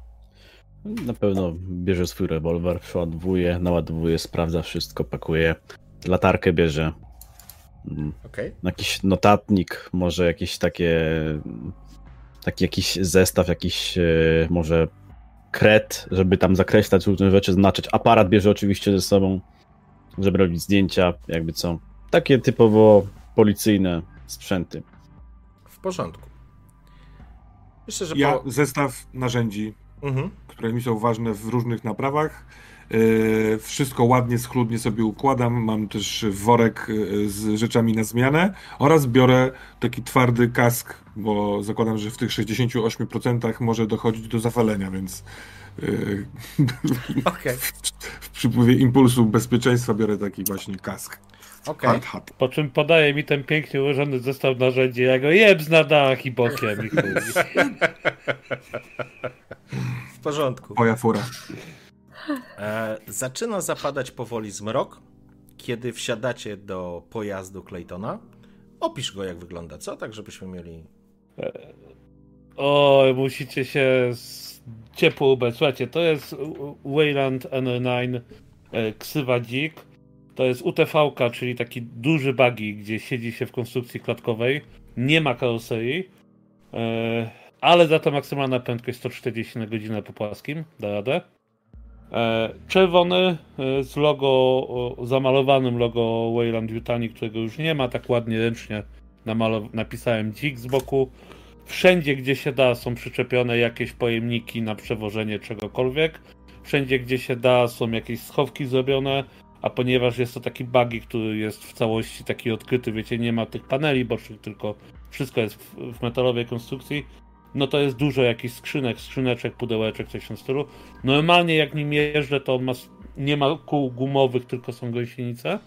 Na pewno bierze swój rewolwer, przeładowuje, naładowuje, sprawdza wszystko, pakuje. Latarkę bierze. Mm, Okej? Jakiś notatnik, może jakieś takie. Taki jakiś zestaw, jakiś e, może kret, żeby tam zakreślać różne rzeczy, znaczyć. Aparat bierze oczywiście ze sobą, żeby robić zdjęcia, jakby co. Takie typowo policyjne sprzęty. W porządku. Myślę, że Ja po... zestaw narzędzi, Mhm. które mi są ważne w różnych naprawach. Yy, wszystko ładnie, schludnie sobie układam. Mam też worek yy, z rzeczami na zmianę oraz biorę taki twardy kask, bo zakładam, że w tych 68% może dochodzić do zawalenia, więc yy, (laughs) Okej, w przypływie impulsu bezpieczeństwa biorę taki właśnie kask. okej. Hard hat. Po czym podaje mi ten pięknie ułożony zestaw narzędzi, ja go jebz na dach i bokiem i. W porządku. Moja fura. E, zaczyna zapadać powoli zmrok, kiedy wsiadacie do pojazdu Claytona. Opisz go, jak wygląda, co? Tak, żebyśmy mieli... O, musicie się ciepło ubrać. Słuchajcie, to jest Wayland N9 e, ksywa dzik. To jest UTV-ka, czyli taki duży buggy, gdzie siedzi się w konstrukcji klatkowej. Nie ma karoserii, e, ale za to maksymalna prędkość 140 na godzinę po płaskim. Da radę. E, Czerwony e, z logo, zamalowanym logo Wayland Yutani, którego już nie ma, tak ładnie ręcznie napisałem dzik z boku. Wszędzie, gdzie się da, są przyczepione jakieś pojemniki na przewożenie czegokolwiek. Wszędzie, gdzie się da, są jakieś schowki zrobione. A ponieważ jest to taki buggy, który jest w całości taki odkryty, wiecie, nie ma tych paneli bocznych, tylko wszystko jest w metalowej konstrukcji, no to jest dużo jakichś skrzynek, skrzyneczek, pudełeczek, coś w tym stylu. Normalnie jak nim jeżdżę, to on ma, nie ma kół gumowych, tylko są gąsienice.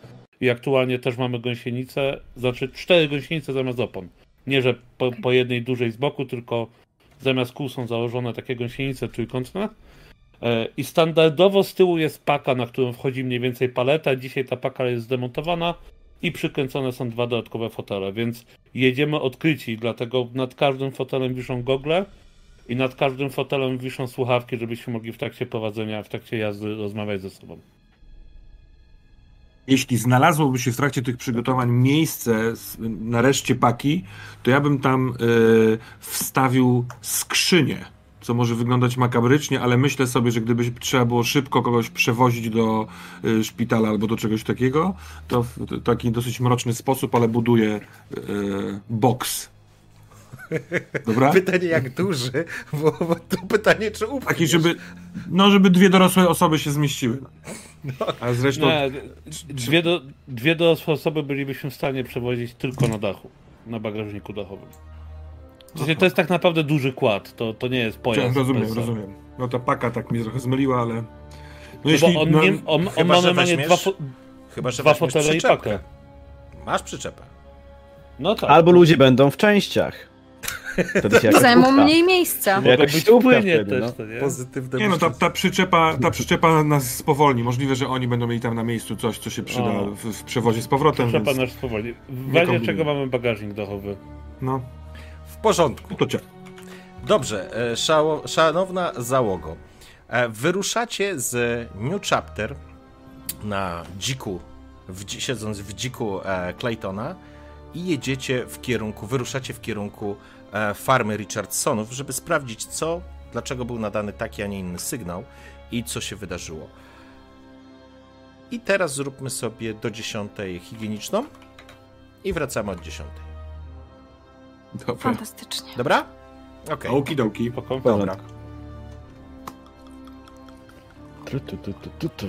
I aktualnie też mamy gąsienice, znaczy cztery gąsienice zamiast opon. Nie, że po, po jednej dużej z boku, tylko zamiast kół są założone takie gąsienice trójkątne. E, I standardowo z tyłu jest paka, na którą wchodzi mniej więcej paleta. Dzisiaj ta paka jest zdemontowana i przykręcone są dwa dodatkowe fotele, więc jedziemy odkryci, dlatego nad każdym fotelem wiszą gogle i nad każdym fotelem wiszą słuchawki, żebyśmy mogli w trakcie prowadzenia, w trakcie jazdy rozmawiać ze sobą. Jeśli znalazłoby się w trakcie tych przygotowań miejsce z- na reszcie paki, to ja bym tam y, wstawił skrzynię, co może wyglądać makabrycznie, ale myślę sobie, że gdyby trzeba było szybko kogoś przewozić do y, szpitala albo do czegoś takiego, to w taki dosyć mroczny sposób, ale buduję y, boks. Dobra? (laughs) Pytanie jak duży, bo, bo to pytanie czy upchniesz. Taki, żeby, no, żeby dwie dorosłe osoby się zmieściły. A zresztą Nie, dwie, do, dwie dorosłe osoby bylibyśmy w stanie przewozić tylko na dachu, na bagażniku dachowym. To jest tak naprawdę duży kład, to, to nie jest pojazd. rozumiem, bez- rozumiem. No ta paka tak mnie trochę zmyliła, ale... No No jeśli, bo on, no, nie, on, on chyba, ma że normalnie dwa, fo- Chyba, że dwa fotele i przyczepkę. pakę. Masz przyczepę. No tak. Albo ludzie będą w częściach. Wtedy się jakoś Zajmą mniej miejsca. Jakoś być się upcha płynie wtedy, też, no. to nie? Pozytywne Nie no, ta, ta, przyczepa, ta przyczepa nas spowolni. Możliwe, że oni będą mieli tam na miejscu coś, co się przyda w, w przewozie z powrotem, więc pana, spowolni. W razie czego mamy bagażnik dachowy? no, W porządku. to cię. Dobrze, e, szanowna załogo. e, Wyruszacie z New Chapter na dziku, w, siedząc w dziku e, Claytona i jedziecie w kierunku, wyruszacie w kierunku farmy Richardsonów, żeby sprawdzić co, dlaczego był nadany taki, a nie inny sygnał i co się wydarzyło. I teraz zróbmy sobie do 10 higieniczną i wracamy od 10. Dobra. Fantastycznie. Dobra? Okej. Okidoki. Spoko? Dobra. Tu, tu, tu, tu, tu,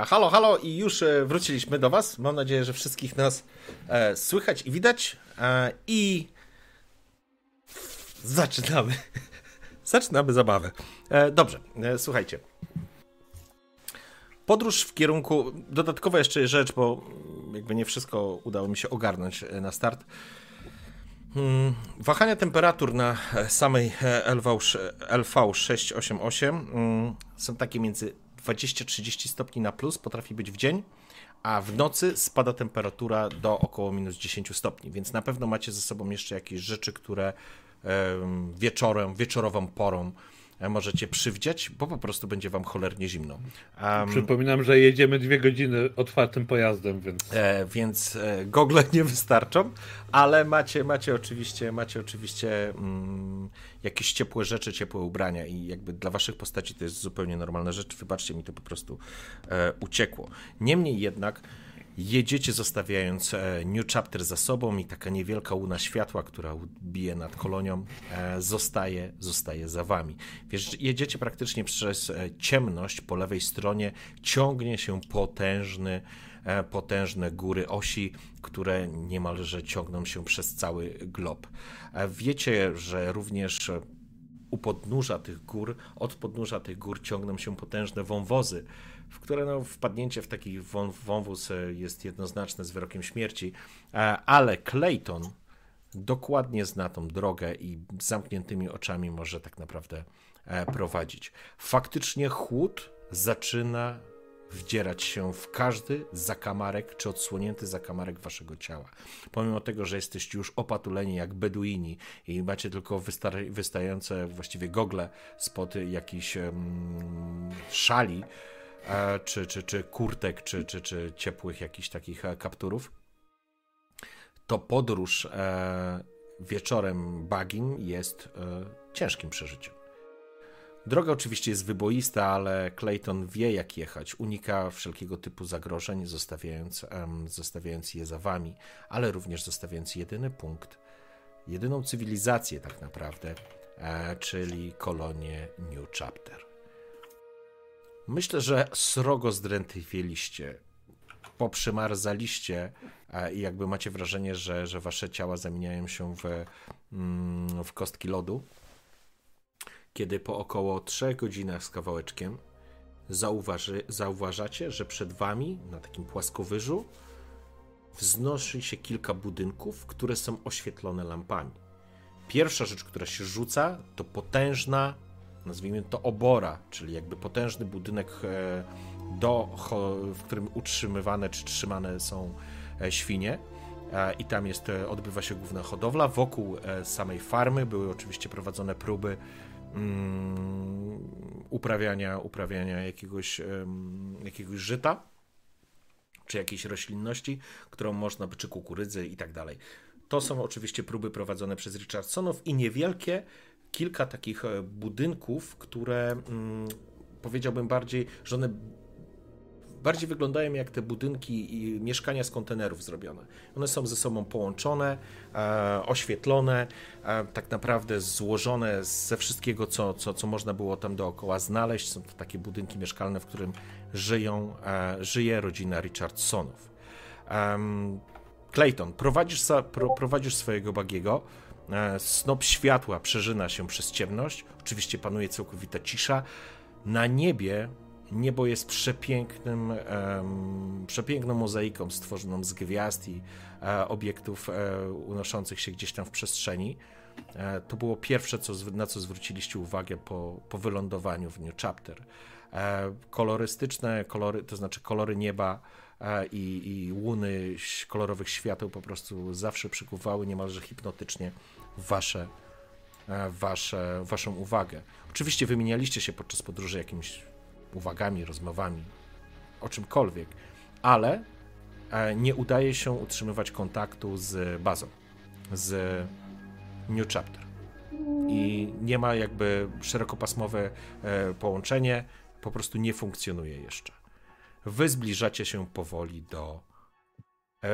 halo, halo i już e, wróciliśmy do Was. Mam nadzieję, że wszystkich nas e, słychać i widać. E, I zaczynamy. (laughs) zaczynamy zabawę. E, dobrze, e, słuchajcie. Podróż w kierunku. Dodatkowa jeszcze rzecz, bo jakby nie wszystko udało mi się ogarnąć e, na start. Hmm, wahania temperatur na samej LV, LV688 hmm, są takie między 20-30 stopni na plus potrafi być w dzień, a w nocy spada temperatura do około minus 10 stopni, więc na pewno macie ze sobą jeszcze jakieś rzeczy, które wieczorem, wieczorową porą możecie przywdziać, bo po prostu będzie wam cholernie zimno. Um, Przypominam, że jedziemy dwie godziny otwartym pojazdem, więc... E, więc e, gogle (laughs) nie wystarczą, ale macie, macie oczywiście, macie oczywiście mm, jakieś ciepłe rzeczy, ciepłe ubrania i jakby dla waszych postaci to jest zupełnie normalna rzecz. Wybaczcie, mi to po prostu e, uciekło. Niemniej jednak Jedziecie zostawiając e, New Chapter za sobą i taka niewielka łuna światła, która bije nad kolonią, e, zostaje, zostaje za wami. Wiesz, jedziecie praktycznie przez e, ciemność po lewej stronie, ciągnie się potężny, potężne góry osi, które niemalże ciągną się przez cały glob. Wiecie, że również u podnóża tych gór, od podnóża tych gór ciągną się potężne wąwozy, w które no, wpadnięcie w taki wąwóz e, jest jednoznaczne z wyrokiem śmierci, e, ale Clayton dokładnie zna tą drogę i zamkniętymi oczami może tak naprawdę e, prowadzić. Faktycznie chłód zaczyna wdzierać się w każdy zakamarek czy odsłonięty zakamarek waszego ciała. Pomimo tego, że jesteście już opatuleni jak beduini i macie tylko wystające właściwie gogle spod jakichś um, szali, czy, czy, czy kurtek, czy, czy, czy ciepłych jakichś takich e, kapturów, to podróż e, wieczorem bagin jest ciężkim przeżyciem. Droga oczywiście jest wyboista, ale Clayton wie jak jechać, unika wszelkiego typu zagrożeń, zostawiając, zostawiając je za wami, ale również zostawiając jedyny punkt, jedyną cywilizację tak naprawdę, czyli kolonię New Chapter. Myślę, że srogo zdrętwieliście, poprzemarzaliście i jakby macie wrażenie, że, że wasze ciała zamieniają się w, mm, w kostki lodu. Kiedy po około 3 godzinach z kawałeczkiem zauważy, zauważacie, że przed wami na takim płaskowyżu wznosi się kilka budynków, które są oświetlone lampami. Pierwsza rzecz, która się rzuca, to potężna nazwijmy to obora, czyli jakby potężny budynek, e, do, w którym utrzymywane czy trzymane są e, świnie. E, I tam jest, odbywa się główna hodowla. Wokół samej farmy były oczywiście prowadzone próby um, uprawiania, uprawiania jakiegoś, um, jakiegoś żyta czy jakiejś roślinności, którą można, czy kukurydzy i tak dalej. To są oczywiście próby prowadzone przez Richardsonów i niewielkie kilka takich e, budynków, które mm, powiedziałbym bardziej, że one bardziej wyglądają jak te budynki i mieszkania z kontenerów zrobione. One są ze sobą połączone, e, oświetlone, e, tak naprawdę złożone ze wszystkiego, co, co, co można było tam dookoła znaleźć. Są to takie budynki mieszkalne, w którym żyją, żyje rodzina Richardsonów. Clayton, prowadzisz, pro, prowadzisz swojego bagiego, snop światła przeżyna się przez ciemność. Oczywiście panuje całkowita cisza. Na niebie niebo jest przepięknym, przepiękną mozaiką stworzoną z gwiazd i e, obiektów e, unoszących się gdzieś tam w przestrzeni. E, to było pierwsze, co, na co zwróciliście uwagę po, po wylądowaniu w New Chapter. E, kolorystyczne kolory, to znaczy kolory nieba e, i, i łuny kolorowych świateł po prostu zawsze przykuwały niemalże hipnotycznie wasze, e, wasze, waszą uwagę. Oczywiście wymienialiście się podczas podróży jakimiś uwagami, rozmowami, o czymkolwiek, ale e, nie udaje się utrzymywać kontaktu z bazą, z New Chapter. I nie ma jakby szerokopasmowe e, połączenie, po prostu nie funkcjonuje jeszcze. Wy zbliżacie się powoli do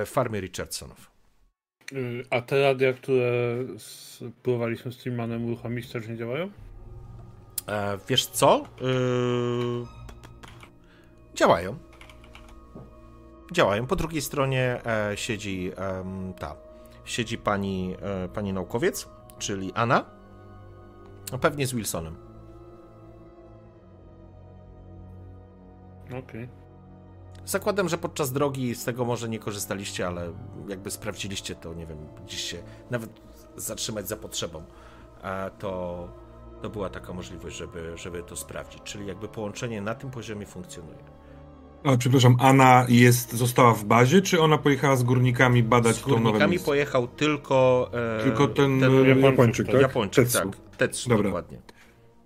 farmy Richardsonów. Y, a te radia, które próbowaliśmy z Trimmanem uruchomić, też nie działają? E, wiesz co? Yy... Działają. działają. Po drugiej stronie e, siedzi ta, siedzi pani, e, pani naukowiec, czyli Anna, no pewnie z Wilsonem. Okej. Okay. Zakładam, że podczas drogi z tego może nie korzystaliście, ale jakby sprawdziliście to, nie wiem, gdzieś się nawet zatrzymać za potrzebą, to, to była taka możliwość, żeby, żeby to sprawdzić. Czyli jakby połączenie na tym poziomie funkcjonuje. A, przepraszam, Anna jest, została w bazie, czy ona pojechała z górnikami badać z górnikami to nowe pojechał tylko... E, tylko ten, ten Japończyk, tak? Japończyk, Tetsu. tak. Tetsu, Dobra. dokładnie.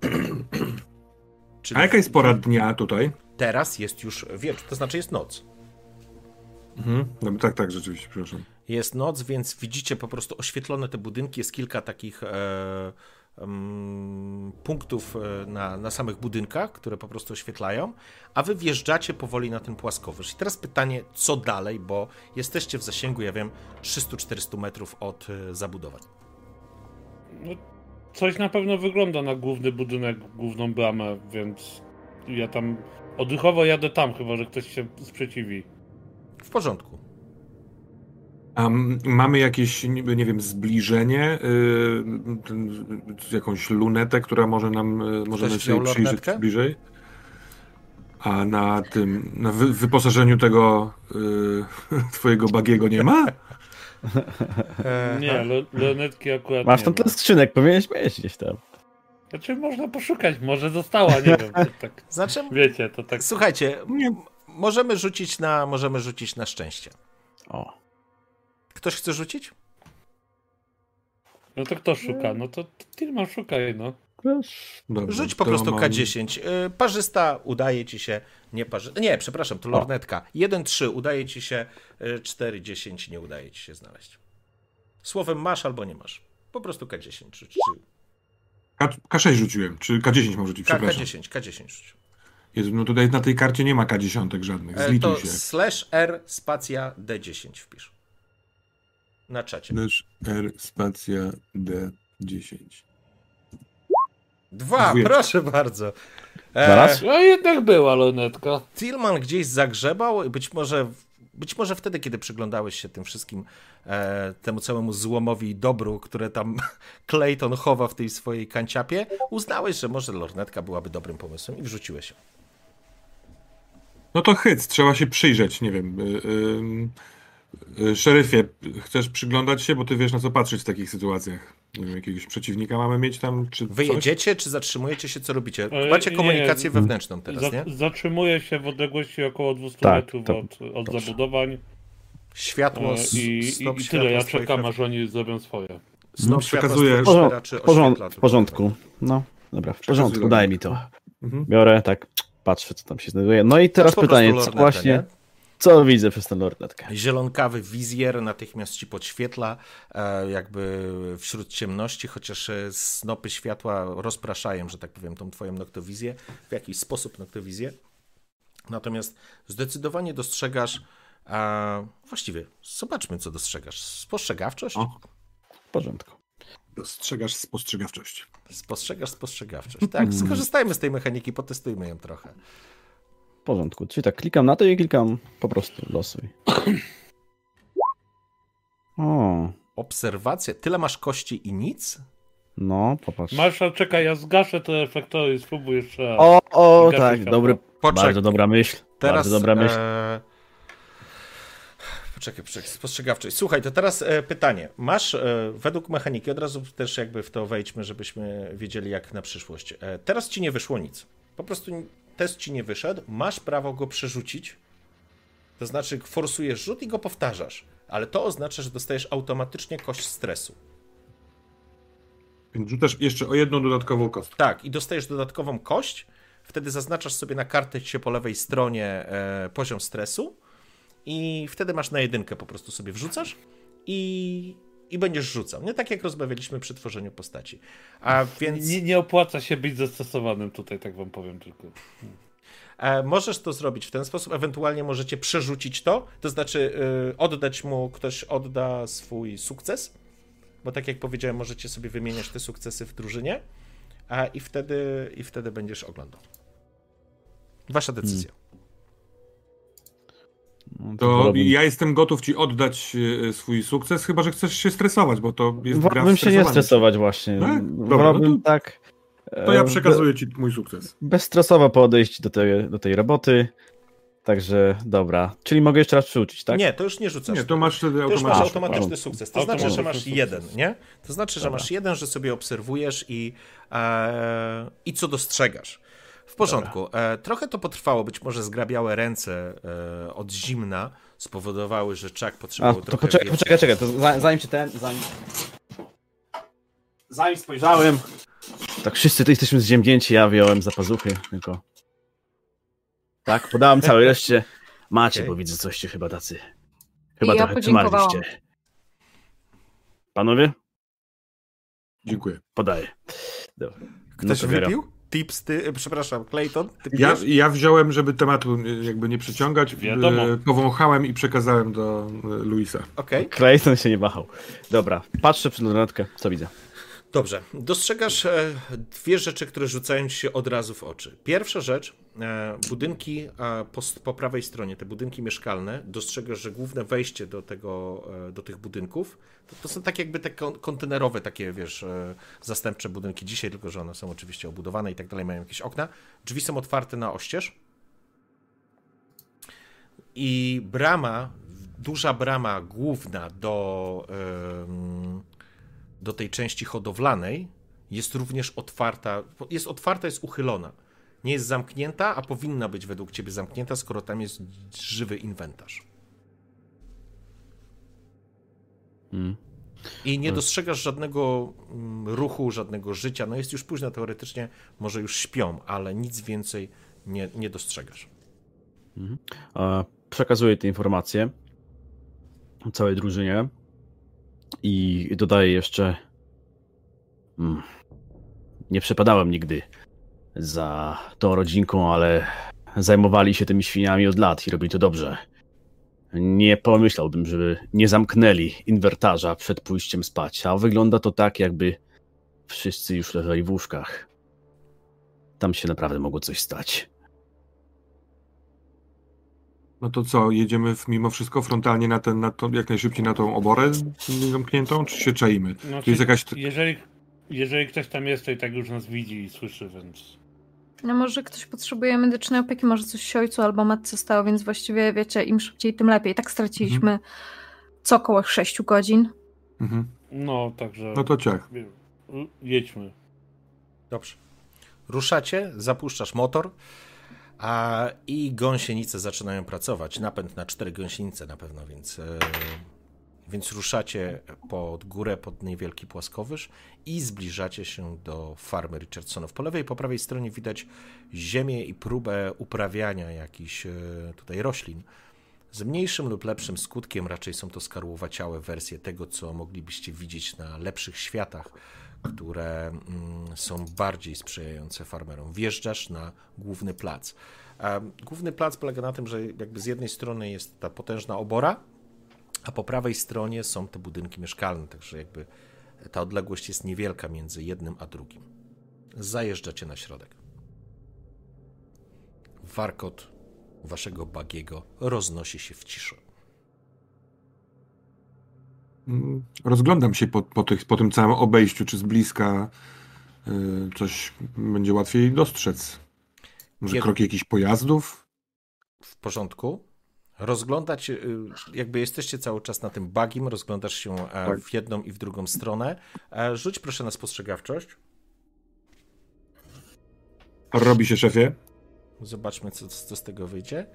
(clears throat) Czyli A jaka jest pora dnia tutaj? Teraz jest już wieczór, to znaczy jest noc. Mhm. No, tak, tak, rzeczywiście, przepraszam. Jest noc, więc widzicie po prostu oświetlone te budynki. Jest kilka takich e, punktów e, na, na samych budynkach, które po prostu oświetlają, a wy wjeżdżacie powoli na ten płaskowyż. I teraz pytanie, co dalej, bo jesteście w zasięgu, ja wiem, 300-400 metrów od e, zabudowań. No, coś na pewno wygląda na główny budynek, główną bramę, więc ja tam odruchowo jadę tam, chyba że ktoś się sprzeciwi. W porządku. A mamy jakieś, nie wiem, zbliżenie, yy, jakąś lunetę, która może nam, yy, możemy sobie przyjrzeć bliżej? A na tym, na wy, wyposażeniu tego yy, (laughs) twojego bagiego nie ma? nie, lunetki akurat Masz tam ten skrzynek, powinieneś mieć gdzieś tam. Znaczy można poszukać, może została, nie wiem. Tak, (laughs) znaczy, wiecie, to tak. Słuchajcie, możemy rzucić na, możemy rzucić na szczęście. O. Ktoś chce rzucić? No to kto szuka? No to Tilman szukaj, no. Dobrze, Rzuć po prostu mam... K10. Y, parzysta udaje ci się. Nie, parzy... nie przepraszam, to lornetka. 1-3 udaje ci się, 4-10 y, nie udaje ci się znaleźć. Słowem masz albo nie masz. Po prostu K10 rzuć. K, K6 rzuciłem, czy K10 mam rzucić, przepraszam. K10, K10 rzuć. Jezu, no tutaj na tej karcie nie ma K10 żadnych, e, zlituj to się. slash R spacja D10 wpisz na czacie. Nasz R spacja D10. Dwa, Dwie. proszę bardzo. E, No jednak była lunetka. Tillman gdzieś zagrzebał, być może, być może wtedy, kiedy przyglądałeś się tym wszystkim, e, temu całemu złomowi i dobru, które tam (laughs) Clayton chowa w tej swojej kanciapie, uznałeś, że może lornetka byłaby dobrym pomysłem i wrzuciłeś ją. No to hyc, trzeba się przyjrzeć, nie wiem. Y, szeryfie, chcesz przyglądać się, bo ty wiesz na co patrzeć w takich sytuacjach. Nie wiem, jakiegoś przeciwnika mamy mieć tam, czy Wyjedziecie, czy zatrzymujecie się, co robicie? E, Macie komunikację nie, wewnętrzną teraz, za, nie? Zatrzymuję się w odległości około 200 tak, metrów to, od, od zabudowań. Światło, e, I, i, i tyle, ja czekam, aż oni zrobią swoje. Snop no, przekazuję. W, porząd, w porządku, no, dobra, w porządku, daj mi to. Mhm. Biorę, tak, patrzę, co tam się znajduje. No i teraz pytanie, co właśnie... Nie? Co widzę przez tę lornetkę? Zielonkawy wizjer natychmiast ci podświetla, e, jakby wśród ciemności, chociaż e, snopy światła rozpraszają, że tak powiem, tą twoją noktowizję, w jakiś sposób noktowizję. Natomiast zdecydowanie dostrzegasz, a właściwie zobaczmy, co dostrzegasz. Spostrzegawczość? O, w porządku. Dostrzegasz spostrzegawczość. Spostrzegasz spostrzegawczość. Tak, (laughs) skorzystajmy z tej mechaniki, potestujmy ją trochę. W porządku. Czyli tak, klikam na to i klikam po prostu losuj. O. Obserwacja. Tyle masz kości i nic? No, popatrz. Marszal, czekaj, ja zgaszę te efektory i spróbuj jeszcze. O, o, tak, dobry. Poczek. Bardzo dobra myśl. Teraz, bardzo dobra myśl. E... Poczekaj, poczekaj, spostrzegawczość. Słuchaj, to teraz e, pytanie. Masz e, według mechaniki, od razu też jakby w to wejdźmy, żebyśmy wiedzieli jak na przyszłość. E, teraz ci nie wyszło nic. Po prostu test ci nie wyszedł, masz prawo go przerzucić. To znaczy, forsujesz rzut i go powtarzasz, ale to oznacza, że dostajesz automatycznie kość stresu. Więc rzucasz jeszcze o jedną dodatkową kostkę. Tak, i dostajesz dodatkową kość. Wtedy zaznaczasz sobie na kartecie po lewej stronie e, poziom stresu i wtedy masz na jedynkę po prostu sobie wrzucasz i i będziesz rzucał. Nie tak jak rozmawialiśmy przy tworzeniu postaci. A więc... nie, nie opłaca się być zastosowanym tutaj, tak wam powiem tylko. E, możesz to zrobić w ten sposób, ewentualnie możecie przerzucić to, to znaczy yy, oddać mu, ktoś odda swój sukces, bo tak jak powiedziałem, możecie sobie wymieniać te sukcesy w drużynie a, i, wtedy, i wtedy będziesz oglądał. Wasza decyzja. No, To wolałbym- ja jestem gotów ci oddać e, swój sukces, chyba że chcesz się stresować, bo to jest gra Wolałbym się nie stresować właśnie. Tak? Dobra, Wolałbym no to- tak... To ja e, przekazuję ci mój sukces. be- Bezstresowo podejść do tej, do tej roboty. Także dobra. Czyli mogę jeszcze raz przyuczyć, tak? Nie, to już nie rzucasz. Nie, to masz wtedy To już masz automatyczny sukces. To znaczy, że automatyczny masz sukces. jeden, nie? To znaczy, że Dobra. masz jeden, że sobie obserwujesz i, e, i co dostrzegasz. W porządku. E, trochę to potrwało, być może zgrabiałe ręce e, od zimna spowodowały, że Chuck A, potrzebował to trochę poczekaj, więcej- poczekaj, czekaj. To za- zanim się ten. Zanim... zanim spojrzałem. Tak wszyscy tu jesteśmy zziemnięci, ja wyjąłem za pazuchy, tylko. Tak, podałem całej reszcie. Macie, Okej. bo widzę coście chyba tacy. Chyba I ja trochę przymarliście. Panowie? Dziękuję. Podaję. Dobra. Ktoś to biorę. wypił? Tips, ty, e, przepraszam, Clayton, ty Ja, ja wziąłem, żeby tematu jakby nie przyciągać, Wiadomo. e, powąchałem i przekazałem do e, Luisa. Okej. Clayton się nie wahał. Dobra, patrzę przed lornetkę, co widzę. Dobrze. Dostrzegasz dwie rzeczy, które rzucają ci się od razu w oczy. Pierwsza rzecz, budynki e, po, po prawej stronie, te budynki mieszkalne, dostrzegasz, że główne wejście do, tego, e, do tych budynków to, to są tak jakby te kon- kontenerowe takie, wiesz, e, zastępcze budynki dzisiaj, tylko że one są oczywiście obudowane i tak dalej, mają jakieś okna. Drzwi są otwarte na oścież. I brama, duża brama główna do, do tej części hodowlanej jest również otwarta. Jest otwarta, jest uchylona. Nie jest zamknięta, a powinna być według ciebie zamknięta, skoro tam jest żywy inwentarz. Mm. I nie dostrzegasz żadnego mm, ruchu, żadnego życia. No jest już późno teoretycznie, może już śpią, ale nic więcej nie, nie dostrzegasz. E, Przekazuję te informacje całej drużynie i dodaję jeszcze. Mm, Nie przepadałem nigdy za tą rodzinką, ale zajmowali się tymi świniami od lat i robili to dobrze. Nie pomyślałbym, żeby nie zamknęli inwertarza przed pójściem spać, a wygląda to tak, jakby wszyscy już leżeli w łóżkach. Tam się naprawdę mogło coś stać. No to co, jedziemy w, mimo wszystko frontalnie na ten, na to, jak najszybciej na tą oborę zamkniętą, czy się czaimy? Znaczy, Tu jest jakaś... jeżeli, jeżeli ktoś tam jest, to i tak już nas widzi i słyszy, więc. No może ktoś potrzebuje medycznej opieki, może coś się ojcu albo matce stało, więc właściwie wiecie, im szybciej, tym lepiej. Tak straciliśmy co około 6 godzin. Mhm. No, także. No to ciach. Jedźmy. Dobrze. Ruszacie, zapuszczasz motor a, i gąsienice zaczynają pracować. Napęd na cztery gąsienice na pewno, więc, e, więc ruszacie pod górę, pod niewielki płaskowyż i zbliżacie się do farmy Richardsonów. Po lewej i po prawej stronie widać ziemię i próbę uprawiania jakichś e, tutaj roślin. Z mniejszym lub lepszym skutkiem raczej są to skarłowaciałe wersje tego, co moglibyście widzieć na lepszych światach, które mm, są bardziej sprzyjające farmerom. Wjeżdżasz na główny plac. Główny plac polega na tym, że jakby z jednej strony jest ta potężna obora, a po prawej stronie są te budynki mieszkalne, także jakby ta odległość jest niewielka między jednym a drugim. Zajeżdżacie na środek. Warkot waszego bagiego roznosi się w ciszy. Rozglądam się po, po, tych, po tym całym obejściu, czy z bliska y, coś będzie łatwiej dostrzec. Może Kiedy- kroki jakichś pojazdów? W porządku. Rozglądać, y, jakby jesteście cały czas na tym bagim, rozglądasz się e, Tak. w jedną i w drugą stronę. E, Rzuć proszę na spostrzegawczość. Robi się szefie. Zobaczmy, co, co z tego wyjdzie.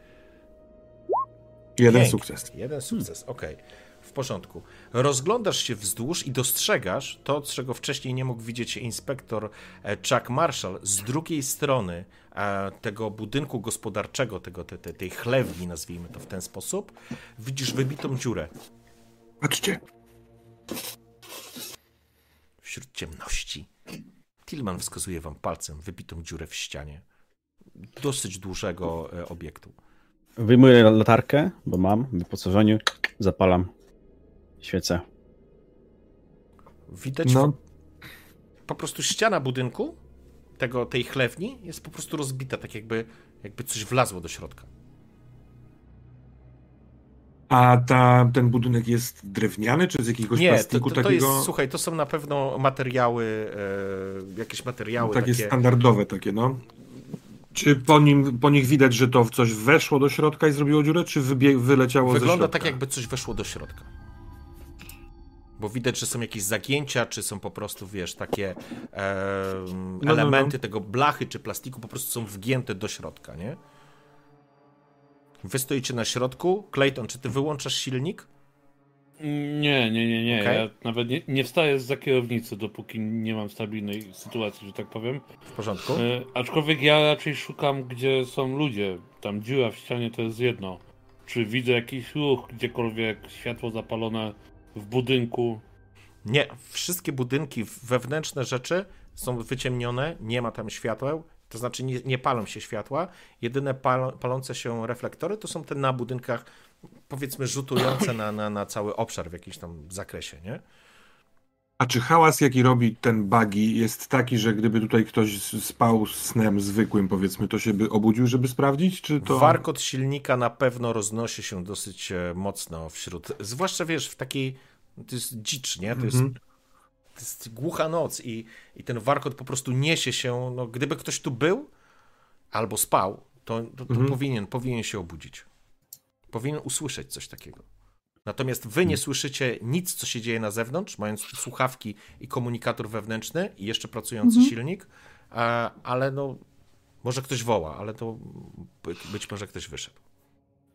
Jeden Pięknie. sukces. Jeden sukces, okej. W porządku. Rozglądasz się wzdłuż i dostrzegasz to, czego wcześniej nie mógł widzieć inspektor e, Chuck Marshall. Z drugiej strony e, tego budynku gospodarczego, tego, te, te, tej chlewni, nazwijmy to w ten sposób, widzisz wybitą dziurę Patrzcie. wśród ciemności. Tillman wskazuje wam palcem wybitą dziurę w ścianie. Dosyć dużego e, obiektu. Wyjmuję latarkę, bo mam w wyposażeniu, zapalam świecę. Widać No, po prostu ściana budynku, tego, tej chlewni, jest po prostu rozbita, tak jakby, jakby coś wlazło do środka. A ta, ten budynek jest drewniany, czy z jakiegoś Nie, to, plastiku to, to takiego? jest, słuchaj, to są na pewno materiały, e, jakieś materiały No, takie, takie... standardowe takie, no. Czy po, nim, po nich widać, że to coś weszło do środka i zrobiło dziurę, czy wybie, wyleciało ze Wygląda środka? tak, jakby coś weszło do środka. Bo widać, że są jakieś zagięcia, czy są po prostu, wiesz, takie e, no, elementy no. tego blachy czy plastiku po prostu są wgięte do środka, nie? Wy stoicie na środku. Clayton, czy ty wyłączasz silnik? Nie, nie, nie, nie. Okej. Ja nawet nie, nie wstaję za kierownicy, dopóki nie mam stabilnej sytuacji, że tak powiem. W porządku? E, aczkolwiek ja raczej szukam, gdzie są ludzie. Tam dziura w ścianie to jest jedno. Czy widzę jakiś ruch, gdziekolwiek światło zapalone w budynku. Nie, wszystkie budynki, wewnętrzne rzeczy są wyciemnione, nie ma tam świateł, to znaczy nie, nie palą się światła. Jedyne pal, palące się reflektory to są te na budynkach, powiedzmy, rzutujące na, na, na cały obszar w jakimś tam zakresie, nie? A czy hałas, jaki robi ten buggy, jest taki, że gdyby tutaj ktoś spał snem zwykłym, powiedzmy, to się by obudził, żeby sprawdzić, czy to... Warkot silnika na pewno roznosi się dosyć e, mocno wśród, zwłaszcza wiesz, w takiej, to jest dzicz, nie? To jest, Mhm. to jest głucha noc i, i ten warkot po prostu niesie się, no gdyby ktoś tu był albo spał, to, to, to Mhm. powinien, powinien się obudzić. Powinien usłyszeć coś takiego. Natomiast wy nie słyszycie nic, co się dzieje na zewnątrz, mając słuchawki i komunikator wewnętrzny i jeszcze pracujący silnik, a, ale no, może ktoś woła, ale to by- być może ktoś wyszedł.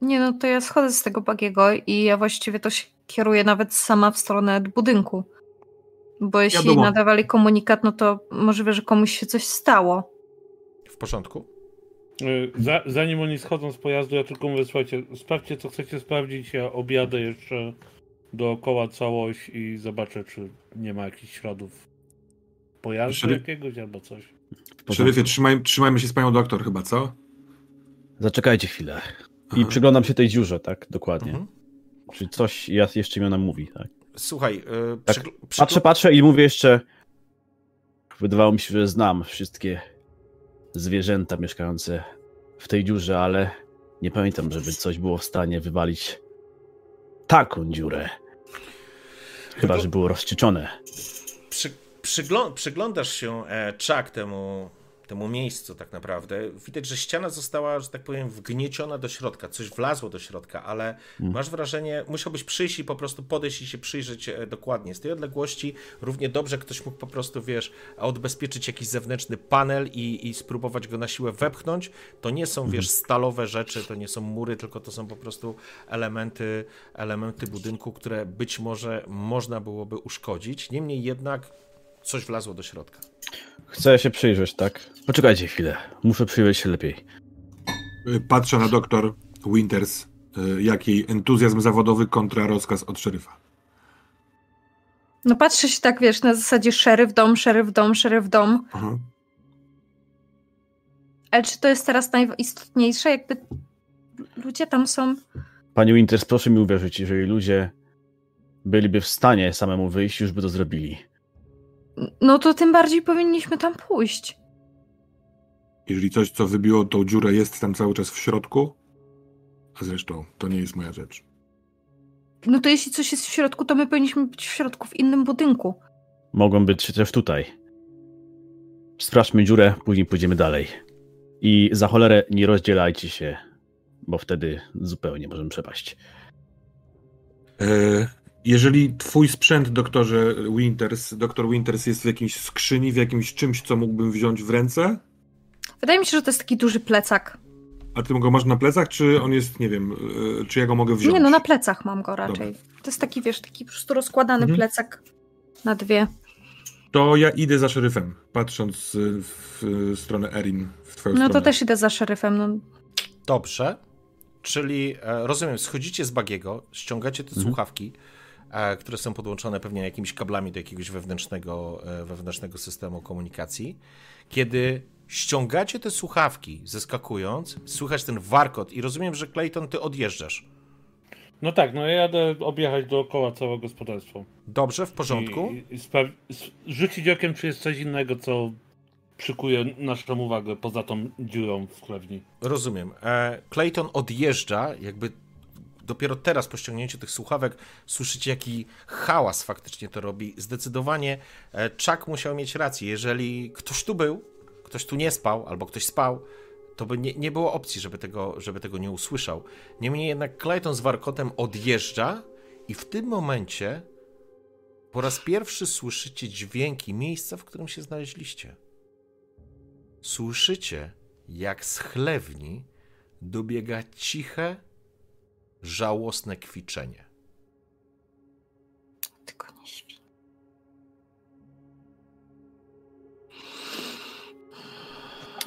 Nie, no to ja schodzę z tego bagiego i ja właściwie to się kieruję nawet sama w stronę budynku. Bo jeśli Wiadomo. nadawali komunikat, no to możliwe, że komuś się coś stało. W porządku? E, Za, zanim oni schodzą z pojazdu, ja tylko mówię, słuchajcie, sprawdźcie co chcecie sprawdzić, ja objadę jeszcze dookoła całość i zobaczę, czy nie ma jakichś śladów pojazdu Szeryf- jakiegoś albo coś. Szeryfie, trzymaj, trzymajmy się z panią doktor chyba, co? Zaczekajcie chwilę. I Aha. przyglądam się tej dziurze, tak? Dokładnie. Mhm. Czy coś ja- jeszcze mi ona mówi, tak? Słuchaj, yy, Tak, przygl- Patrzę, patrzę i mówię jeszcze. Wydawało mi się, że znam wszystkie zwierzęta mieszkające w tej dziurze, ale nie pamiętam, żeby coś było w stanie wywalić taką dziurę. Chyba, że było rozczyczone. przy, przyglą- przyglądasz się, e, Chuck, temu, temu miejscu tak naprawdę. Widać, że ściana została, że tak powiem, wgnieciona do środka. Coś wlazło do środka, ale masz wrażenie, musiałbyś przyjść i po prostu podejść i się przyjrzeć e, dokładnie. Z tej odległości równie dobrze ktoś mógł po prostu, wiesz, odbezpieczyć jakiś zewnętrzny panel i, i spróbować go na siłę wepchnąć. To nie są, wiesz, stalowe rzeczy, to nie są mury, tylko to są po prostu elementy, elementy budynku, które być może można byłoby uszkodzić. Niemniej jednak coś wlazło do środka. Chcę się przyjrzeć, tak? Poczekajcie chwilę. Muszę przyjrzeć się lepiej. Patrzę na doktor Winters, y, jak jej entuzjazm zawodowy kontra rozkaz od szeryfa. No patrzę się tak, wiesz, na zasadzie szeryf dom, szeryf dom, szeryf dom. Aha. Ale czy to jest teraz najistotniejsze? Jakby ludzie tam są... Pani Winters, proszę mi uwierzyć, jeżeli ludzie byliby w stanie samemu wyjść, już by to zrobili. No to tym bardziej powinniśmy tam pójść. Jeżeli coś, co wybiło tą dziurę, jest tam cały czas w środku, a zresztą to nie jest moja rzecz. No to jeśli coś jest w środku, to my powinniśmy być w środku w innym budynku. Mogą być też tutaj. Sprawdźmy dziurę, później pójdziemy dalej. I za cholerę nie rozdzielajcie się, bo wtedy zupełnie możemy przepaść. E, jeżeli twój sprzęt, doktorze Winters, doktor Winters jest w jakiejś skrzyni, w jakimś czymś, co mógłbym wziąć w ręce, Wydaje mi się, że to jest taki duży plecak. a ty go masz na plecach, czy on jest, nie wiem, e, czy ja go mogę wziąć? Nie, no na plecach mam go raczej. To jest taki, wiesz, taki po prostu rozkładany Mhm. plecak na dwie. To ja idę za szeryfem, patrząc y, w y, stronę Erin, w twoją No stronę. to też idę za szeryfem. No. Dobrze. Czyli e, rozumiem, schodzicie z bagiego, ściągacie te Mhm. słuchawki, e, które są podłączone pewnie jakimiś kablami do jakiegoś wewnętrznego, e, wewnętrznego systemu komunikacji. Kiedy ściągacie te słuchawki, zeskakując, słychać ten warkot i rozumiem, że Clayton, ty odjeżdżasz. No tak, no ja jadę objechać dookoła całe gospodarstwo. Dobrze, w porządku. I, i rzucić okiem, czy jest coś innego, co przykuje naszą uwagę poza tą dziurą w chlewni. Rozumiem. E, Clayton odjeżdża, jakby dopiero teraz po ściągnięciu tych słuchawek słyszycie, jaki hałas faktycznie to robi. Zdecydowanie e, Chuck musiał mieć rację. Jeżeli ktoś tu był, ktoś tu nie spał, albo ktoś spał, to by nie, nie było opcji, żeby tego, żeby tego nie usłyszał. Niemniej jednak Clayton z warkotem odjeżdża i w tym momencie po raz pierwszy słyszycie dźwięki miejsca, w którym się znaleźliście. Słyszycie, jak z chlewni dobiega ciche, żałosne kwiczenie. Tylko nie śpi.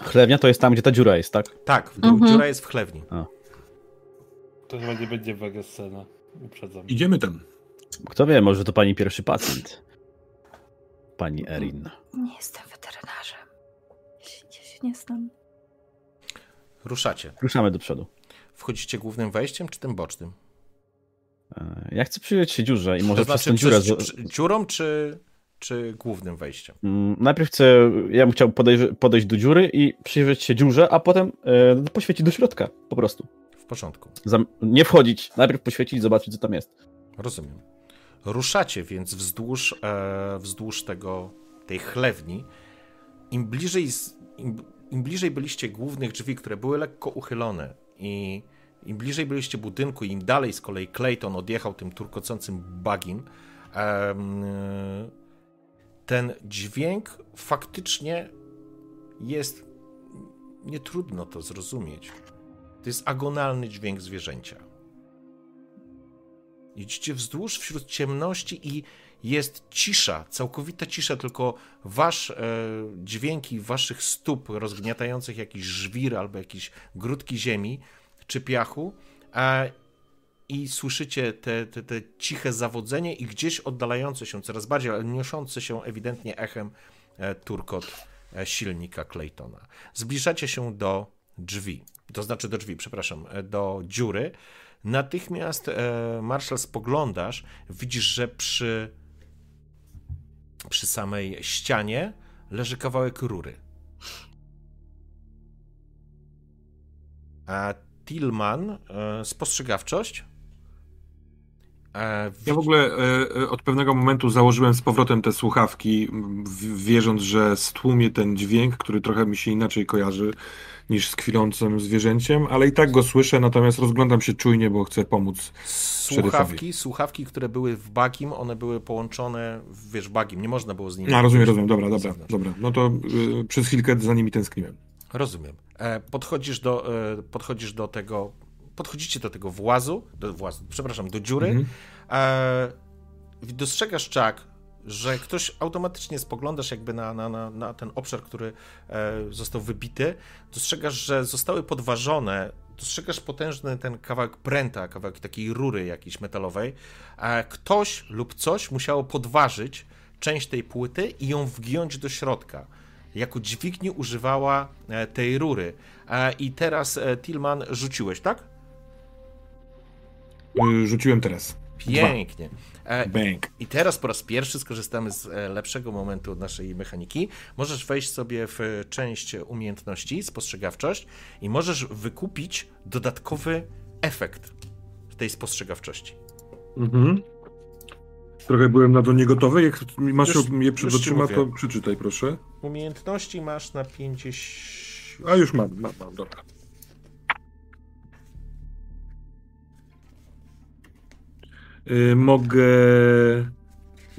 Chlewnia to jest tam, gdzie ta dziura jest, tak? Tak, w dół, Mhm. dziura jest w chlewni. To chyba nie będzie waga scena. Uprzedzam. Idziemy tam. Kto wie, może to pani pierwszy pacjent. Pani Erin. Nie jestem weterynarzem. Ja się, ja się nie znam. Ruszacie. Ruszamy do przodu. Wchodzicie głównym wejściem czy tym bocznym? E, Ja chcę przyjrzeć się dziurze i może to przez znaczy tę dziurę... przez, przy- dziurą czy, czy głównym wejściem? Mm, Najpierw chcę, ja bym chciał podejść, podejść do dziury i przyjrzeć się dziurze, a potem e, poświecić do środka, po prostu. W porządku. Zam- nie wchodzić, najpierw poświecić, zobaczyć co tam jest. Rozumiem. Ruszacie więc wzdłuż, e, wzdłuż tego, tej chlewni. Im bliżej, im, im bliżej byliście głównych drzwi, które były lekko uchylone i im bliżej byliście budynku, im dalej z kolei Clayton odjechał tym turkocącym bagim, em, e, ten dźwięk faktycznie jest, nie trudno to zrozumieć. To jest agonalny dźwięk zwierzęcia. Idziecie wzdłuż wśród ciemności i jest cisza, całkowita cisza, tylko wasz e, dźwięki waszych stóp rozgniatających jakiś żwir albo jakieś grudki ziemi czy piachu e, i słyszycie te, te, te ciche zawodzenie i gdzieś oddalające się coraz bardziej, ale niosące się ewidentnie echem e, turkot e, silnika Claytona. Zbliżacie się do drzwi, to znaczy do drzwi, przepraszam, e, do dziury. Natychmiast e, Marshall spoglądasz, widzisz, że przy, przy samej ścianie leży kawałek rury. A Tillman, e, spostrzegawczość. E, Ja w ogóle e, od pewnego momentu założyłem z powrotem te słuchawki, wierząc, że stłumie ten dźwięk, który trochę mi się inaczej kojarzy niż z kwilącym zwierzęciem, ale i tak go słyszę, natomiast rozglądam się czujnie, bo chcę pomóc. Słuchawki, słuchawki, które były w bagim, one były połączone, wiesz, bagim, nie można było z nimi... A, rozumiem, rozumiem, dobra, dobra, dobra. No to y, przez chwilkę za nimi tęskniłem. Rozumiem. E, podchodzisz do, e, podchodzisz do tego, podchodzicie do tego włazu, do włazu, przepraszam, do dziury. Mhm. E, dostrzegasz, Chuck, że ktoś automatycznie spoglądasz jakby na, na, na, na ten obszar, który e, został wybity. Dostrzegasz, że zostały podważone. Dostrzegasz potężny ten kawałek pręta, kawałek takiej rury jakiejś metalowej. E, ktoś lub coś musiało podważyć część tej płyty i ją wgiąć do środka. Jako dźwigni używała e, tej rury. E, I teraz e, Tillman rzuciłeś, tak? Y, Rzuciłem teraz. Pięknie. E, Bang. I teraz po raz pierwszy skorzystamy z e, lepszego momentu naszej mechaniki. Możesz wejść sobie w e, część umiejętności, spostrzegawczość i możesz wykupić dodatkowy efekt tej spostrzegawczości. Mhm. Trochę byłem na to niegotowy. Jak masz Już- je przed oczyma, to przeczytaj proszę. Umiejętności masz na 50. A już mam, mam, mam, dobra. Mogę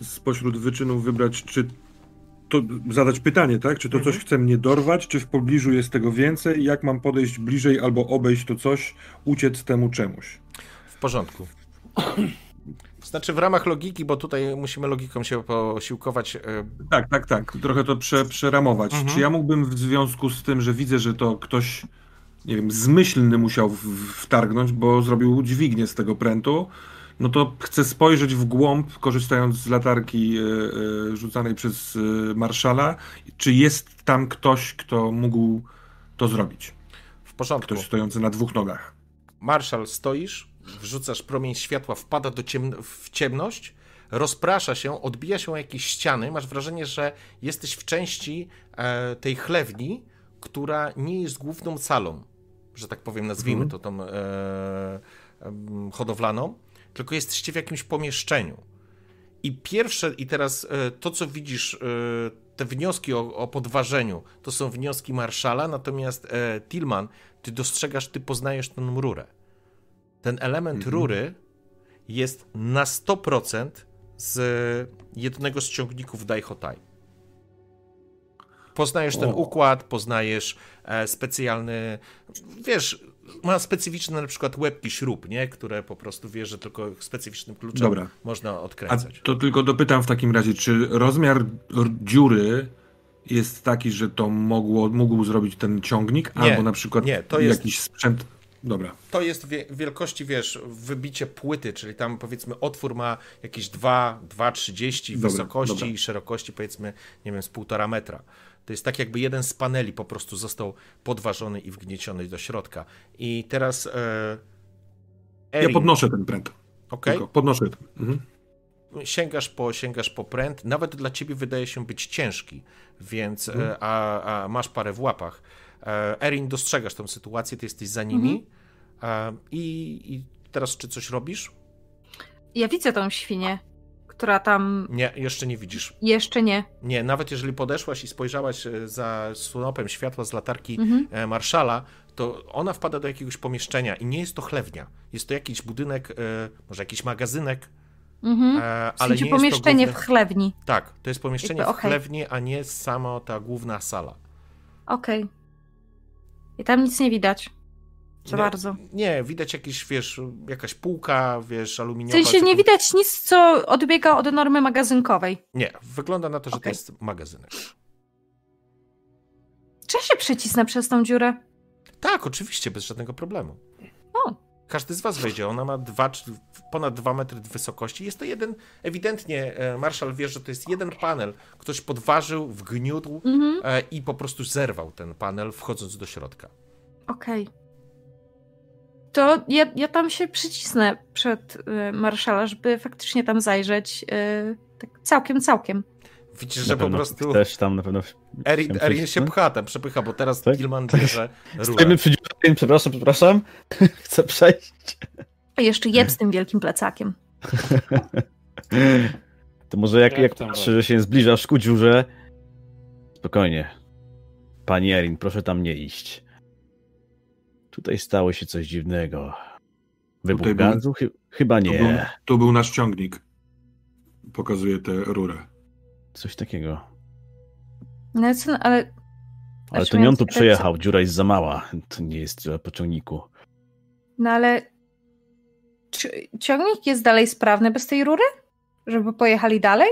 spośród wyczynów wybrać, czy to zadać pytanie, tak? Czy to coś chce mnie dorwać, czy w pobliżu jest tego więcej? Jak mam podejść bliżej albo obejść to coś, uciec temu czemuś? W porządku. (clears throat) Znaczy w ramach logiki, bo tutaj musimy logiką się posiłkować. e, Tak, tak, tak. Trochę to prze, przeramować. Mhm. Czy ja mógłbym w związku z tym, że widzę, że to ktoś, nie wiem, zmyślny musiał w, wtargnąć, bo zrobił dźwignię z tego prętu, no to chcę spojrzeć w głąb, korzystając z latarki e, e, rzucanej przez e, Marszala, czy jest tam ktoś, kto mógł to zrobić. W porządku. Ktoś stojący na dwóch nogach. Marszal, stoisz, wrzucasz promień światła, wpada do ciem w ciemność, rozprasza się, odbija się o jakieś ściany. Masz wrażenie, że jesteś w części e, tej chlewni, która nie jest główną salą, że tak powiem, nazwijmy Mhm. to tą, e, em, hodowlaną, tylko jesteście w jakimś pomieszczeniu. I pierwsze, i teraz e, to, co widzisz, e, te wnioski o, o podważeniu, to są wnioski Marszala, natomiast e, Tillman, ty dostrzegasz, ty poznajesz tę rurę. Ten element Mhm. rury jest na 100% z jednego z ciągników Daihotai. Poznajesz ten O. układ, poznajesz e, specjalny, wiesz, ma specyficzne na przykład łebki śrub, nie? Które po prostu wiesz, że tylko specyficznym kluczem Dobra. można A odkręcać. to tylko dopytam w takim razie, czy rozmiar dziury jest taki, że to mogło, mógł zrobić ten ciągnik, Nie, albo na przykład nie, to jest- jakiś sprzęt. Dobra. To jest wie, wielkości, wiesz, wybicie płyty, czyli tam powiedzmy otwór ma jakieś 2, 2,30 Dobra, wysokości dobra. i szerokości powiedzmy, nie wiem, z półtora metra. To jest tak jakby jeden z paneli po prostu został podważony i wgnieciony do środka. I teraz e, Ja Erin, podnoszę ten pręt. okej? Tylko podnoszę. Mhm. sięgasz po, sięgasz po pręt, nawet dla ciebie wydaje się być ciężki, więc, e, a, a masz parę w łapach. E, Erin, dostrzegasz tę sytuację, ty jesteś za nimi e, i, i teraz czy coś robisz? Ja widzę tą świnię, która tam Nie, jeszcze nie widzisz. jeszcze nie. Nie, nawet jeżeli podeszłaś i spojrzałaś e, za snopem światła z latarki Mhm. e, Marszala, to ona wpada do jakiegoś pomieszczenia i nie jest to chlewnia. Jest to jakiś budynek, e, może jakiś magazynek, Mhm. e, W ale sensie nie jest to pomieszczenie główny... w chlewni. Tak, to jest pomieszczenie Jakby, w okej. chlewni, a nie sama ta główna sala. Okej. I tam nic nie widać. Za Nie, bardzo. Nie, widać jakieś, wiesz, jakaś półka, wiesz, W aluminiowa. sensie nie widać nic, co odbiega od normy magazynkowej. Nie, wygląda na to, że to Okej. jest magazynek. Czy się przycisnę przez tą dziurę? Tak, oczywiście, bez żadnego problemu. O. Każdy z was wejdzie. Ona ma dwa, ponad 2 metry wysokości. Jest to jeden, ewidentnie, e, Marszal wie, że to jest jeden panel. Ktoś podważył, wgniótł Mhm. e, i po prostu zerwał ten panel, wchodząc do środka. Okej. To ja, ja tam się przycisnę przed y, marszala, żeby faktycznie tam zajrzeć. Y, tak całkiem, całkiem. Widzisz, Na że po prostu Chcesz tam na pewno... Erin, Erin się przycisnąć? pcha, tam przepycha, bo teraz Tak? Gilman bierze. (laughs) Stoimy przy dziurze, przepraszam, przepraszam. (laughs) Chcę przejść. A jeszcze jeb z tym wielkim plecakiem. (laughs) To może jak, Jak jak tam patrzy, że się zbliżasz ku dziurze... Spokojnie. Pani Erin, proszę tam nie iść. Tutaj stało się coś dziwnego. Wybuch Tutaj był- gazu? Chy- chyba Tu był, nie. tu był nasz ciągnik. Pokazuje tę rurę. Coś takiego. No co, ale Ale to nie on miałem tu przejechał, dziura jest za mała. To nie jest dziura po ciągniku. No ale czy ciągnik jest dalej sprawny bez tej rury? Żeby pojechali dalej?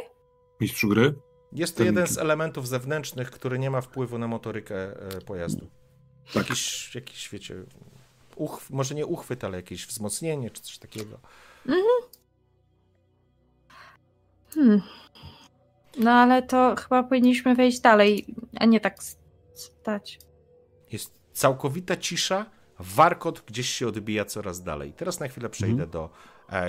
Mistrzu gry? Jest to Ten- jeden z elementów zewnętrznych, który nie ma wpływu na motorykę e, pojazdu. Tak. Jakiś, jakiś wiecie, uchw, może nie uchwyt, ale jakieś wzmocnienie czy coś takiego. Hmm. No ale to chyba powinniśmy wejść dalej, a nie tak stać. Jest całkowita cisza, warkot gdzieś się odbija coraz dalej. Teraz na chwilę przejdę do e,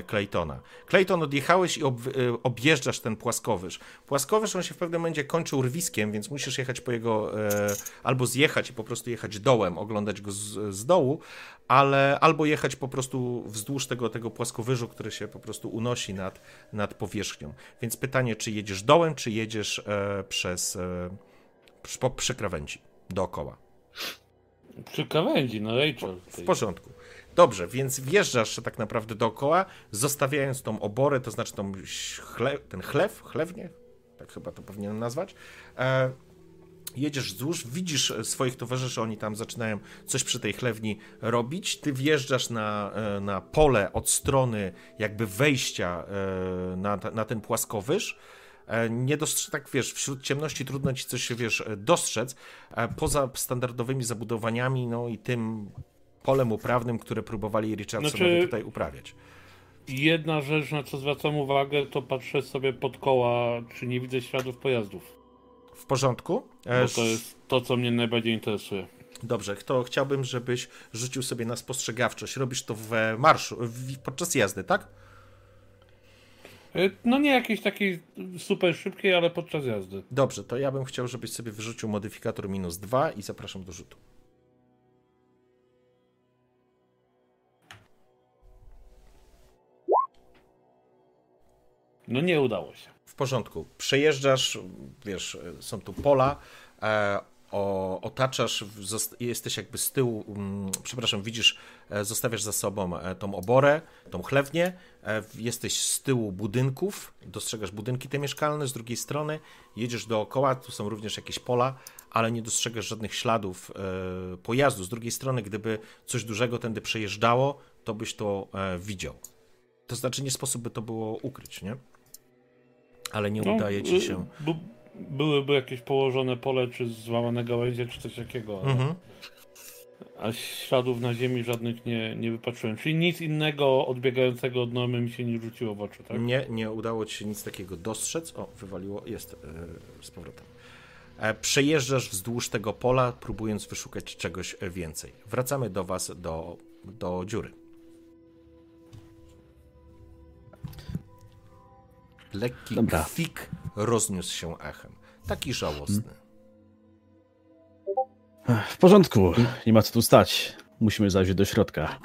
Claytona. Clayton, odjechałeś i ob, e, objeżdżasz ten płaskowyż. Płaskowyż, on się w pewnym momencie kończy urwiskiem, więc musisz jechać po jego, e, albo zjechać i po prostu jechać dołem, oglądać go z, z dołu, ale albo jechać po prostu wzdłuż tego, tego płaskowyżu, który się po prostu unosi nad, nad powierzchnią. Więc pytanie, czy jedziesz dołem, czy jedziesz e, przez, e, po, przy krawędzi, dookoła. Przy krawędzi, no Rachel. W porządku. Dobrze, więc wjeżdżasz tak naprawdę dookoła, zostawiając tą oborę, to znaczy tą chle, ten chlew, chlewnie, tak chyba to powinienem nazwać. E, jedziesz wzdłuż, widzisz swoich towarzyszy, oni tam zaczynają coś przy tej chlewni robić. Ty wjeżdżasz na, e, na pole od strony jakby wejścia e, na, na ten płaskowyż. E, Nie dostrzec, tak wiesz, wśród ciemności trudno ci coś, wiesz, dostrzec, poza standardowymi zabudowaniami, no i tym polem uprawnym, które próbowali Richardsonowi Znaczy- tutaj uprawiać. Jedna rzecz, na co zwracam uwagę, to patrzę sobie pod koła, czy nie widzę śladów pojazdów. W porządku? E, Bo to jest to, co mnie najbardziej interesuje. Dobrze, to chciałbym, żebyś rzucił sobie na spostrzegawczość. Robisz to w marszu, w, podczas jazdy, tak? E, No nie jakiejś takiej super szybkiej, ale podczas jazdy. Dobrze, to ja bym chciał, żebyś sobie wyrzucił modyfikator minus 2 i zapraszam do rzutu. No nie udało się. W porządku. Przejeżdżasz, wiesz, są tu pola, e, o, otaczasz, jesteś jakby z tyłu, mm, przepraszam, widzisz, e, zostawiasz za sobą e, tą oborę, tą chlewnię, e, jesteś z tyłu budynków, dostrzegasz budynki te mieszkalne, z drugiej strony jedziesz dookoła, tu są również jakieś pola, ale nie dostrzegasz żadnych śladów e, pojazdu. Z drugiej strony, gdyby coś dużego tędy przejeżdżało, to byś to e, widział. To znaczy, nie sposób by to było ukryć, nie? Ale nie No, udaje ci się. byłyby jakieś położone pole, czy złamane gałęzie, czy coś takiego. ale- Mhm. A śladów na ziemi żadnych nie, nie wypatrzyłem. Czyli nic innego odbiegającego od normy mi się nie rzuciło w oczy, tak? Nie, nie udało ci się nic takiego dostrzec. O, wywaliło, jest e, z powrotem. E, przejeżdżasz wzdłuż tego pola, próbując wyszukać czegoś więcej. Wracamy do was, do, do dziury. Lekki Dobra. kwik rozniósł się echem. Taki żałosny. W porządku, nie ma co tu stać. Musimy zajrzeć do środka.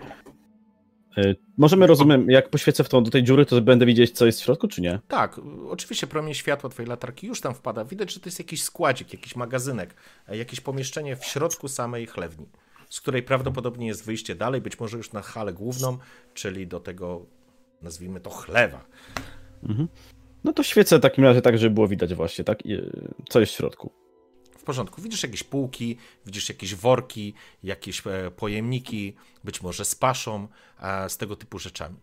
Y, Możemy, rozumiem, jak poświecę w tą, do tej dziury, to będę widzieć, co jest w środku, czy nie? Tak, oczywiście promień światła twojej latarki już tam wpada. Widać, że to jest jakiś składzik, jakiś magazynek, e, jakieś pomieszczenie w środku samej chlewni, z której prawdopodobnie jest wyjście dalej, być może już na halę główną, czyli do tego, nazwijmy to chlewa. No to świecę w takim razie tak, żeby było widać właśnie, tak, y, co jest w środku. W porządku. Widzisz jakieś półki, widzisz jakieś worki, jakieś e, pojemniki, być może z paszą, e, z tego typu rzeczami.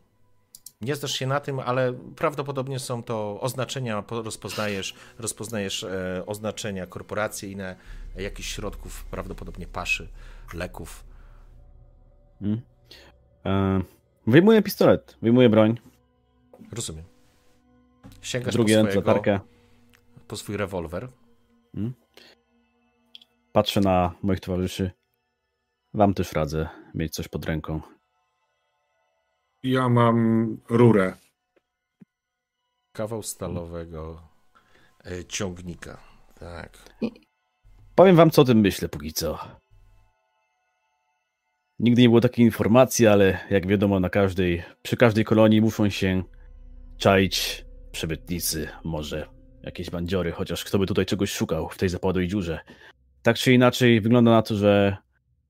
Nie znasz się na tym, ale prawdopodobnie są to oznaczenia, po- rozpoznajesz, rozpoznajesz e, oznaczenia korporacyjne, e, jakichś środków, prawdopodobnie paszy, leków. Mm. E, Wyjmuję pistolet, wyjmuję broń, Rozumiem. Sięgasz drugie po, ręce swojego, latarkę, po swój rewolwer. patrzę na moich towarzyszy. Wam też radzę mieć coś pod ręką. Ja mam rurę. Kawał stalowego e, ciągnika. Tak. Powiem wam, co o tym myślę póki co. Nigdy nie było takiej informacji, ale jak wiadomo, na każdej, przy każdej kolonii muszą się czaić przebytnicy, może jakieś bandziory, chociaż kto by tutaj czegoś szukał w tej zapadłej dziurze. Tak czy inaczej, wygląda na to, że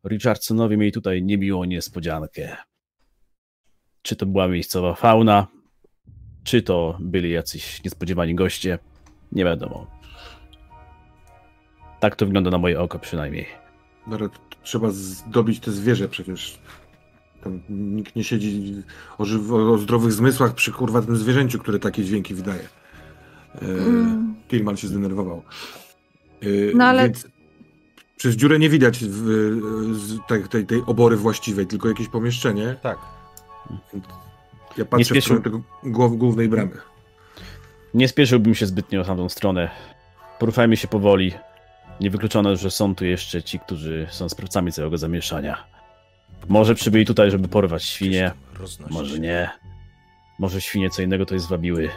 Richardsonowie mieli tutaj niemiłą niespodziankę. Czy to była miejscowa fauna, czy to byli jacyś niespodziewani goście, nie wiadomo. Tak to wygląda na moje oko przynajmniej. Dobra, t- trzeba zdobić te zwierzę przecież. Tam nikt nie siedzi o, żyw- o zdrowych zmysłach przy kurwa tym zwierzęciu, które takie dźwięki wydaje. E, Mm. Kilman się zdenerwował. E, No ale- Więc przez dziurę nie widać w, z tej, tej, tej obory właściwej, tylko jakieś pomieszczenie. Tak. Ja patrzę w spieszył- stronę tego głow, głównej bramy. Nie spieszyłbym się zbytnio w tamtą stronę. Poruszajmy się powoli. Niewykluczone, że są tu jeszcze ci, którzy są sprawcami całego zamieszania. Może przybyli tutaj, żeby porwać świnie, może nie. Może świnie co innego to zwabiły.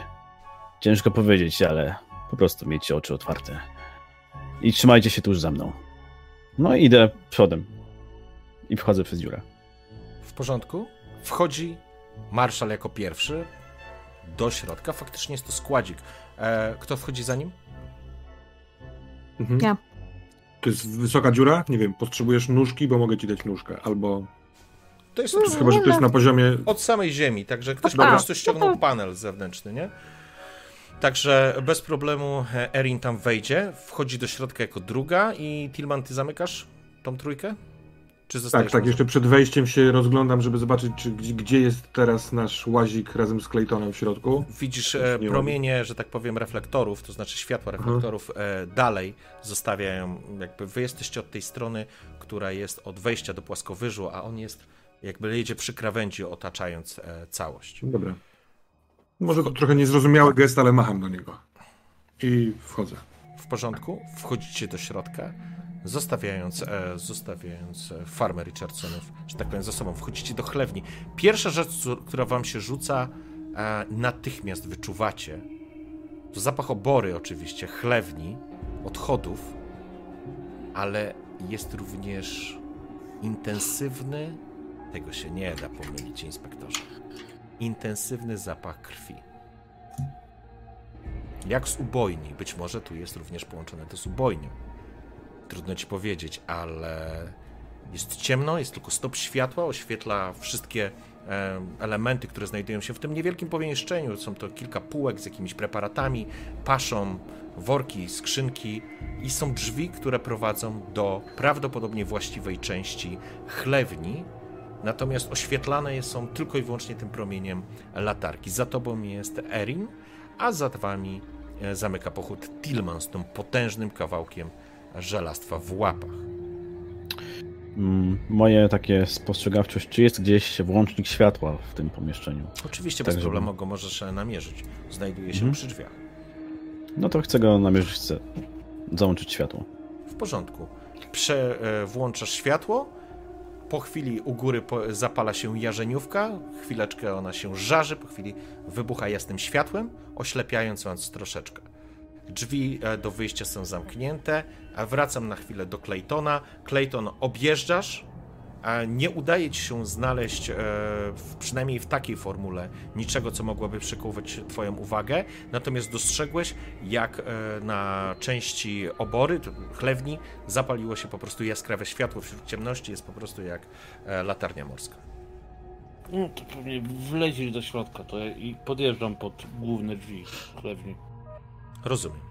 Ciężko powiedzieć, ale po prostu miejcie oczy otwarte. I trzymajcie się tuż za mną. No i idę przodem. I wchodzę przez dziurę. W porządku. Wchodzi marszal jako pierwszy do środka. Faktycznie jest to składzik. E, kto wchodzi za nim? Mhm. Ja. To jest wysoka dziura? Nie wiem, potrzebujesz nóżki, bo mogę ci dać nóżkę. Albo. To jest Mm. Chyba, że to jest na poziomie. od samej ziemi, także ktoś po Dobra. prostu ściągnął No panel zewnętrzny, nie? Także bez problemu e, Erin tam wejdzie, wchodzi do środka jako druga i Tilman, ty zamykasz tą trójkę? Czy Tak, tak, jeszcze przed wejściem się rozglądam, żeby zobaczyć, czy, gdzie, jest teraz nasz łazik razem z Claytonem w środku. Widzisz e, nie promienie, że tak powiem, reflektorów, to znaczy światła reflektorów e, dalej zostawiają, jakby wy jesteście od tej strony, która jest od wejścia do płaskowyżu, a on jest, jakby jedzie przy krawędzi, otaczając e, całość. Dobra. Może to trochę niezrozumiały gest, ale macham do niego. I wchodzę. W porządku, wchodzicie do środka, zostawiając, e, zostawiając e, farmę Richardsonów, że tak powiem, za sobą. Wchodzicie do chlewni. Pierwsza rzecz, która wam się rzuca, e, natychmiast wyczuwacie, to zapach obory oczywiście, chlewni, odchodów, ale jest również intensywny, tego się nie da pomylić, inspektorze, intensywny zapach krwi. jak z ubojni. Być może tu jest również połączone to z ubojnią. Trudno ci powiedzieć, ale jest ciemno, jest tylko stop światła, oświetla wszystkie e, elementy, które znajdują się w tym niewielkim pomieszczeniu. Są to kilka półek z jakimiś preparatami, paszą, worki, skrzynki i są drzwi, które prowadzą do prawdopodobnie właściwej części chlewni, natomiast oświetlane są tylko i wyłącznie tym promieniem latarki. Za tobą jest Erin, a za wami e, zamyka pochód Tillman z tym potężnym kawałkiem żelastwa w łapach. Mm, moje takie spostrzegawczość, czy jest gdzieś włącznik światła w tym pomieszczeniu? Oczywiście Tak, bez żeby- problemu go możesz e, namierzyć. Znajduje się Mhm. przy drzwiach. No to chcę go namierzyć, chcę załączyć światło. W porządku. Prze, e, włączasz światło. Po chwili u góry zapala się jarzeniówka. Chwileczkę ona się żarzy. Po chwili wybucha jasnym światłem, oślepiając was troszeczkę. Drzwi e, do wyjścia są zamknięte. Wracam na chwilę do Claytona. Clayton, objeżdżasz. Nie udaje ci się znaleźć, e, przynajmniej w takiej formule, niczego, co mogłoby przykuwać Twoją uwagę. Natomiast dostrzegłeś, jak e, na części obory, chlewni, zapaliło się po prostu jaskrawe światło wśród ciemności. Jest po prostu jak e, latarnia morska. No to pewnie wleźli do środka to ja i podjeżdżam pod główne drzwi chlewni. Rozumiem.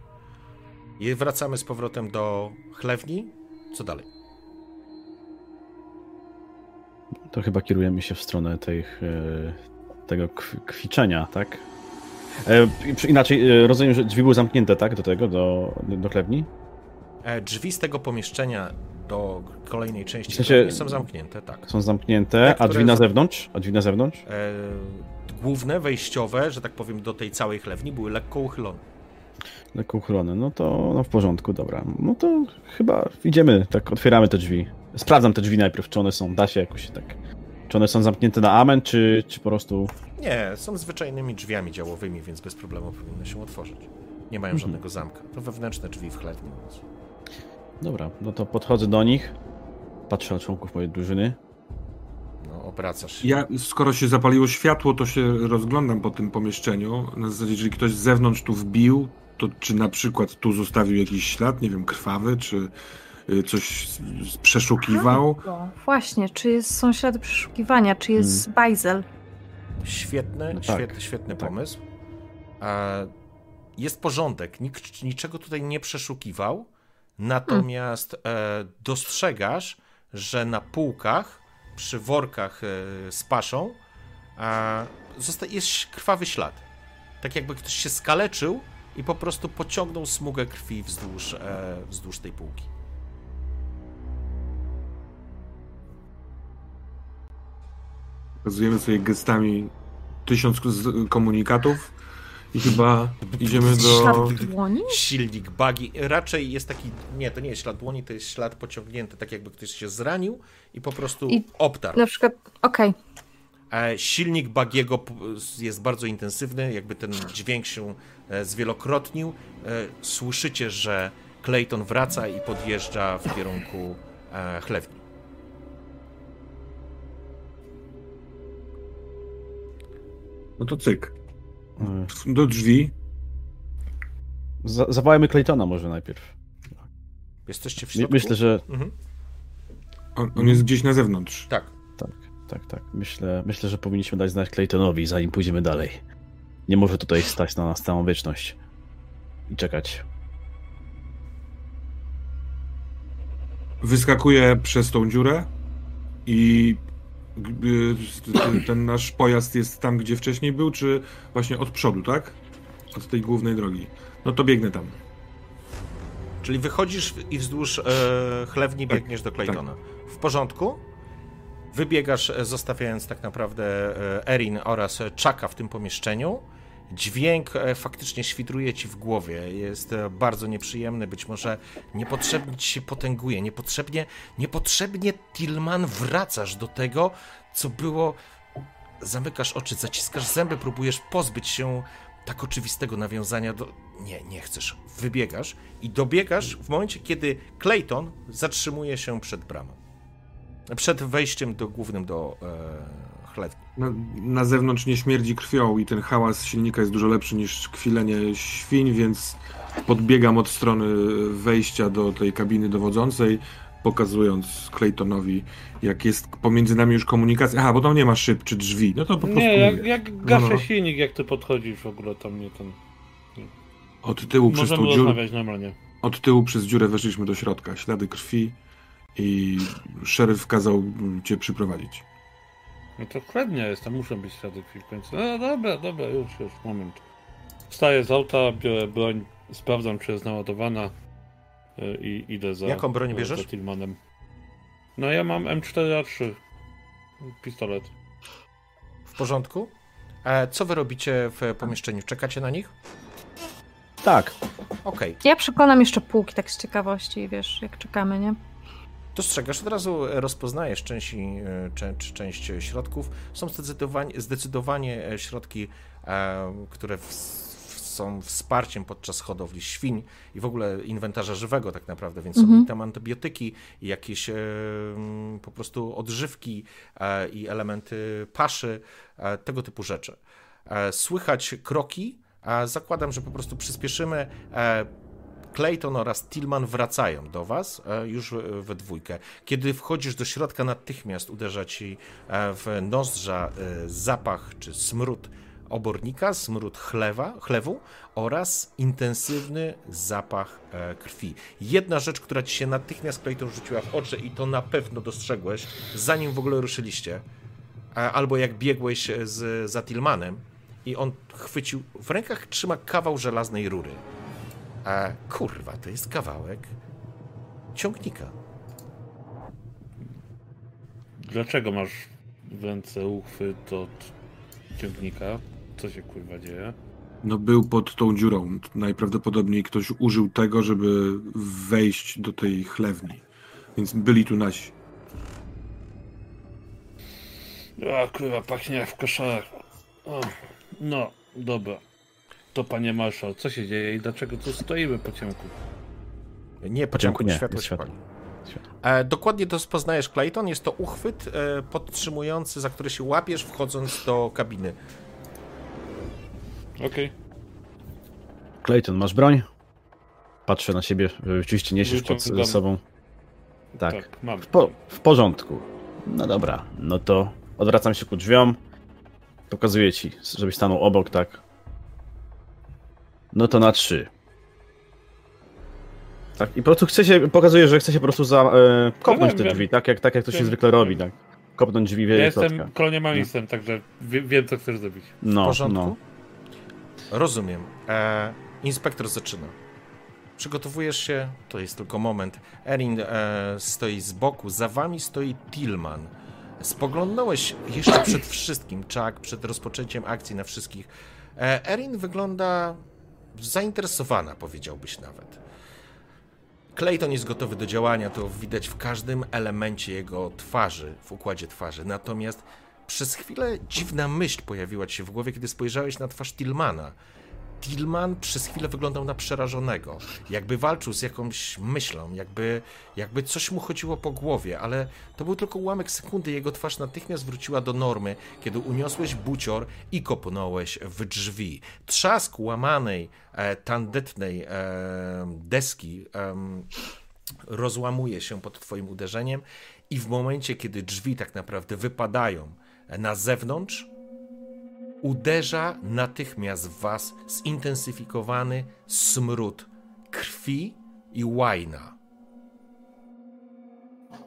I wracamy z powrotem do chlewni. Co dalej? To chyba kierujemy się w stronę tych, e, tego kw- kwiczenia, tak? E, Inaczej, e, rozumiem, że drzwi były zamknięte, tak? Do tego, do, do chlewni? Drzwi z tego pomieszczenia do kolejnej części W sensie- są zamknięte, tak. Są zamknięte, Te, a drzwi na zewnątrz? A drzwi na zewnątrz? E, główne, wejściowe, że tak powiem, do tej całej chlewni były lekko uchylone. Lekko uchylone. No to no w porządku, dobra. No to chyba idziemy, tak otwieramy te drzwi. Sprawdzam te drzwi najpierw, czy one są, da się jakoś tak... Czy one są zamknięte na amen, czy, czy po prostu... Nie, są zwyczajnymi drzwiami działowymi, więc bez problemu powinny się otworzyć. Nie mają Mhm. żadnego zamka. To wewnętrzne drzwi w chlewni. Więc... Dobra, no to podchodzę do nich, patrzę na członków mojej drużyny. No, obracasz się. Ja, skoro się zapaliło światło, to się rozglądam po tym pomieszczeniu. Na zasadzie, jeżeli ktoś z zewnątrz tu wbił, to czy na przykład tu zostawił jakiś ślad, nie wiem, krwawy, czy y, coś przeszukiwał. Właśnie, czy jest, są ślady przeszukiwania, czy jest Hmm. bajzel? Świetny, No tak, świetny, świetny tak. pomysł. Jest porządek, nikt niczego tutaj nie przeszukiwał, natomiast e, dostrzegasz, że na półkach, przy workach e, z paszą, jest krwawy ślad. Tak jakby ktoś się skaleczył i po prostu pociągnął smugę krwi wzdłuż, e, wzdłuż tej półki. Pokazujemy sobie gestami tysiąc komunikatów i chyba idziemy do... Ślad dłoni? silnik bagi. Raczej jest taki, nie, to nie jest ślad dłoni, to jest ślad pociągnięty, tak jakby ktoś się zranił i po prostu I- obtarł. Na przykład, okej, E, Silnik bagiego jest bardzo intensywny, jakby ten dźwięk się e, zwielokrotnił. E, Słyszycie, że Clayton wraca i podjeżdża w kierunku e, chlewni. No to cyk. Y, Do drzwi. Za, zawołajmy Claytona może najpierw. Jesteście w środku? myślę, że Mhm. On, on jest gdzieś na zewnątrz. Tak. Tak, tak, tak. Myślę, myślę, że powinniśmy dać znać Claytonowi, zanim pójdziemy dalej. Nie może tutaj stać na nas całą wieczność i czekać. Wyskakuje przez tą dziurę i y, ten, ten nasz pojazd jest tam, gdzie wcześniej był, czy właśnie od przodu, tak? Od tej głównej drogi. No to biegnę tam. Czyli wychodzisz i wzdłuż e, chlewni Tak, biegniesz do Claytona. W porządku? Wybiegasz, e, zostawiając tak naprawdę e, Erin oraz Chucka w tym pomieszczeniu. Dźwięk e, faktycznie świdruje ci w głowie. Jest bardzo nieprzyjemny, być może niepotrzebnie ci się potęguje. Niepotrzebnie, niepotrzebnie Tillman wracasz do tego, co było. Zamykasz oczy, zaciskasz zęby, próbujesz pozbyć się tak oczywistego nawiązania do. Nie, nie chcesz. Wybiegasz i dobiegasz w momencie, kiedy Clayton zatrzymuje się przed bramą. Przed wejściem do głównym do e, chlewni. Na, na zewnątrz nie śmierdzi krwią i ten hałas silnika jest dużo lepszy niż kwilenie świń, więc podbiegam od strony wejścia do tej kabiny dowodzącej, pokazując Claytonowi, jak jest pomiędzy nami już komunikacja. Aha, bo tam nie ma szyb czy drzwi. No to po prostu. Nie, jak, mówię. jak gaszę No, no. silnik, jak ty podchodzisz w ogóle tam nie ten. Od tyłu przez Możemy tą dziurę. Od tyłu przez dziurę weszliśmy do środka. Ślady krwi i szeryf kazał cię przyprowadzić. No to chętnie jestem, muszę być ślady krwi w końcu. No dobra, dobra, już, już, moment. Wstaję z auta, biorę broń, sprawdzam, czy jest naładowana y, i idę za. Jaką broń za- bierzesz? Za Tillmanem. No ja mam M4A3. Pistolet. W porządku? E, co wy robicie w pomieszczeniu? Czekacie na nich? Tak. Okej. Ja przekonam jeszcze półki tak z ciekawości, wiesz, jak czekamy, nie? Dostrzegasz, od razu rozpoznajesz część, część, część środków. Są zdecydowanie, zdecydowanie e, środki, e, które w, są wsparciem podczas hodowli świń i w ogóle inwentarza żywego tak naprawdę, więc są Mhm. i tam antybiotyki, i jakieś e, po prostu odżywki e, i elementy paszy, e, tego typu rzeczy. E, Słychać kroki, zakładam, że po prostu przyspieszymy. Clayton oraz Tillman wracają do was e, już we dwójkę. Kiedy wchodzisz do środka, natychmiast uderza ci e, w nozdrza e, zapach czy smród obornika, smród chlewa, chlewu oraz intensywny zapach krwi. Jedna rzecz, która ci się natychmiast Clayton rzuciła w oczy i to na pewno dostrzegłeś, zanim w ogóle ruszyliście, albo jak biegłeś z, za Tillmanem i on chwycił, w rękach trzyma kawał żelaznej rury. A kurwa, to jest kawałek ciągnika. Dlaczego masz w ręce uchwyt od ciągnika? Co się kurwa dzieje? No był pod tą dziurą. Najprawdopodobniej ktoś użył tego, żeby wejść do tej chlewni. Więc byli tu nasi. A kurwa, pachnie jak w koszarach. O, no, dobra. To panie marszał, co się dzieje i dlaczego tu stoimy po ciemku? Nie, po ciemku ciemku nie, światło światło. E, dokładnie to poznajesz, Clayton. Jest to uchwyt e, podtrzymujący, za który się łapiesz, wchodząc do kabiny. Okej. Clayton, masz broń? Patrzę na siebie, że rzeczywiście niesiesz pod Wyciągam. sobą. Tak. Tak, mam. W, po, w porządku. No dobra, no to odwracam się ku drzwiom. Pokazuję ci, żebyś stanął obok, tak. No to na trzy. Tak, i po prostu chcę się, pokazuję, że chcę się po prostu za, e, kopnąć wiem, te drzwi, tak jak, tak jak to się Wiem, zwykle robi, tak. Kopnąć drzwi Ja w jestem środka. kolonialistem, także wie, wiem, co chcesz zrobić. W No, porządku? no. Rozumiem. E, inspektor zaczyna. Przygotowujesz się, to jest tylko moment. Erin e, stoi z boku, za wami stoi Tillman. Spoglądałeś jeszcze przed wszystkim, Chuck, przed rozpoczęciem akcji na wszystkich. E, Erin wygląda zainteresowana, powiedziałbyś nawet. Clayton jest gotowy do działania, to widać w każdym elemencie jego twarzy, w układzie twarzy. Natomiast przez chwilę dziwna myśl pojawiła ci się w głowie, kiedy spojrzałeś na twarz Tillmana. Tillman przez chwilę wyglądał na przerażonego, jakby walczył z jakąś myślą, jakby, jakby coś mu chodziło po głowie, ale to był tylko ułamek sekundy. Jego twarz natychmiast wróciła do normy, kiedy uniosłeś bucior i kopnąłeś w drzwi. Trzask łamanej, e, tandetnej e, deski em, rozłamuje się pod twoim uderzeniem i w momencie, kiedy drzwi tak naprawdę wypadają na zewnątrz, uderza natychmiast w was zintensyfikowany smród krwi i łajna.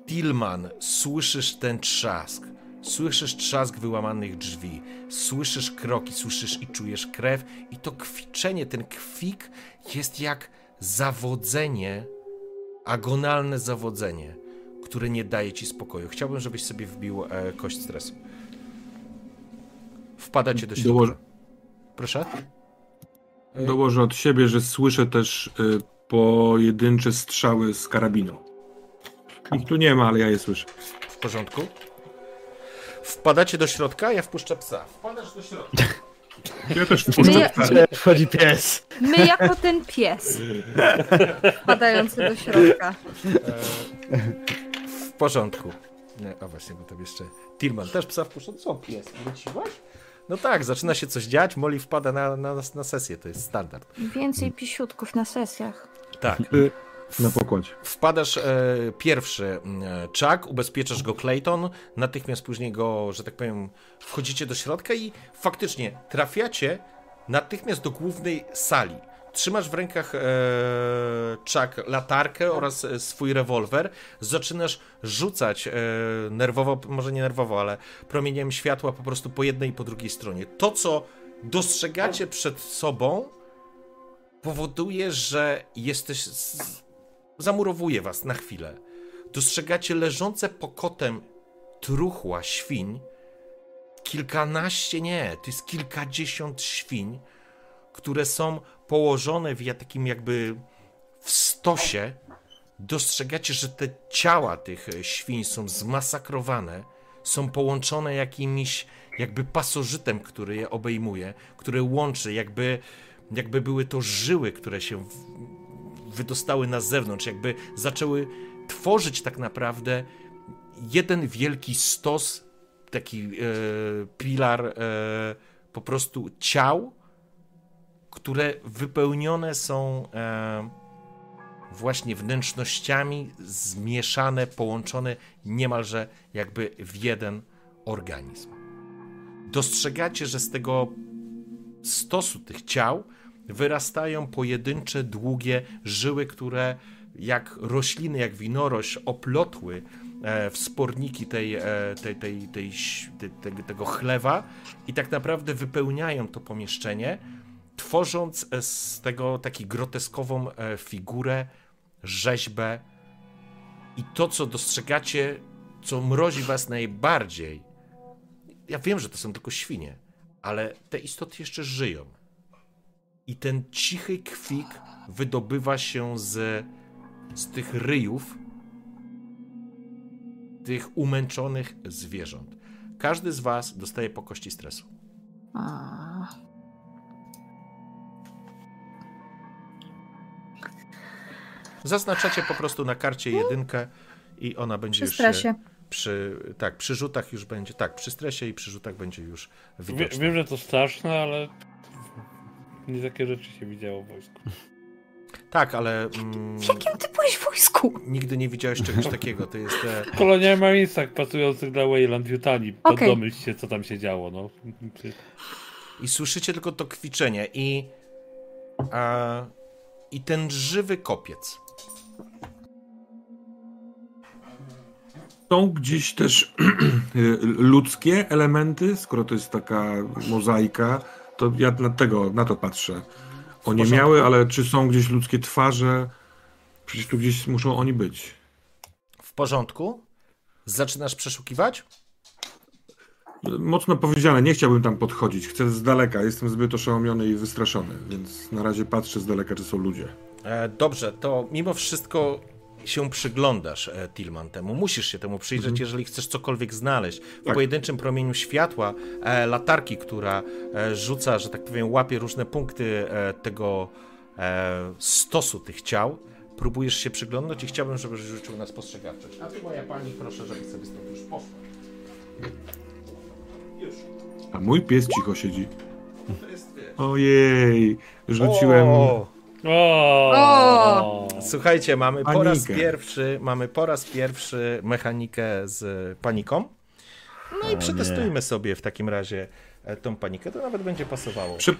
Tillman, słyszysz ten trzask. Słyszysz trzask wyłamanych drzwi, słyszysz kroki, słyszysz i czujesz krew, i to kwiczenie, ten kwik jest jak zawodzenie, agonalne zawodzenie, które nie daje ci spokoju. Chciałbym, żebyś sobie wbił e, kość stresu. Wpadacie do środka. Dołożę, Proszę? dołożę od siebie, że słyszę też y, pojedyncze strzały z karabinu. Ich tu nie ma, ale ja je słyszę. W porządku. Wpadacie do środka, ja wpuszczę psa. Wpadasz do środka. (laughs) Ja też wpuszczę psa. (laughs) Wchodzi pies. my jako ten pies wpadający do środka. W porządku. Nie, a właśnie, bo tam jeszcze Tilman też psa wpuszczał. Co pies, wróciłaś? No tak, zaczyna się coś dziać, Molly wpada na, na, na sesję, to jest standard. Więcej pisiutków na sesjach. Tak. Y, Na pokładzie. Wpadasz e, pierwszy e, Chuck, ubezpieczasz go Clayton, natychmiast później go, że tak powiem, wchodzicie do środka i faktycznie trafiacie natychmiast do głównej sali. Trzymasz w rękach e, Chuck latarkę oraz e, swój rewolwer. Zaczynasz rzucać e, nerwowo, może nie nerwowo, ale promieniem światła po prostu po jednej i po drugiej stronie. To, co dostrzegacie przed sobą, powoduje, że jesteś. Z... Zamurowuje was na chwilę. Dostrzegacie leżące pokotem truchła świń. Kilkanaście, nie, to jest kilkadziesiąt świń, które są położone w takim jakby w stosie. Dostrzegacie, że te ciała tych e, świń są zmasakrowane, są połączone jakimś jakby pasożytem, który je obejmuje, który łączy, jakby, jakby były to żyły, które się wydostały na zewnątrz, jakby zaczęły tworzyć tak naprawdę jeden wielki stos, taki e, pilar e, po prostu ciał, które wypełnione są e, właśnie wnętrznościami, zmieszane, połączone niemalże jakby w jeden organizm. Dostrzegacie, że z tego stosu tych ciał wyrastają pojedyncze, długie żyły, które jak rośliny, jak winorośl oplotły e, wsporniki tej, e, tej, tej, tej, ś- te- te, tego chlewa i tak naprawdę wypełniają to pomieszczenie, tworząc e, z tego taką groteskową e, figurę, rzeźbę i to, co dostrzegacie, co mrozi was najbardziej. Ja wiem, że to są tylko świnie, ale te istoty jeszcze żyją. I ten cichy kwik wydobywa się z, z tych ryjów tych umęczonych zwierząt. Każdy z was dostaje po kości stresu. A, Zaznaczacie po prostu na karcie jedynkę i ona będzie przy już stresie. się przy tak, przy rzutach już będzie, tak, przy stresie i przy rzutach będzie już Wie, widoczne. wiem, że to straszne, ale nie takie rzeczy się widziało w wojsku. Tak, ale mm, W jakim ty byłeś w wojsku? nigdy nie widziałeś czegoś takiego. To jest e, W koloniach Marinesach pracujących dla Wayland w Jutanii. Okej. Domyśl się, co tam się działo, no. i słyszycie tylko to kwiczenie i a, i ten żywy kopiec. Są gdzieś też (clears throat) ludzkie elementy, skoro to jest taka mozaika, to ja na, tego, na to patrzę. Oni porządku. miały, ale czy są gdzieś ludzkie twarze? Przecież tu gdzieś muszą oni być. W porządku? Zaczynasz przeszukiwać? Mocno powiedziane, nie chciałbym tam podchodzić. Chcę z daleka, jestem zbyt oszołomiony i wystraszony, więc na razie patrzę z daleka, czy są ludzie. E, dobrze, to mimo wszystko się przyglądasz e, Tillman temu. Musisz się temu przyjrzeć, jeżeli chcesz cokolwiek znaleźć. W Tak. pojedynczym promieniu światła e, latarki, która e, rzuca, że tak powiem, łapie różne punkty tego stosu tych ciał. Próbujesz się przyglądać i chciałbym, żebyś rzucił na spostrzegawczość. A ty, moja pani, proszę, żebyś sobie stąd już poszła. Już. A mój pies cicho siedzi. Ojej, rzuciłem. O! O! Słuchajcie, mamy po raz Panikę. pierwszy, mamy po raz pierwszy mechanikę z paniką. No i przetestujmy sobie w takim razie e, tą panikę, to nawet będzie pasowało. Przy...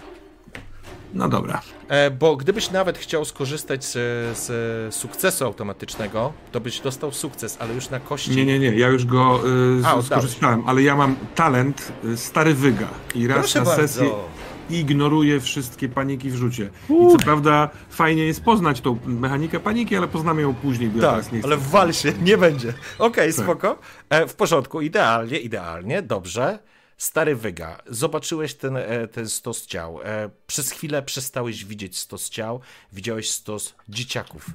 No dobra. E, bo gdybyś nawet chciał skorzystać z, z sukcesu automatycznego, to byś dostał sukces, ale już na kości. Nie, nie, nie, ja już go y, A, skorzystałem, ale ja mam talent y, stary wyga i raz Proszę na bardzo. Sesję ignoruję wszystkie paniki w rzucie. I co prawda fajnie jest poznać tą mechanikę paniki, ale poznamy ją później, Tak, nie ale wal się, (laughs) nie będzie. Okej, Tak. spoko. E, w porządku, idealnie, idealnie, dobrze. Stary wyga, zobaczyłeś ten, e, ten stos ciał. E, przez chwilę przestałeś widzieć stos ciał, widziałeś stos dzieciaków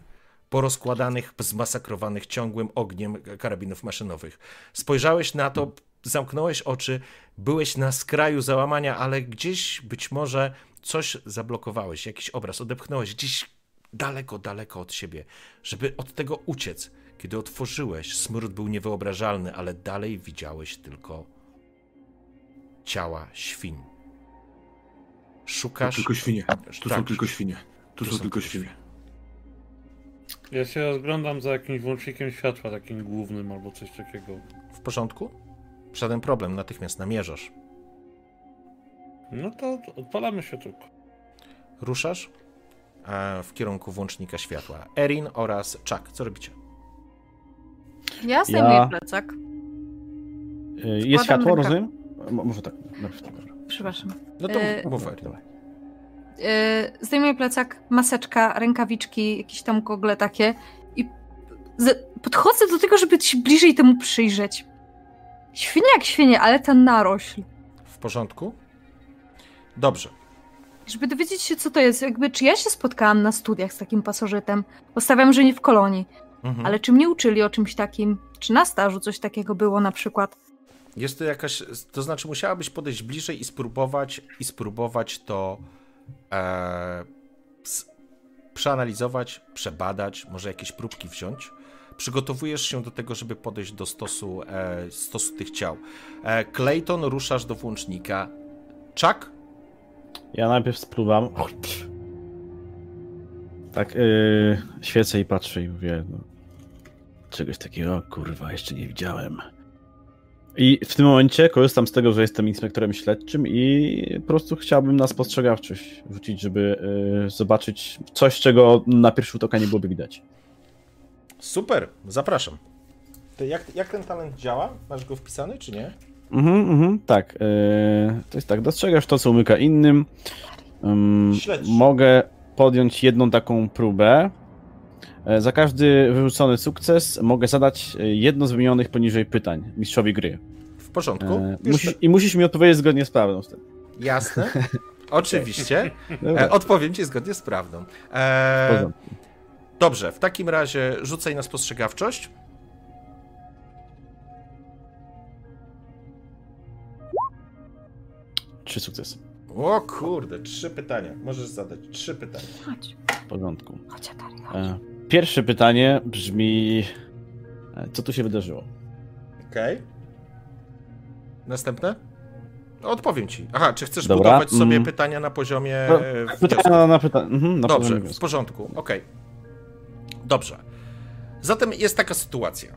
porozkładanych, zmasakrowanych ciągłym ogniem karabinów maszynowych. Spojrzałeś na to, zamknąłeś oczy, byłeś na skraju załamania, ale gdzieś być może coś zablokowałeś, jakiś obraz odepchnąłeś gdzieś daleko, daleko od siebie, żeby od tego uciec. Kiedy otworzyłeś, smród był niewyobrażalny, ale dalej widziałeś tylko ciała świń. To Szukasz. tylko świnie. Tu Tak. są tylko świnie. Tu, są, tylko świnie. Ja się rozglądam za jakimś włącznikiem światła, takim głównym albo coś takiego. W porządku? Żaden problem, natychmiast namierzasz. No to odpalamy światełko. Ruszasz e, w kierunku włącznika światła. Erin oraz Chuck, co robicie? Ja zdejmuję Ja- plecak. Y, Jest światło, ręka- rozumiem? Mo- Może tak. Dobrze, tak. Przepraszam. No to E, mów, Erin. Yy, zdejmuję plecak, maseczka, rękawiczki, jakieś tam gogle takie i z- podchodzę do tego, żeby się bliżej temu przyjrzeć. Świnie jak świnie, ale ta narośl. W porządku? Dobrze. Żeby dowiedzieć się, co to jest, jakby czy ja się spotkałam na studiach z takim pasożytem. Postawiam, że nie w kolonii, Mhm. ale czy mnie uczyli o czymś takim? Czy na stażu coś takiego było na przykład? Jest to jakaś. To znaczy, musiałabyś podejść bliżej i spróbować, i spróbować to e, przeanalizować, przebadać, może jakieś próbki wziąć. Przygotowujesz się do tego, żeby podejść do stosu, e, stosu tych ciał. E, Clayton, ruszasz do włącznika. Chuck? Ja najpierw spróbam. Tak, yy, świecę i patrzę i mówię, no, czegoś takiego, kurwa, jeszcze nie widziałem. I w tym momencie korzystam z tego, że jestem inspektorem śledczym i po prostu chciałbym na spostrzegawczość rzucić, żeby yy, zobaczyć coś, czego na pierwszy rzut oka nie byłoby widać. Super, zapraszam. To jak, jak ten talent działa? Masz go wpisany, czy nie? Mhm, mhm, tak. Yy, to jest tak, dostrzegasz to, co umyka innym. Ym, Śledź. mogę podjąć jedną taką próbę. E, Za każdy wyrzucony sukces mogę zadać e, jedno z wymienionych poniżej pytań mistrzowi gry. W porządku. Musisz, I musisz mi odpowiedzieć zgodnie z prawdą. wtedy. Jasne. (laughs) Oczywiście. Odpowiem ci zgodnie z prawdą. E. dobrze, w takim razie rzucaj na spostrzegawczość. Trzy sukcesy. O kurde, trzy pytania. Możesz zadać trzy pytania. Chodź, W porządku. chodź, Atari, chodź. E, Pierwsze pytanie brzmi: e, Co tu się wydarzyło? Okej. Następne? No, Odpowiem ci. Aha, czy chcesz Dobra, budować sobie mm. pytania na poziomie No, e? Pytanie na, na pytanie. Mhm, na Dobrze, poziomie w porządku, okej. Dobrze. Zatem jest taka sytuacja.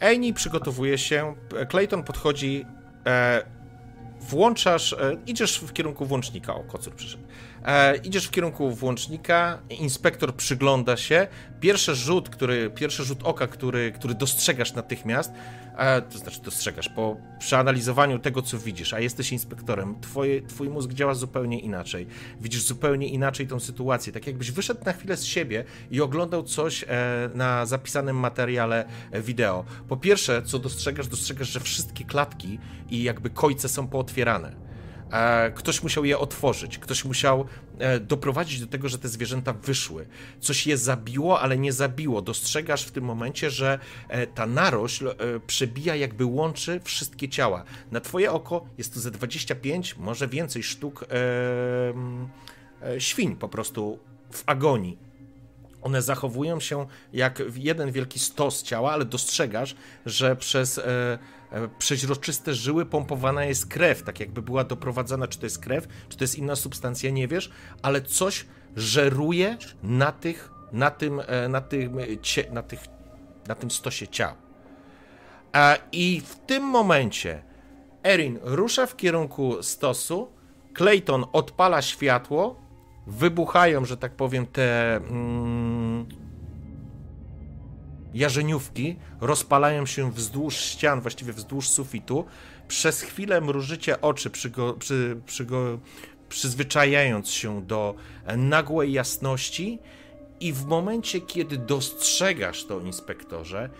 Amy przygotowuje się, Clayton podchodzi, e, włączasz, e, idziesz w kierunku włącznika, o, kocur przyszedł. E, idziesz w kierunku włącznika, inspektor przygląda się, pierwszy rzut, który, pierwszy rzut oka, który, który dostrzegasz natychmiast, to znaczy dostrzegasz, po przeanalizowaniu tego, co widzisz, a jesteś inspektorem, twoje, twój mózg działa zupełnie inaczej. Widzisz zupełnie inaczej tą sytuację, tak jakbyś wyszedł na chwilę z siebie i oglądał coś e, na zapisanym materiale e, wideo. Po pierwsze, co dostrzegasz, dostrzegasz, że wszystkie klatki i jakby kojce są pootwierane. E, Ktoś musiał je otworzyć, ktoś musiał e, doprowadzić do tego, że te zwierzęta wyszły. Coś je zabiło, ale nie zabiło. Dostrzegasz w tym momencie, że e, ta narośl przebija, jakby łączy wszystkie ciała. Na twoje oko jest to ze 25, może więcej sztuk świń po prostu w agonii. One zachowują się jak jeden wielki stos ciała, ale dostrzegasz, że przez przeźroczyste żyły pompowana jest krew, tak jakby była doprowadzana, czy to jest krew, czy to jest inna substancja, nie wiesz, ale coś żeruje na tych, na tym, e, na tym, e, na tych, na tym stosie ciał. E, I w tym momencie Erin rusza w kierunku stosu, Clayton odpala światło, wybuchają, że tak powiem, te mm, jarzeniówki, rozpalają się wzdłuż ścian, właściwie wzdłuż sufitu. Przez chwilę mrużycie oczy, przygo, przy, przygo, przyzwyczajając się do nagłej jasności i w momencie, kiedy dostrzegasz to, inspektorze,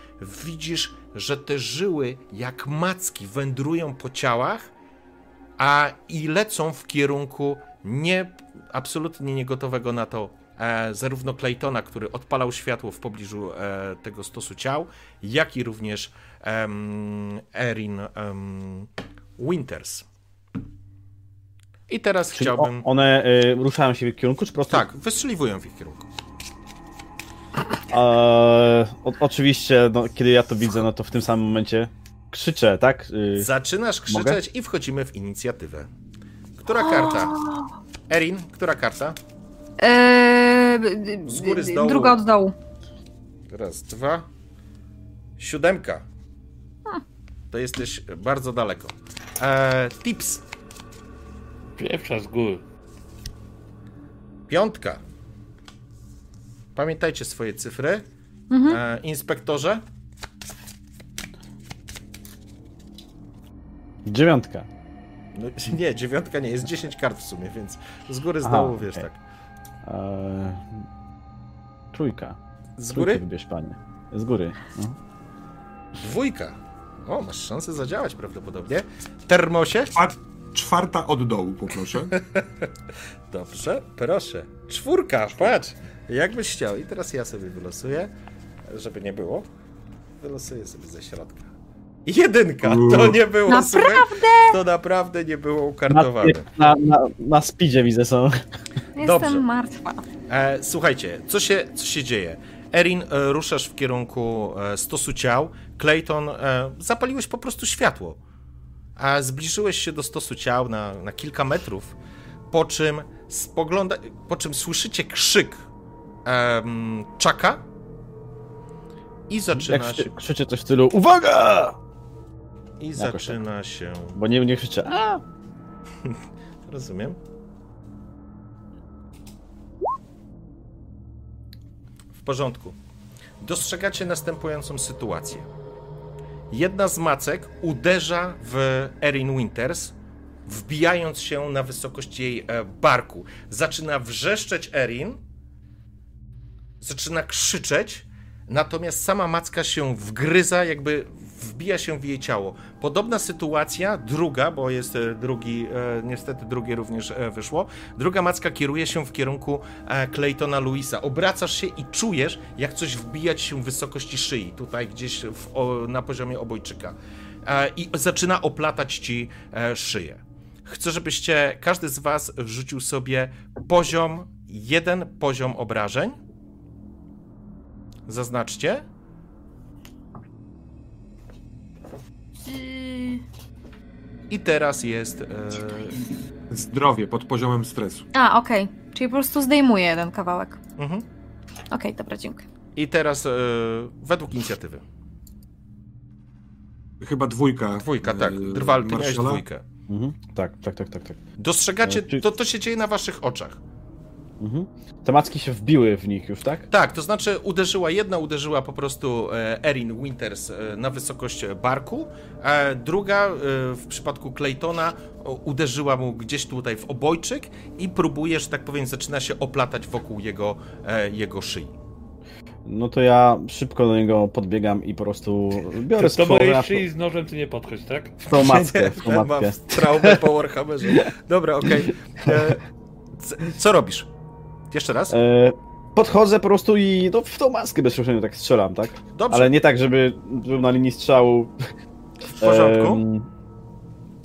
widzisz, że te żyły jak macki wędrują po ciałach, a i lecą w kierunku nie, absolutnie niegotowego na to zarówno Claytona, który odpalał światło w pobliżu e, tego stosu ciał, jak i również Erin Winters. I teraz Czyli chciałbym... one y, ruszają się w ich kierunku, czy po prostu. Tak, wystrzeliwują w ich kierunku. o, oczywiście, no, kiedy ja to widzę, no to w tym samym momencie krzyczę, tak? Y, Zaczynasz krzyczeć i wchodzimy w inicjatywę. Która karta? Erin, która karta? Eee, Z góry, z dołu. Druga od dołu. Raz, dwa. Siódemka. To jesteś bardzo daleko. E, tips. Pierwsza z góry. Piątka. Pamiętajcie swoje cyfry. E, inspektorze. dziewiątka. No, nie, dziewiątka nie, jest 10 kart w sumie, więc z góry, z Aha, dołu, wiesz, okej. tak. E, trójka. Z Trójkę góry? wybierz, panie. Z góry. No. Dwójka. O, masz szansę zadziałać prawdopodobnie. Termosie? A czwarta od dołu, poproszę. (laughs) Dobrze, proszę. Czwórka, patrz. Jakbyś chciał. I teraz ja sobie wylosuję, żeby nie było. Wylosuję sobie ze środka. Jedynka, to nie było Naprawdę? słuchaj, To naprawdę nie było ukartowane. Na, na, na speedzie widzę są. Jestem Dobrze. martwa. E, słuchajcie, co się, co się dzieje? Erin, e, ruszasz w kierunku e, stosu ciał. Clayton, e, zapaliłeś po prostu światło. A zbliżyłeś się do stosu ciał na, na kilka metrów, po czym spogląda, po czym słyszycie krzyk czaka i Jak zaczyna się, krzy, krzyczy coś w stylu UWAGA! I jakoś zaczyna się, Bo nie, nie krzyczę. A! (laughs) rozumiem. W porządku. Dostrzegacie następującą sytuację. Jedna z macek uderza w Erin Winters, wbijając się na wysokość jej e, barku. Zaczyna wrzeszczeć Erin, zaczyna krzyczeć, natomiast sama macka się wgryza, jakby wbija się w jej ciało. Podobna sytuacja, druga, bo jest e, drugi, e, niestety drugie również e, wyszło. Druga macka kieruje się w kierunku Claytona Louisa. Obracasz się i czujesz, jak coś wbijać się w wysokości szyi, tutaj gdzieś w, na poziomie obojczyka. I zaczyna oplatać ci szyję. Chcę, żebyście, każdy z was rzucił sobie poziom, jeden poziom obrażeń. Zaznaczcie. I teraz jest. E, Zdrowie pod poziomem stresu. A, okej. Czyli po prostu zdejmuję jeden kawałek. mhm. Okej, dobra, dziękuję. I teraz e, według inicjatywy. Chyba dwójka. Dwójka, tak. e, Drwal, ty dwójkę. Mhm. Tak, tak, tak, tak, tak. Dostrzegacie, E, to, to się dzieje na waszych oczach. Mhm. Te macki się wbiły w nich już, tak? Tak, to znaczy uderzyła, jedna uderzyła po prostu e, Erin Winters e, na wysokość barku, a druga e, w przypadku Claytona uderzyła mu gdzieś tutaj w obojczyk i próbuje, że tak powiem, zaczyna się oplatać wokół jego, jego szyi. No to ja szybko do niego podbiegam i po prostu biorę Do sporo mojej szyi z nożem ty nie podchodź, tak? w tą mackę, (laughs) w tą Mam mackę. traumę po Warhammerze. Dobra, okej. C- Co robisz? Jeszcze raz? E, podchodzę po prostu i no, w tą maskę bezpośrednio tak strzelam, tak? Dobrze, Ale nie tak, żeby był na linii strzału. w porządku. Em,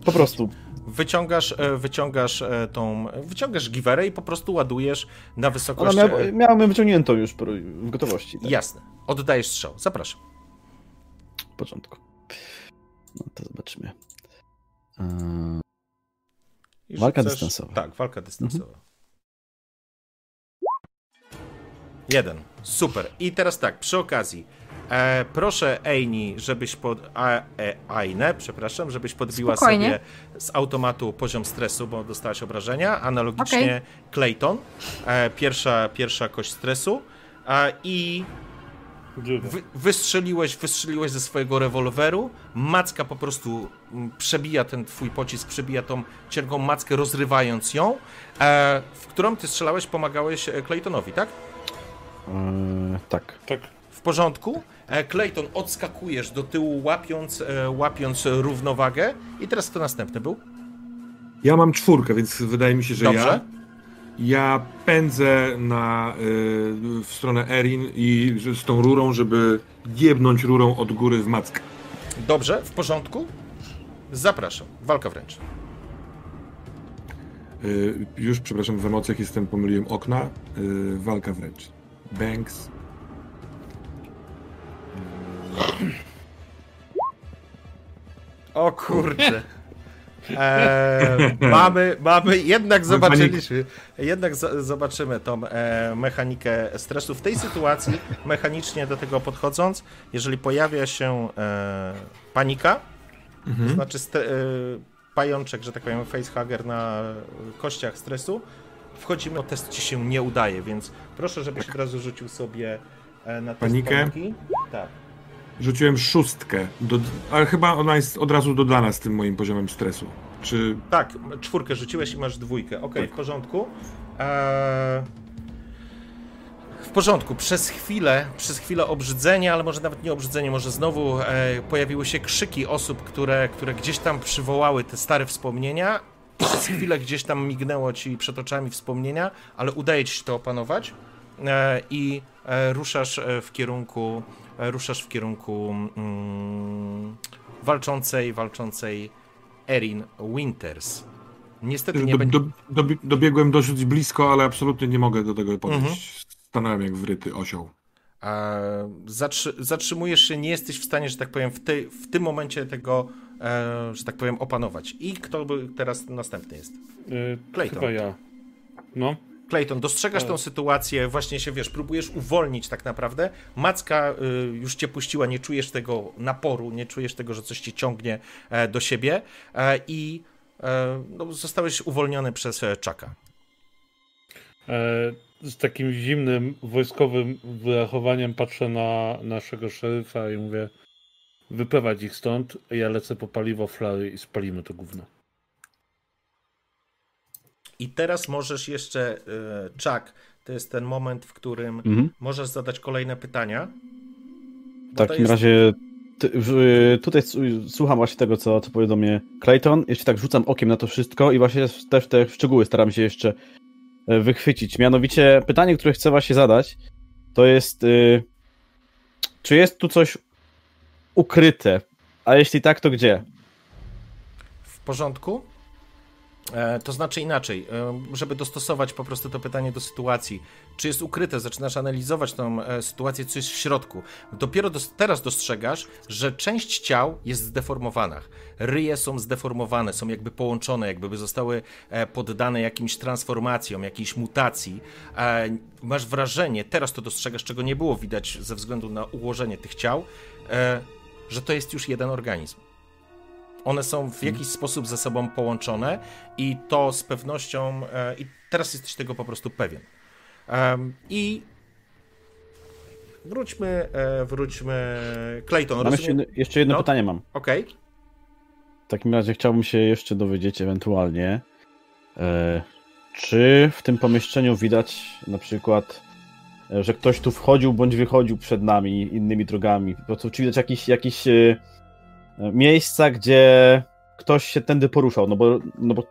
po prostu. Wyciągasz, e, wyciągasz tą, wyciągasz giwerę i po prostu ładujesz na wysokość... mia, e, miałem wyciągniętą już w gotowości. Tak? Jasne. Oddajesz strzał. Zapraszam. W porządku. No to zobaczymy. E, Walka rzucasz- dystansowa. Tak, walka dystansowa. Jeden. Super. I teraz tak, przy okazji. E, proszę Eini, żebyś pod... A, e, Ainę, przepraszam, żebyś podbiła Spokojnie. sobie z automatu poziom stresu, bo dostałaś obrażenia. Analogicznie Clayton. E, pierwsza, pierwsza kość stresu. E, I. Wy, wystrzeliłeś, wystrzeliłeś ze swojego rewolweru, macka po prostu mm, przebija ten twój pocisk, przebija tą cienką mackę, rozrywając ją, e, w którą ty strzelałeś, pomagałeś e, Claytonowi, tak? E, tak. Tak. W porządku. E, Clayton, odskakujesz do tyłu, łapiąc, e, łapiąc równowagę. I teraz kto następny był? Ja mam czwórkę, więc wydaje mi się, że Dobrze. ja. Ja pędzę na, y, w stronę Erin i z tą rurą, żeby jebnąć rurą od góry w mackę. Dobrze, w porządku. Zapraszam. Walka wręcz. Y, już, przepraszam, w emocjach jestem, pomyliłem okna. Y, walka wręcz. Banks. O kurczę. (laughs) E, mamy, mamy, jednak zobaczyliśmy, jednak z, zobaczymy tą e, mechanikę stresu. W tej sytuacji, mechanicznie do tego podchodząc, jeżeli pojawia się e, panika, mhm. to znaczy st- e, pajączek, że tak powiem, facehugger na kościach stresu, wchodzimy, test ci się nie udaje, więc proszę, żebyś od razu rzucił sobie e, na test Panikę? paniki. Tak. Rzuciłem szóstkę, do, ale chyba ona jest od razu dodana z tym moim poziomem stresu. Czy Tak, czwórkę rzuciłeś i masz dwójkę. Okej, Tak. w porządku. Eee... W porządku, przez chwilę, przez chwilę obrzydzenie, ale może nawet nie obrzydzenie, może znowu e, pojawiły się krzyki osób, które, które gdzieś tam przywołały te stare wspomnienia. Przez chwilę gdzieś tam mignęło ci przed oczami wspomnienia, ale udaje ci się to opanować e, i e, ruszasz e, w kierunku, ruszasz w kierunku mm, walczącej, walczącej Erin Winters. Niestety nie do, będzie. do, do, dobiegłem dosyć blisko, ale absolutnie nie mogę do tego podejść. Mhm. Stanąłem jak wryty osioł. Zatrzy, zatrzymujesz się, nie jesteś w stanie, że tak powiem, w, tej, w tym momencie tego, że tak powiem, opanować. I kto by teraz następny jest? Yy, Clayton. Chyba ja. No. Clayton, dostrzegasz Tak. tą sytuację, właśnie się, wiesz, próbujesz uwolnić tak naprawdę. Macka y, już cię puściła, nie czujesz tego naporu, nie czujesz tego, że coś cię ciągnie e, do siebie e, i e, no, zostałeś uwolniony przez e. E, z takim zimnym, wojskowym wyrachowaniem patrzę na naszego szeryfa i mówię wyprowadź ich stąd, ja lecę po paliwo flary i spalimy to gówno. I teraz możesz jeszcze, e, Chuck, to jest ten moment, w którym Mhm. możesz zadać kolejne pytania. W takim jest- razie ty, w, tutaj słucham właśnie tego, co, co powiedział do mnie Clayton. Jeszcze tak rzucam okiem na to wszystko i właśnie też te szczegóły staram się jeszcze e, wychwycić. Mianowicie pytanie, które chcę właśnie zadać, to jest y, czy jest tu coś ukryte? A jeśli tak, to gdzie? W porządku? E, to znaczy inaczej, e, żeby dostosować po prostu to pytanie do sytuacji. Czy jest ukryte? Zaczynasz analizować tą e, sytuację, co jest w środku. Dopiero dos- teraz dostrzegasz, że część ciał jest zdeformowana. Ryje są zdeformowane, są jakby połączone, jakby by zostały poddane jakimś transformacjom, jakiejś mutacji. Masz wrażenie, teraz to dostrzegasz, czego nie było widać ze względu na ułożenie tych ciał, że to jest już jeden organizm. One są w jakiś sposób ze sobą połączone i to z pewnością. E, I teraz jesteś tego po prostu pewien. I wróćmy, e, wróćmy. Clayton, Mam jeszcze, rozumiem. jedno- jeszcze jedno No. pytanie mam. Okej. W takim razie chciałbym się jeszcze dowiedzieć ewentualnie, e, czy w tym pomieszczeniu widać na przykład, że ktoś tu wchodził bądź wychodził przed nami innymi drogami. Po prostu czy widać jakieś, jakieś e, e, miejsca, gdzie ktoś się tędy poruszał, no bo, no bo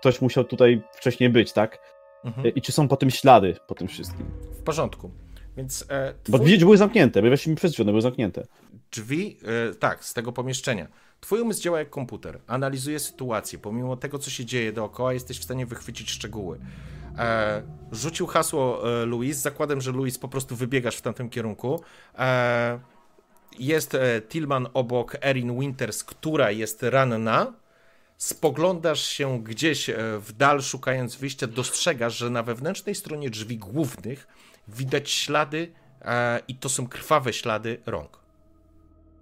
ktoś musiał tutaj wcześniej być, tak? Mhm. E, I czy są po tym ślady, po tym wszystkim? W porządku. Więc e, Bo twój- drzwi były zamknięte, bo weszliśmy przez drzwi, one były zamknięte. drzwi, e, tak, z tego pomieszczenia. Twój umysł działa jak komputer, analizuje sytuację, pomimo tego, co się dzieje dookoła, jesteś w stanie wychwycić szczegóły. E, rzucił hasło e, Louis, z zakładem, że Louis po prostu wybiegasz w tamtym kierunku. E, jest e, Tillman obok Erin Winters, która jest ranna. Spoglądasz się gdzieś e, w dal, szukając wyjścia, dostrzegasz, że na wewnętrznej stronie drzwi głównych widać ślady e, i to są krwawe ślady rąk.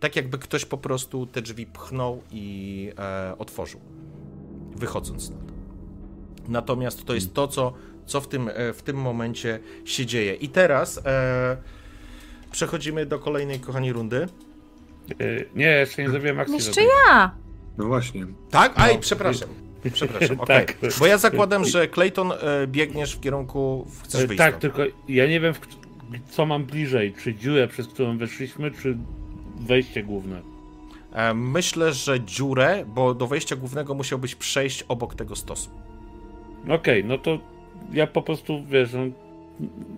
Tak jakby ktoś po prostu te drzwi pchnął i e, otworzył, wychodząc stąd. Natomiast to jest to, co, co w, tym, e, w tym momencie się dzieje. I teraz e, przechodzimy do kolejnej, kochani, rundy. E, nie, jeszcze nie zrobiłem akcji. Jeszcze żadnej. ja! No właśnie. Tak? Aj, No. przepraszam. Przepraszam, (laughs) okej. Tak. Bo ja zakładam, że Clayton e, biegniesz w kierunku, chcesz wyjść Tak, tylko ja nie wiem, w, co mam bliżej. Czy dziurę, przez którą weszliśmy, czy wejście główne. E, myślę, że dziurę, bo do wejścia głównego musiałbyś przejść obok tego stosu. Okej, no to ja po prostu, wiesz, no,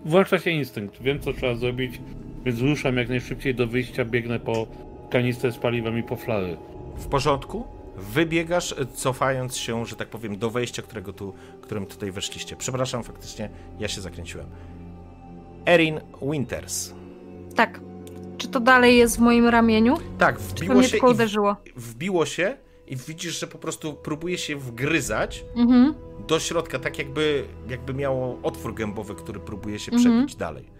włącza się instynkt. Wiem, co trzeba zrobić, więc ruszam jak najszybciej do wyjścia, biegnę po kanistrę z paliwem i po flary. W porządku? Wybiegasz, cofając się, że tak powiem, do wejścia, którego tu, którym tutaj weszliście. Przepraszam, faktycznie, ja się zakręciłem. Erin Winters. Tak. Czy to dalej jest w moim ramieniu? Tak, wbiło się, tylko uderzyło? wbiło się i widzisz, że po prostu próbuje się wgryzać Mhm. do środka, tak jakby, jakby miało otwór gębowy, który próbuje się Mhm. przebić dalej.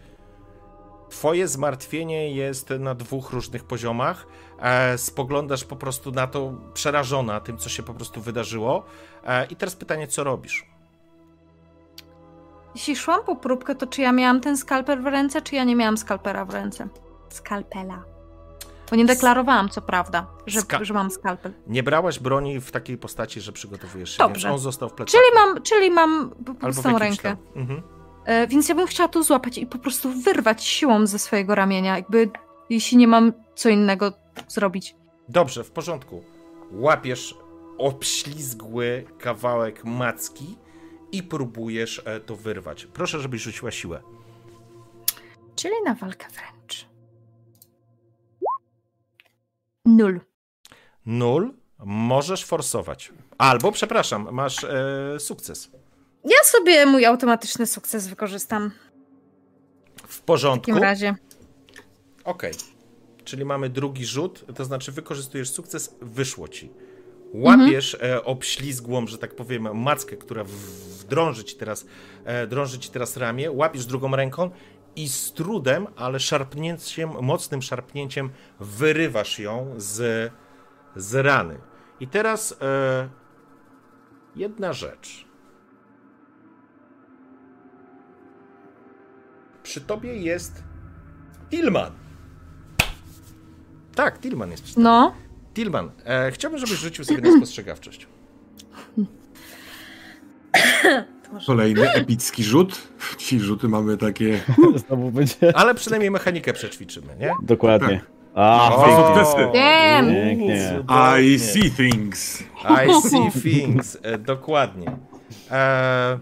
Twoje zmartwienie jest na dwóch różnych poziomach. E, spoglądasz po prostu na to przerażona tym, co się po prostu wydarzyło. E, I teraz pytanie, co robisz? Jeśli szłam po próbkę, to czy ja miałam ten skalpel w ręce, czy ja nie miałam skalpera w ręce? Skalpela. Bo nie deklarowałam, co prawda, że, Ska- że mam skalpel. Nie brałaś broni w takiej postaci, że przygotowujesz się, Dobrze. on został w. Czyli mam, czyli mam pustą rękę. Mhm. E, więc ja bym chciała to złapać i po prostu wyrwać siłą ze swojego ramienia, jakby jeśli nie mam co innego zrobić. Dobrze, w porządku. Łapiesz obślizgły kawałek macki i próbujesz e, to wyrwać. Proszę, żebyś rzuciła siłę. Czyli na walkę wręcz. Nul. Nul. Możesz forsować. Albo, przepraszam, masz e, sukces. Ja sobie mój automatyczny sukces wykorzystam W w porządku. takim razie. Okej. Czyli mamy drugi rzut, to znaczy wykorzystujesz sukces, wyszło ci. Łapiesz e, obślizgłą, że tak powiem, mackę, która w- wdrąży ci teraz, e, drąży ci teraz ramię, łapiesz drugą ręką i z trudem, ale szarpnięciem, mocnym szarpnięciem wyrywasz ją z, z rany. I teraz e, jedna rzecz. Przy tobie jest Tilman. Tak, Tilman jest przy tobie. No, Tilman, e, chciałbym, żebyś rzucił sobie na spostrzegawczość. (clears throat) Kolejny epicki rzut. (laughs) Ci rzuty mamy takie. (laughs) Znowu będzie. Ale przynajmniej mechanikę przećwiczymy, nie? Dokładnie. A, O! Dwa sukcesy. Damn! Pięknie. I see things. I see things. E, dokładnie. E,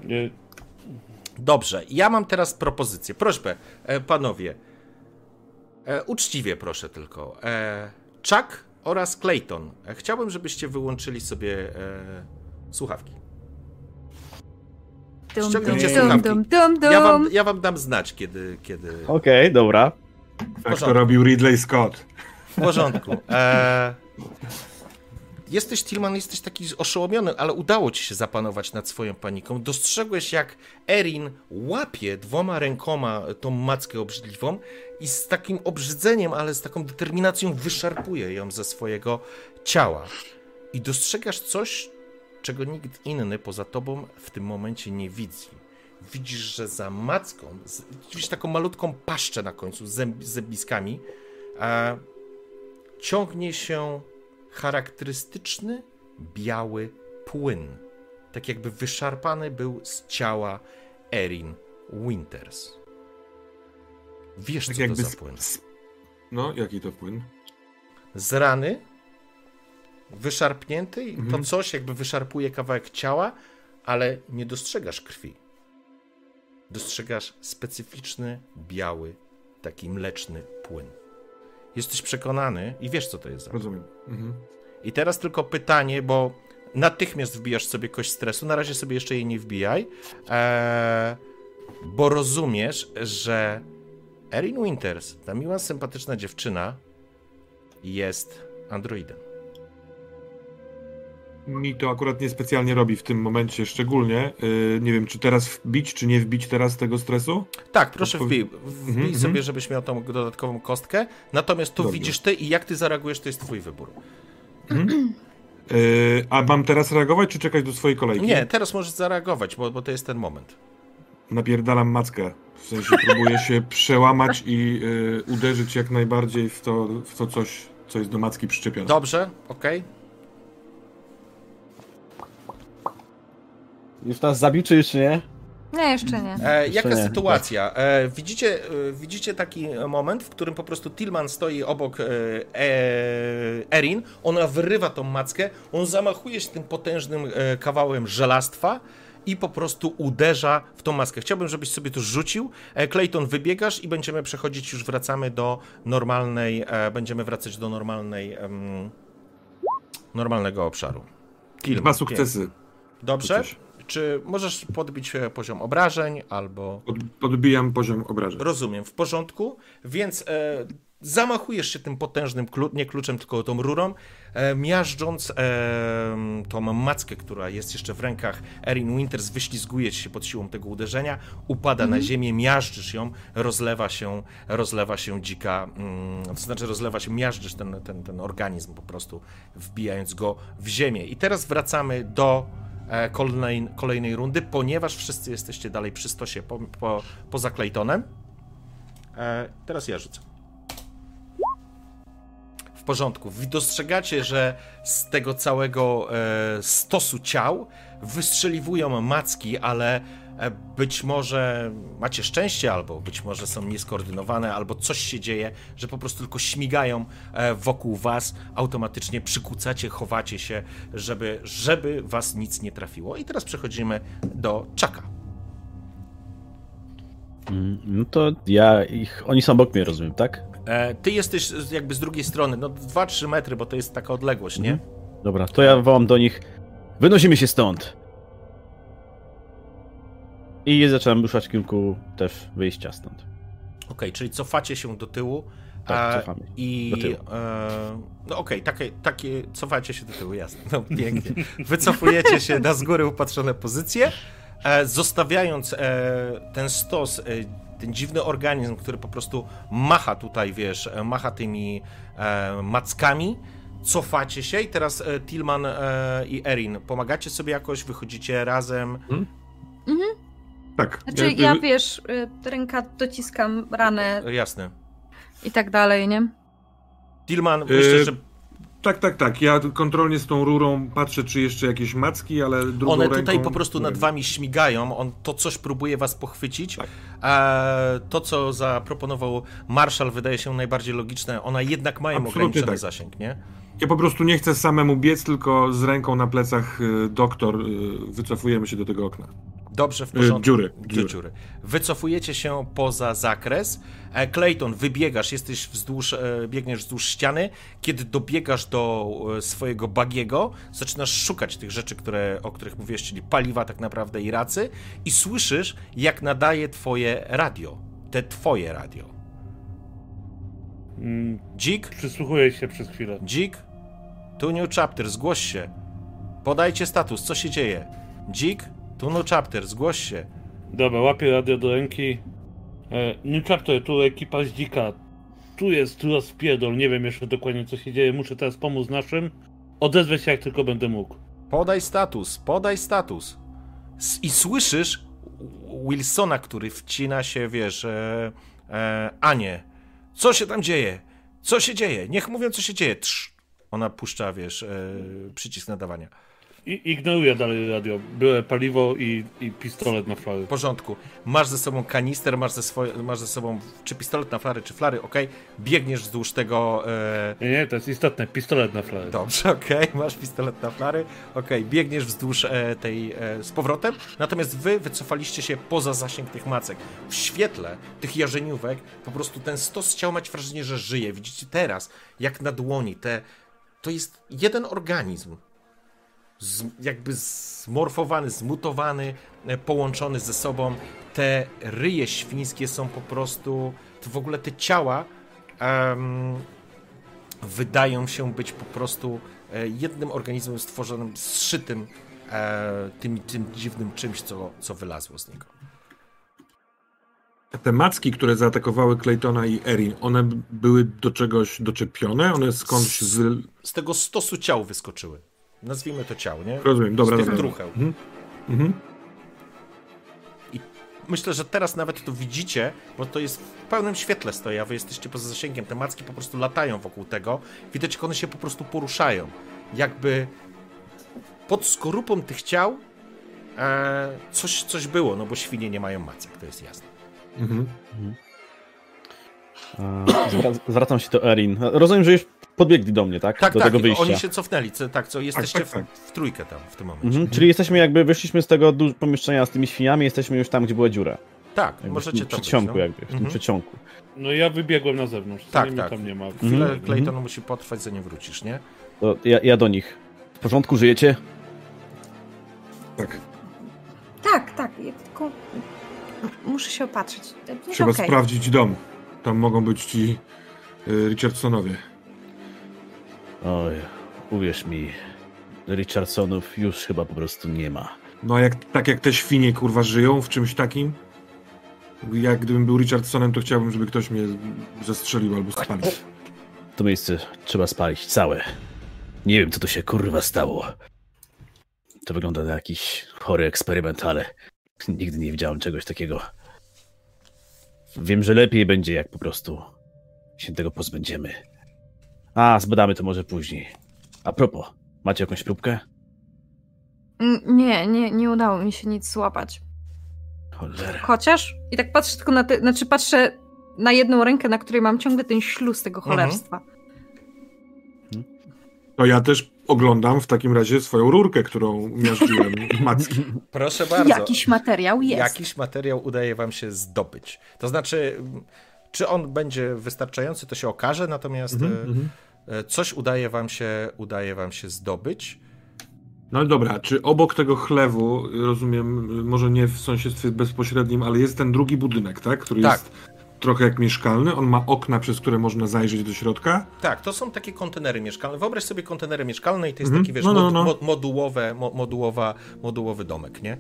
dobrze, ja mam teraz propozycję. Prośbę, e, panowie. E, uczciwie proszę tylko. E, Chuck oraz Clayton. E, chciałbym, żebyście wyłączyli sobie e, słuchawki. Dum, Ściągnijcie dum, słuchawki. dum, dum, dum. Ja wam, ja wam dam znać, kiedy... kiedy... Okej, dobra. Tak porządku. to robił Ridley Scott. W porządku. E... Jesteś, Tilman, jesteś taki oszołomiony, ale udało ci się zapanować nad swoją paniką. Dostrzegłeś, jak Erin łapie dwoma rękoma tą mackę obrzydliwą i z takim obrzydzeniem, ale z taką determinacją wyszarpuje ją ze swojego ciała. I dostrzegasz coś, czego nikt inny poza tobą w tym momencie nie widzi. Widzisz, że za macką, widzisz taką malutką paszczę na końcu z zęb- zębiskami, a ciągnie się charakterystyczny biały płyn. Tak jakby wyszarpany był z ciała Erin Winters. Wiesz, Tak co to za płyn. No, jaki to płyn? Z rany wyszarpnięty i to Mhm. coś jakby wyszarpuje kawałek ciała, ale nie dostrzegasz krwi. Dostrzegasz specyficzny, biały, taki mleczny płyn. Jesteś przekonany i wiesz, co to jest za Rozumiem. Mhm. I teraz tylko pytanie, bo natychmiast wbijasz sobie kość stresu. Na razie sobie jeszcze jej nie wbijaj, eee, bo rozumiesz, że Erin Winters, ta miła, sympatyczna dziewczyna, jest androidem. Mi to akurat niespecjalnie robi w tym momencie szczególnie. Yy, nie wiem, czy teraz wbić, czy nie wbić teraz tego stresu? Tak, proszę Odpowi- wbij, wbij Mhm, sobie, mhm. żebyś miał tą dodatkową kostkę. Natomiast to Dobrze. widzisz ty i jak ty zareagujesz, to jest twój wybór. Yy, a mam teraz reagować, czy czekać do swojej kolejki? Nie, teraz możesz zareagować, bo, bo to jest ten moment. Napierdalam mackę. W sensie (laughs) próbuję się przełamać i yy, uderzyć jak najbardziej w to, w to coś, co jest do macki przyczepione. Dobrze, okej. Już nas zabił, czy jeszcze nie? Nie, jeszcze nie. E, Jeszcze jaka nie. sytuacja? E, widzicie, e, widzicie taki moment, w którym po prostu Tillman stoi obok e, e, Erin, ona wyrywa tą mackę, on zamachuje się tym potężnym e, kawałem żelastwa i po prostu uderza w tą maskę. Chciałbym, żebyś sobie to rzucił. E, Clayton, wybiegasz i będziemy przechodzić, już wracamy do normalnej, e, będziemy wracać do normalnej, normalnego obszaru. Tillman, Dwa sukcesy. Dobrze? Czy możesz podbić e, poziom obrażeń albo... Pod, podbijam poziom obrażeń. Rozumiem, w porządku. Więc e, zamachujesz się tym potężnym, klu, nie kluczem, tylko tą rurą, e, miażdżąc e, tą mackę, która jest jeszcze w rękach Erin Winters, wyślizguje się pod siłą tego uderzenia, upada na ziemię, miażdżysz ją, rozlewa się, rozlewa się dzika, mm, to znaczy rozlewa się, miażdżysz ten, ten, ten organizm po prostu, wbijając go w ziemię. I teraz wracamy do kolejnej, kolejnej rundy, ponieważ wszyscy jesteście dalej przy stosie po, po, poza Claytonem. E, teraz ja rzucę. W porządku. Dostrzegacie, że z tego całego e, stosu ciał wystrzeliwują macki, ale e, być może macie szczęście, albo być może są nieskoordynowane, albo coś się dzieje, że po prostu tylko śmigają e, wokół was, automatycznie przykucacie, chowacie się, żeby, żeby was nic nie trafiło. I teraz przechodzimy do Czaka. Mm, No to ja ich. Oni są obok mnie, rozumiem, tak? E, ty jesteś jakby z drugiej strony, no 2-3 metry, bo to jest taka odległość, nie? Dobra, to ja wołam do nich. Wynosimy się stąd! I ruszać w kierunku też wyjścia stąd. Okej, czyli cofacie się do tyłu. Tak, e, cofamy. I. Do tyłu. E, no okej, takie, takie. Cofacie się do tyłu, jasne. No pięknie. Wycofujecie się na z góry upatrzone pozycje, e, zostawiając e, ten stos, e, ten dziwny organizm, który po prostu macha tutaj, wiesz, e, macha tymi e, mackami. Cofacie się i teraz e, Tillman e, i Erin pomagacie sobie jakoś, wychodzicie razem. Tak. Znaczy, ja wiesz, y, ręka dociskam ranę E, Jasne. i tak dalej, nie? Tillman, E, myślę, że Tak, tak, tak. Ja kontrolnie z tą rurą patrzę, czy jeszcze jakieś macki, ale drugą One ręką... tutaj po prostu nad wami śmigają, on to coś próbuje was pochwycić. Tak. E, to, co zaproponował Marshall, wydaje się najbardziej logiczne. One jednak mają Absolutnie ograniczony tak. zasięg, nie? Ja po prostu nie chcę samemu biec, tylko z ręką na plecach y, doktor y, wycofujemy się do tego okna. Dobrze, w Y, porządku. dziury, Do dziury. dziury. Wycofujecie się poza zakres. E, Clayton, wybiegasz, jesteś wzdłuż, e, biegniesz wzdłuż ściany. Kiedy dobiegasz do e, swojego bagiego, zaczynasz szukać tych rzeczy, które, o których mówiłeś, czyli paliwa tak naprawdę i racy i słyszysz, jak nadaje twoje radio. Te twoje radio. Mm, Dzik, Przysłuchuję się przez chwilę. Dzik, tu New Chapter, zgłoś się. Podajcie status, co się dzieje? Dzik, tu New Chapter, zgłoś się. Dobra, łapię radio do ręki. E, Chapter, tu ekipa z dzika. Tu jest rozpierdol, nie wiem jeszcze dokładnie co się dzieje, muszę teraz pomóc naszym. Odezwę się jak tylko będę mógł. Podaj status, podaj status. S- I słyszysz Wilsona, który wcina się, wiesz, e, e, Anię. Co się tam dzieje? Co się dzieje? Niech mówią, co się dzieje. Trz. Ona puszcza, wiesz, e, przycisk nadawania. I ignoruję dalej radio. Biorę paliwo i, i pistolet na flary. W porządku. Masz ze sobą kanister, masz ze, swoje, masz ze sobą czy pistolet na flary, czy flary, okej. Biegniesz wzdłuż tego... E, Nie, nie, to jest istotne, pistolet na flary. Dobrze, (laughs) okej, masz pistolet na flary, okej, biegniesz wzdłuż e, tej, e, z powrotem, natomiast wy wycofaliście się poza zasięg tych macek. W świetle tych jarzeniówek po prostu ten stos ciał macie wrażenie, że żyje. Widzicie teraz, jak na dłoni, te, to jest jeden organizm, z, jakby zmorfowany, zmutowany, e, połączony ze sobą. Te ryje świńskie są po prostu, to w ogóle te ciała em, wydają się być po prostu e, jednym organizmem stworzonym, zszytym e, tym, tym dziwnym czymś, co, co wylazło z niego. Te macki, które zaatakowały Claytona i Erin, one były do czegoś doczepione? One skądś z... Z tego stosu ciał wyskoczyły. Nazwijmy to ciał, nie? Rozumiem, dobra, z tych dobra. drucheł. Mhm. Mhm. Myślę, że teraz nawet to widzicie, bo to jest w pełnym świetle stoi, a wy jesteście poza zasięgiem. Te macki po prostu latają wokół tego. Widać, jak one się po prostu poruszają. Jakby pod skorupą tych ciał e, coś, coś było, no bo świnie nie mają macek, to jest jasne. Mhm. Zwra- Zwracam się do Erin. Rozumiem, że już podbiegli do mnie, tak? Tak, do tak, tego wyjścia. oni się cofnęli, co, tak, co jesteście tak, tak. W, w trójkę tam w tym momencie. Mhm, czyli jesteśmy jakby, wyszliśmy z tego pomieszczenia z tymi świniami, jesteśmy już tam, gdzie była dziura. Tak, Jakby możecie w tym tam przedsionku być, no. jakby, w tym Mhm. przedsionku. No ja wybiegłem na zewnątrz, Tak, tak, mnie tak. tam nie ma. Chwilę Mhm, Clayton mhm. musi potrwać, zanim wrócisz, nie? To ja, ja do nich. W porządku, żyjecie? Tak. Tak, tak, ja tylko muszę się opatrzyć. Trzeba okej. sprawdzić dom. Tam mogą być ci y, Richardsonowie. Oj, uwierz mi, Richardsonów już chyba po prostu nie ma. No jak, tak jak te świnie kurwa żyją w czymś takim. Jak gdybym był Richardsonem, to chciałbym, żeby ktoś mnie zastrzelił albo spalił. To miejsce trzeba spalić całe. Nie wiem, co tu się kurwa stało. To wygląda na jakiś chory eksperyment, ale nigdy nie widziałem czegoś takiego. Wiem, że lepiej będzie, jak po prostu się tego pozbędziemy. A, zbadamy to może później. A propos, macie jakąś próbkę? Mm, Nie, nie, nie udało mi się nic złapać. Cholera. Chociaż, i tak patrzę tylko na te, znaczy patrzę na jedną rękę, na której mam ciągle ten śluz tego Mhm. cholerstwa. To ja też oglądam w takim razie swoją rurkę, którą miażdżyłem (laughs) macki. Proszę bardzo. Jakiś materiał jest. Jakiś materiał udaje wam się zdobyć. To znaczy, czy on będzie wystarczający, to się okaże, natomiast Mhm, mhm. e, coś udaje wam się, udaje wam się zdobyć. No ale dobra, czy obok tego chlewu, rozumiem, może nie w sąsiedztwie bezpośrednim, ale jest ten drugi budynek, tak? Który Tak. jest trochę jak mieszkalny. On ma okna, przez które można zajrzeć do środka. Tak, to są takie kontenery mieszkalne. Wyobraź sobie kontenery mieszkalne i to jest Mhm. taki, wiesz, No, no, no. Mod, modułowe, mo, modułowa, modułowy domek, nie?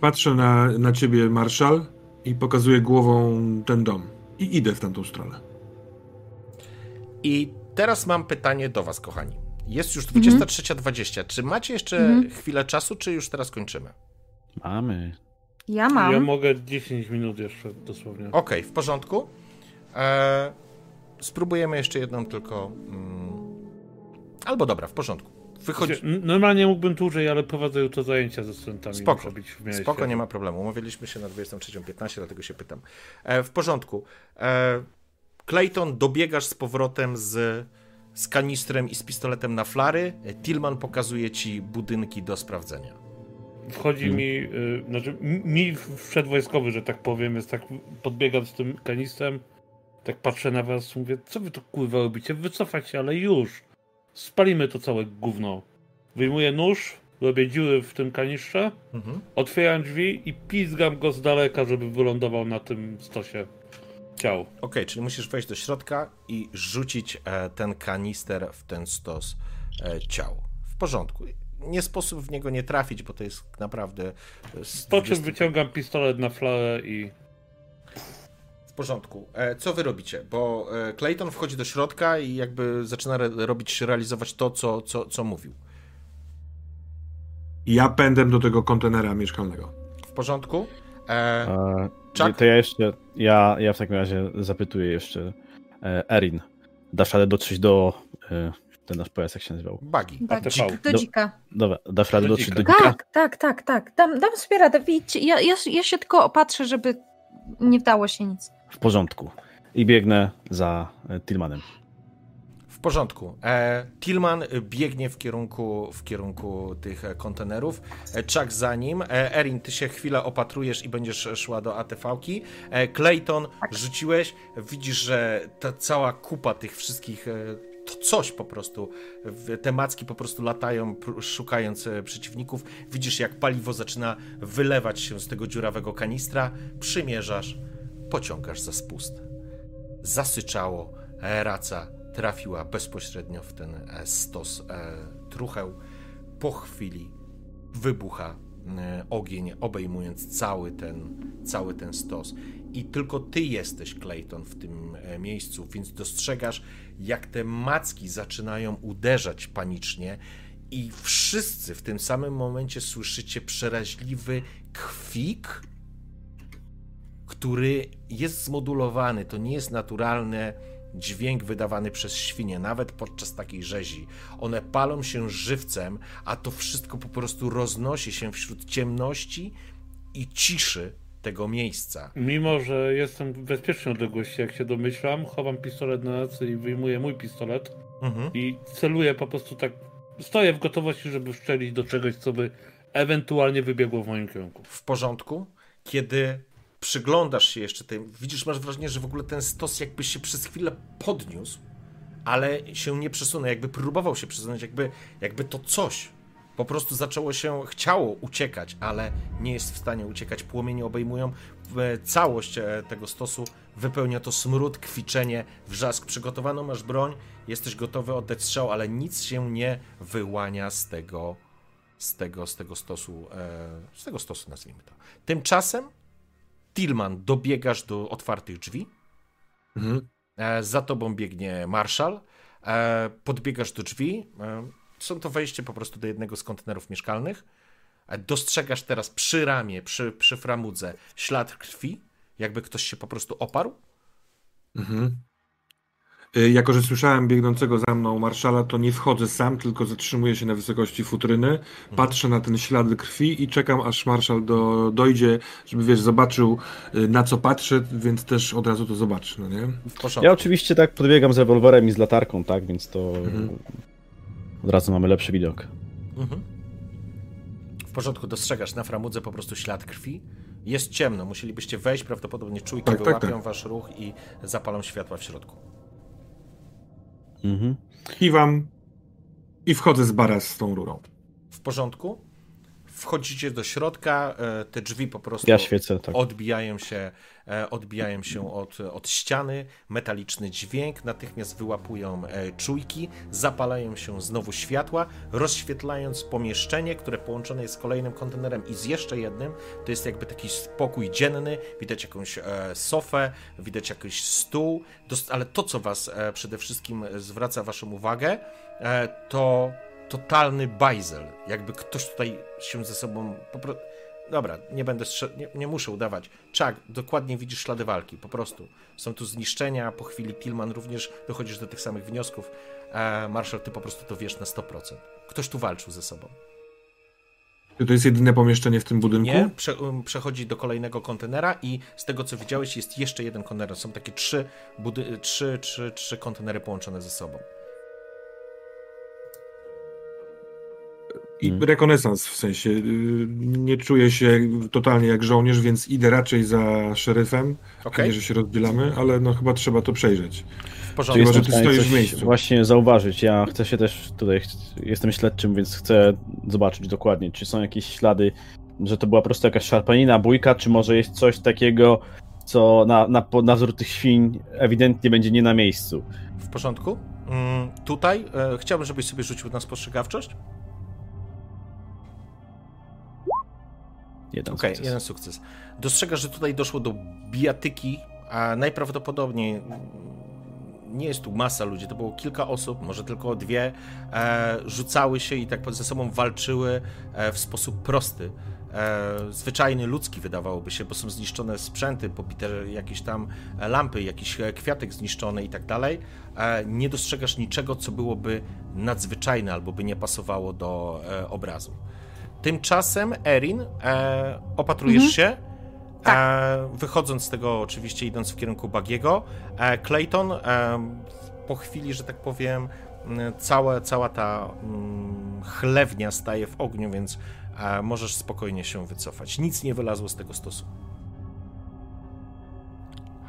Patrzę na, na ciebie, Marszal, i pokazuję głową ten dom. I idę w tamtą stronę. I teraz mam pytanie do was, kochani. Jest już 23.20. Czy macie jeszcze Mhm. chwilę czasu, czy już teraz kończymy? Mamy. Ja mam. Ja mogę 10 minut jeszcze dosłownie. Okej, w porządku. E, spróbujemy jeszcze jedną tylko. Mm, albo dobra, w porządku. Wychodzi. N- Normalnie mógłbym dłużej, ale prowadzę jutro zajęcia ze studentami. Spoko, Spoko, nie ma problemu. Umówiliśmy się na 23.15, dlatego się pytam. E, w porządku. E, Clayton, dobiegasz z powrotem z, z kanistrem i z pistoletem na flary. Tillman pokazuje ci budynki do sprawdzenia. Wchodzi Mhm. mi, y, znaczy mi wszedł wojskowy, że tak powiem, jest tak, podbiegam z tym kanistrem, tak patrzę na was, mówię, co wy tu kurwa robicie, wycofać się, ale już, spalimy to całe gówno. Wyjmuję nóż, robię dziury w tym kanistrze, Mhm. otwieram drzwi i pizgam go z daleka, żeby wylądował na tym stosie ciał. Okej, czyli musisz wejść do środka i rzucić e, ten kanister w ten stos e, ciał. W porządku. Nie sposób w niego nie trafić, bo to jest naprawdę. e, z Po czym 20 wyciągam pistolet na flarę i W porządku. E, co wy robicie? Bo e, Clayton wchodzi do środka i jakby zaczyna re- robić, realizować to, co, co, co mówił. Ja pędem do tego kontenera mieszkalnego. W porządku? E, E, Chuck? To ja jeszcze, ja, ja w takim razie zapytuję jeszcze e, Erin. Dasz radę dotrzeć do, e, ten nasz pojazd jak się nazywał? Bagi. Tak, ATV. do Do- dzika. Dobra, dasz radę Do dotrzeć do dzika. Tak, tak, tak, tak. Dam, dam sobie radę. Widzicie, ja, ja, ja się tylko opatrzę, żeby nie wdało się nic. W porządku. I biegnę za e, Tillmanem. Porządku. E, Tillman biegnie w kierunku, w kierunku tych e, kontenerów. E, Chuck za nim. Erin, ty się chwilę opatrujesz i będziesz szła do ATV-ki. Clayton, rzuciłeś. Widzisz, że ta cała kupa tych wszystkich. To coś po prostu. Te macki po prostu latają, szukając przeciwników. Widzisz, jak paliwo zaczyna wylewać się z tego dziurawego kanistra. Przymierzasz, pociągasz za spust. Zasyczało, raca trafiła bezpośrednio w ten e, stos e, trucheł. Po chwili wybucha e, ogień, obejmując cały ten, cały ten stos. I tylko ty jesteś, Clayton, w tym miejscu, więc dostrzegasz, jak te macki zaczynają uderzać panicznie. I wszyscy w tym samym momencie słyszycie przeraźliwy kwik, który jest zmodulowany. To nie jest naturalny dźwięk wydawany przez świnie, nawet podczas takiej rzezi. One palą się żywcem, a to wszystko po prostu roznosi się wśród ciemności i ciszy tego miejsca. Mimo, że jestem w bezpiecznej odległości, jak się domyślam, chowam pistolet na ręce i wyjmuję mój pistolet Mhm. i celuję po prostu tak. Stoję w gotowości, żeby strzelić do czegoś, co by ewentualnie wybiegło w moim kierunku. w porządku, kiedy przyglądasz się jeszcze tym, widzisz, masz wrażenie, że w ogóle ten stos jakby się przez chwilę podniósł, ale się nie przesunął, jakby próbował się przesunąć, jakby, jakby to coś Po prostu zaczęło się, chciało uciekać, ale nie jest w stanie uciekać. Płomienie obejmują e, całość e, tego stosu, wypełnia to smród, kwiczenie, wrzask. Przygotowano masz broń, jesteś gotowy oddać strzał, ale nic się nie wyłania z tego, z tego, z tego stosu, e, z tego stosu nazwijmy to. Tymczasem Tillman, dobiegasz do otwartych drzwi. Mhm. Za tobą biegnie Marszal. Podbiegasz do drzwi. Są to wejście po prostu do jednego z kontenerów mieszkalnych. Dostrzegasz teraz przy ramię, przy, przy framudze ślad krwi, jakby ktoś się po prostu oparł. Mhm. Y, jako, że słyszałem biegnącego za mną marszala, to nie wchodzę sam, tylko zatrzymuję się na wysokości futryny, mhm. patrzę na ten ślad krwi i czekam, aż marszal do, dojdzie, żeby wiesz, zobaczył y, na co patrzę, więc też od razu to zobaczy, no nie? Ja oczywiście tak podbiegam z rewolwerem i z latarką, tak, więc to mhm. Od razu mamy lepszy widok. Mhm. W porządku, dostrzegasz na framudze po prostu ślad krwi. Jest ciemno, musielibyście wejść, prawdopodobnie czujki tak, tak wyłapią tak, tak. wasz ruch i zapalą światła w środku. Mhm. Kiwam i wchodzę z bara z tą rurą. W porządku? Wchodzicie do środka, e, te drzwi po prostu ja świecę, tak. odbijają się, odbijają się od, od ściany, metaliczny dźwięk, natychmiast wyłapują e, czujki, zapalają się znowu światła, rozświetlając pomieszczenie, które połączone jest z kolejnym kontenerem i z jeszcze jednym. To jest jakby taki spokój dzienny, widać jakąś sofę, widać jakiś stół, ale to, co was przede wszystkim zwraca waszą uwagę, to totalny bajzel. Jakby ktoś tutaj się ze sobą. Popro... Dobra, nie będę nie, nie, muszę udawać. Czak, dokładnie widzisz ślady walki, po prostu. Są tu zniszczenia, po chwili Tillman również dochodzisz do tych samych wniosków. E, Marshall, ty po prostu to wiesz na 100%. Ktoś tu walczył ze sobą. Czy to jest jedyne pomieszczenie w tym budynku? Nie, prze, um, przechodzi do kolejnego kontenera i z tego co widziałeś jest jeszcze jeden kontener. Są takie trzy, budy... trzy, trzy, trzy kontenery połączone ze sobą. I hmm. rekonesans w sensie. Y, nie czuję się totalnie jak żołnierz, więc idę raczej za szeryfem. Okay. Nie, że się rozdzielamy, ale no chyba trzeba to przejrzeć. W porządku. Chyba, że ty stoisz w miejscu. Właśnie zauważyć. Ja chcę się też tutaj, jestem śledczym, więc chcę zobaczyć dokładnie, czy są jakieś ślady, że to była po prostu jakaś szarpanina, bójka, czy może jest coś takiego, co na, na, na wzór tych świń ewidentnie będzie nie na miejscu. W porządku. Mm, tutaj e, chciałbym, żebyś sobie rzucił na spostrzegawczość. Jeden okay, sukces. jeden sukces. Dostrzegasz, że tutaj doszło do bijatyki, a najprawdopodobniej nie jest tu masa ludzi, to było kilka osób, może tylko dwie, e, rzucały się i tak ze sobą walczyły e, w sposób prosty. E, zwyczajny, ludzki wydawałoby się, bo są zniszczone sprzęty, pobite jakieś tam lampy, jakiś kwiatek zniszczony i tak dalej. E, nie dostrzegasz niczego, co byłoby nadzwyczajne albo by nie pasowało do e, obrazu. Tymczasem, Erin, e, opatrujesz mhm. się. Tak. E, wychodząc z tego, oczywiście idąc w kierunku Bagiego. E, Clayton, e, po chwili, że tak powiem, cała, cała ta mm, chlewnia staje w ogniu, więc e, możesz spokojnie się wycofać. Nic nie wylazło z tego stosu.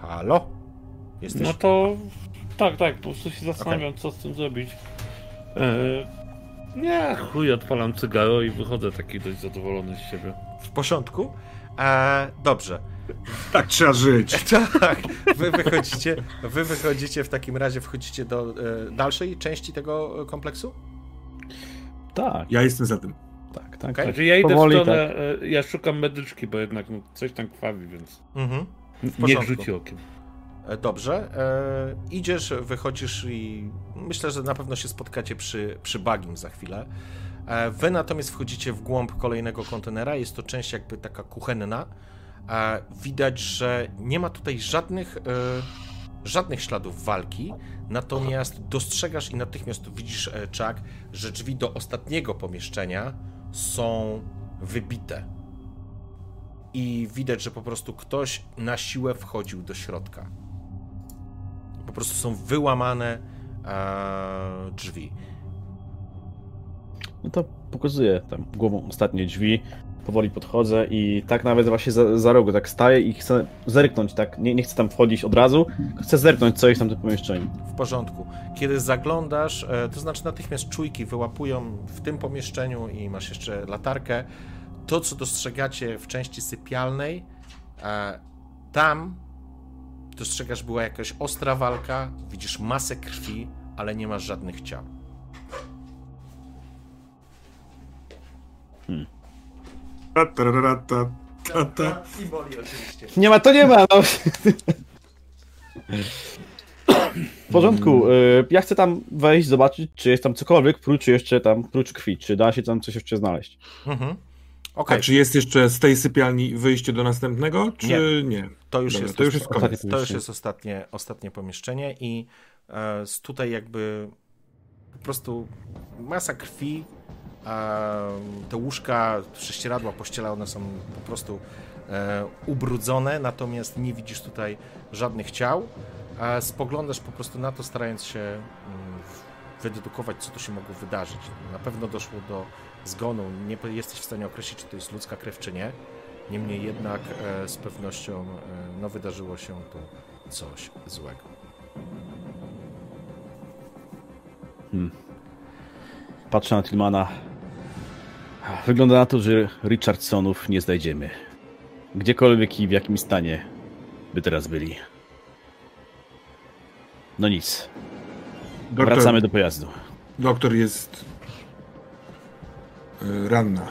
Halo? Jesteś? No to tak, tak, po prostu się zastanawiam, okay. co z tym zrobić. E, nie, chuj, odpalam cygaro i wychodzę taki dość zadowolony z siebie. W porządku? E, dobrze. Tak trzeba żyć. (laughs) tak. Wy wychodzicie, wy wychodzicie w takim razie, wchodzicie do e, dalszej części tego kompleksu? Tak. Ja jestem za tym. Tak, tak. Okay. Znaczy ja idę Powoli, w stronę, tak. E, ja szukam medyczki, bo jednak no, coś tam krwawi, więc mhm. niech rzuci okiem. E, dobrze. E, idziesz, wychodzisz i myślę, że na pewno się spotkacie przy, przy Bagim za chwilę. E, wy natomiast wchodzicie w głąb kolejnego kontenera. Jest to część jakby taka kuchenna. E, widać, że nie ma tutaj żadnych, e, żadnych śladów walki. Natomiast dostrzegasz i natychmiast widzisz, e, Chuck, że drzwi do ostatniego pomieszczenia są wybite. I widać, że po prostu ktoś na siłę wchodził do środka po prostu są wyłamane e, drzwi. No to pokazuję tam głową ostatnie drzwi. powoli podchodzę i tak nawet właśnie za, za rogu tak staję i chcę zerknąć, tak, nie, nie chcę tam wchodzić od razu, chcę zerknąć, co jest tam w tym pomieszczeniu. W porządku. Kiedy zaglądasz, e, to znaczy natychmiast czujki wyłapują w tym pomieszczeniu i masz jeszcze latarkę. To, co dostrzegacie w części sypialnej, e, tam dostrzegasz, była jakaś ostra walka, widzisz masę krwi, ale nie masz żadnych ciał. Ta, ta, ta, ta, ta, ta. I woli oczywiście. Nie ma, to nie ma, no. (laughs) W porządku, y, ja chcę tam wejść, zobaczyć, czy jest tam cokolwiek, prócz jeszcze tam, prócz krwi, czy da się tam coś jeszcze znaleźć. Mhm. Okej, A czy jest jeszcze z tej sypialni wyjście do następnego, czy nie? Nie. to już Dobra, jest, to już jest ostatnie- koniec. To już jest ostatnie, ostatnie pomieszczenie i e, tutaj jakby po prostu masa krwi, e, te łóżka, prześcieradła, pościela, one są po prostu e, ubrudzone, natomiast nie widzisz tutaj żadnych ciał. E, spoglądasz po prostu na to, starając się mm, wydedukować, co tu się mogło wydarzyć. Na pewno doszło do zgonu. Nie jesteś w stanie określić, czy to jest ludzka krew, czy nie. Niemniej jednak e, z pewnością e, no, wydarzyło się tu coś złego. Patrzę na Tillmana. Wygląda na to, że Richardsonów nie znajdziemy. Gdziekolwiek i w jakim stanie by teraz byli. No nic, Doktor, wracamy do pojazdu. doktor jest ranna.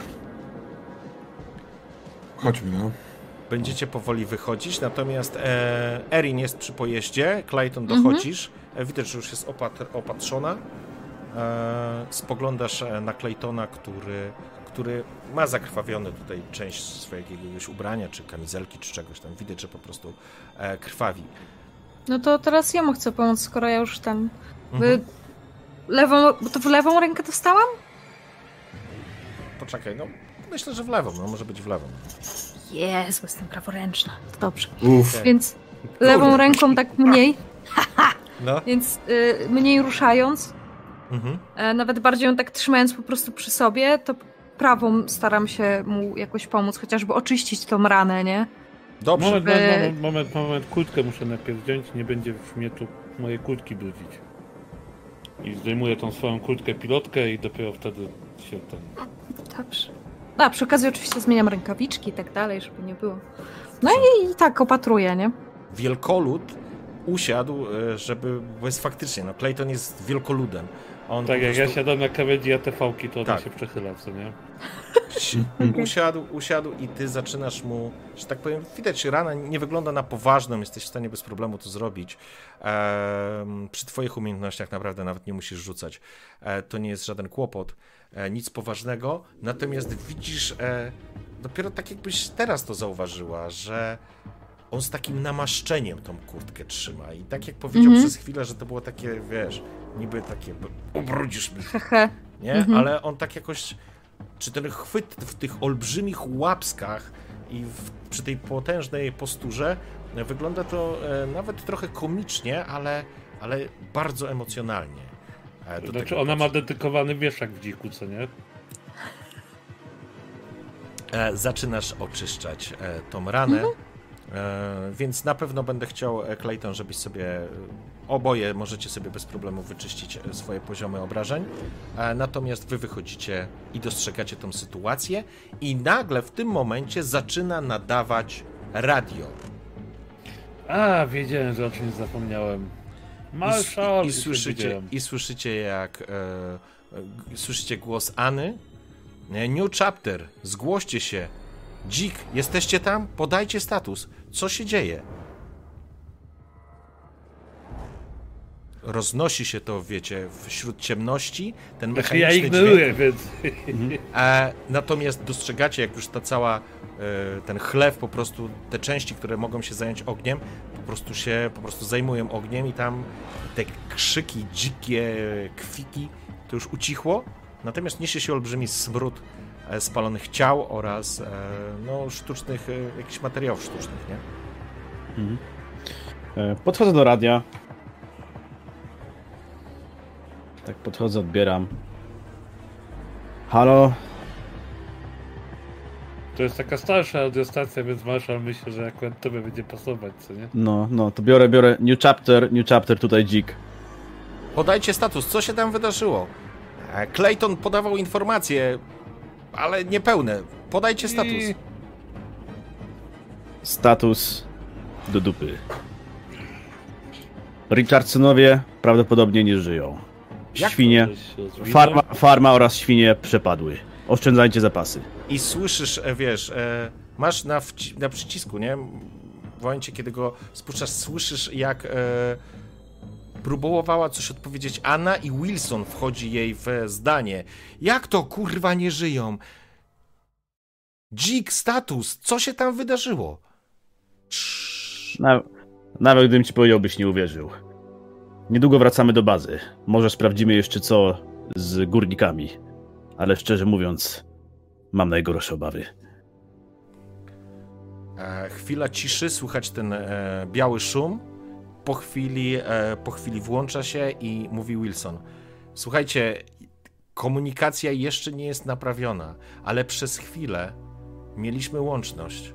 Chodźmy, no. Będziecie powoli wychodzić, natomiast e, Erin jest przy pojeździe, Clayton dochodzisz, e, widać, że już jest opatr, opatrzona. E, spoglądasz e, na Claytona, który, który ma zakrwawione tutaj część swojego jakiegoś ubrania, czy kamizelki, czy czegoś tam. Widać, że po prostu e, krwawi. No to teraz ja mu chcę pomóc, skoro ja już tam. Mhm. Lewą. Bo to w lewą rękę dostałam? Poczekaj, no myślę, że w lewą, no może być w lewą. Jezu, jestem praworęczna. To dobrze. Tak. Więc lewą ręką tak mniej, (laughs) No. więc y, mniej ruszając, Mhm. e, nawet bardziej ją tak trzymając po prostu przy sobie, to prawą staram się mu jakoś pomóc, chociażby oczyścić tą ranę, nie? Dobrze. Moment, Żeby- moment, moment, moment, kurtkę muszę najpierw zdjąć, nie będzie w mnie tu mojej kurtki brudzić. I zdejmuję tą swoją kurtkę pilotkę i dopiero wtedy się ten... Dobrze. A przy okazji oczywiście zmieniam rękawiczki i tak dalej, żeby nie było. No i, i tak opatruję, nie? Wielkolud usiadł, e, żeby, bo jest faktycznie, no Clayton jest wielkoludem. On Tak jak ja siadam na krawędzi ATV-ki, to Tak. się przechyla, co nie? (laughs) usiadł, usiadł i ty zaczynasz mu, że tak powiem, widać, rana nie wygląda na poważną, jesteś w stanie bez problemu to zrobić. Przy twoich umiejętnościach naprawdę nawet nie musisz rzucać. E, to nie jest żaden kłopot, nic poważnego, natomiast widzisz, e, dopiero tak jakbyś teraz to zauważyła, że on z takim namaszczeniem tą kurtkę trzyma i tak jak powiedział Mhm. przez chwilę, że to było takie, wiesz, niby takie, ubrudzisz mnie, nie? Mhm. Ale on tak jakoś, czy ten chwyt w tych olbrzymich łapskach i w, przy tej potężnej posturze, e, wygląda to e, nawet trochę komicznie, ale, ale bardzo emocjonalnie. Do Znaczy ona ma dedykowany wieszak w dziku, co nie? E, zaczynasz oczyszczać e, tą ranę. Mhm. E, więc na pewno będę chciał, Clayton, żebyś sobie oboje możecie sobie bez problemu wyczyścić swoje poziomy obrażeń. Natomiast wy wychodzicie i dostrzegacie tą sytuację, i nagle w tym momencie zaczyna nadawać radio. A, wiedziałem, że o czymś zapomniałem. I, Marszal! i, już słyszycie. I słyszycie, jak e, e, słyszycie głos Any. E, New chapter, zgłoście się. Dzik, jesteście tam? Podajcie status. Co się dzieje? Roznosi się to, wiecie, wśród ciemności. Ten Znaczy ja mechaniczny ignoruję, więc... E, natomiast dostrzegacie, jak już ta cała, e, ten chlew, po prostu te części, które mogą się zająć ogniem, po prostu się po prostu zajmują ogniem i tam te krzyki, dzikie kwiki, to już ucichło. Natomiast niesie się olbrzymi smród e, spalonych ciał oraz e, no, sztucznych, e, jakichś materiałów sztucznych, nie? E, Podchodzę do radia. Tak, podchodzę, odbieram. Halo? To jest taka starsza radiostacja, więc Marshall myślę, że akurat tobie będzie pasować, co nie? No, no, to biorę, biorę New Chapter, New Chapter tutaj dzik. Podajcie status, co się tam wydarzyło? E, Clayton podawał informacje, ale niepełne. Podajcie status. I... Status do dupy. Richardsonowie prawdopodobnie nie żyją. Świnie, farma, farma oraz świnie przepadły. Oszczędzajcie zapasy. I słyszysz, e, wiesz, e, masz na, na przycisku, nie? W momencie, kiedy go spuszczasz, słyszysz, jak e, próbowała coś odpowiedzieć Anna i Wilson wchodzi jej w zdanie. Jak to, kurwa, nie żyją? Dzik, status, co się tam wydarzyło? Na, nawet gdybym ci powiedział, byś nie uwierzył. Niedługo wracamy do bazy. Może sprawdzimy jeszcze co z górnikami. Ale szczerze mówiąc, mam najgorsze obawy. E, chwila ciszy, słychać ten e, biały szum. Po chwili, e, po chwili włącza się i mówi Wilson. Słuchajcie, komunikacja jeszcze nie jest naprawiona, ale przez chwilę mieliśmy łączność.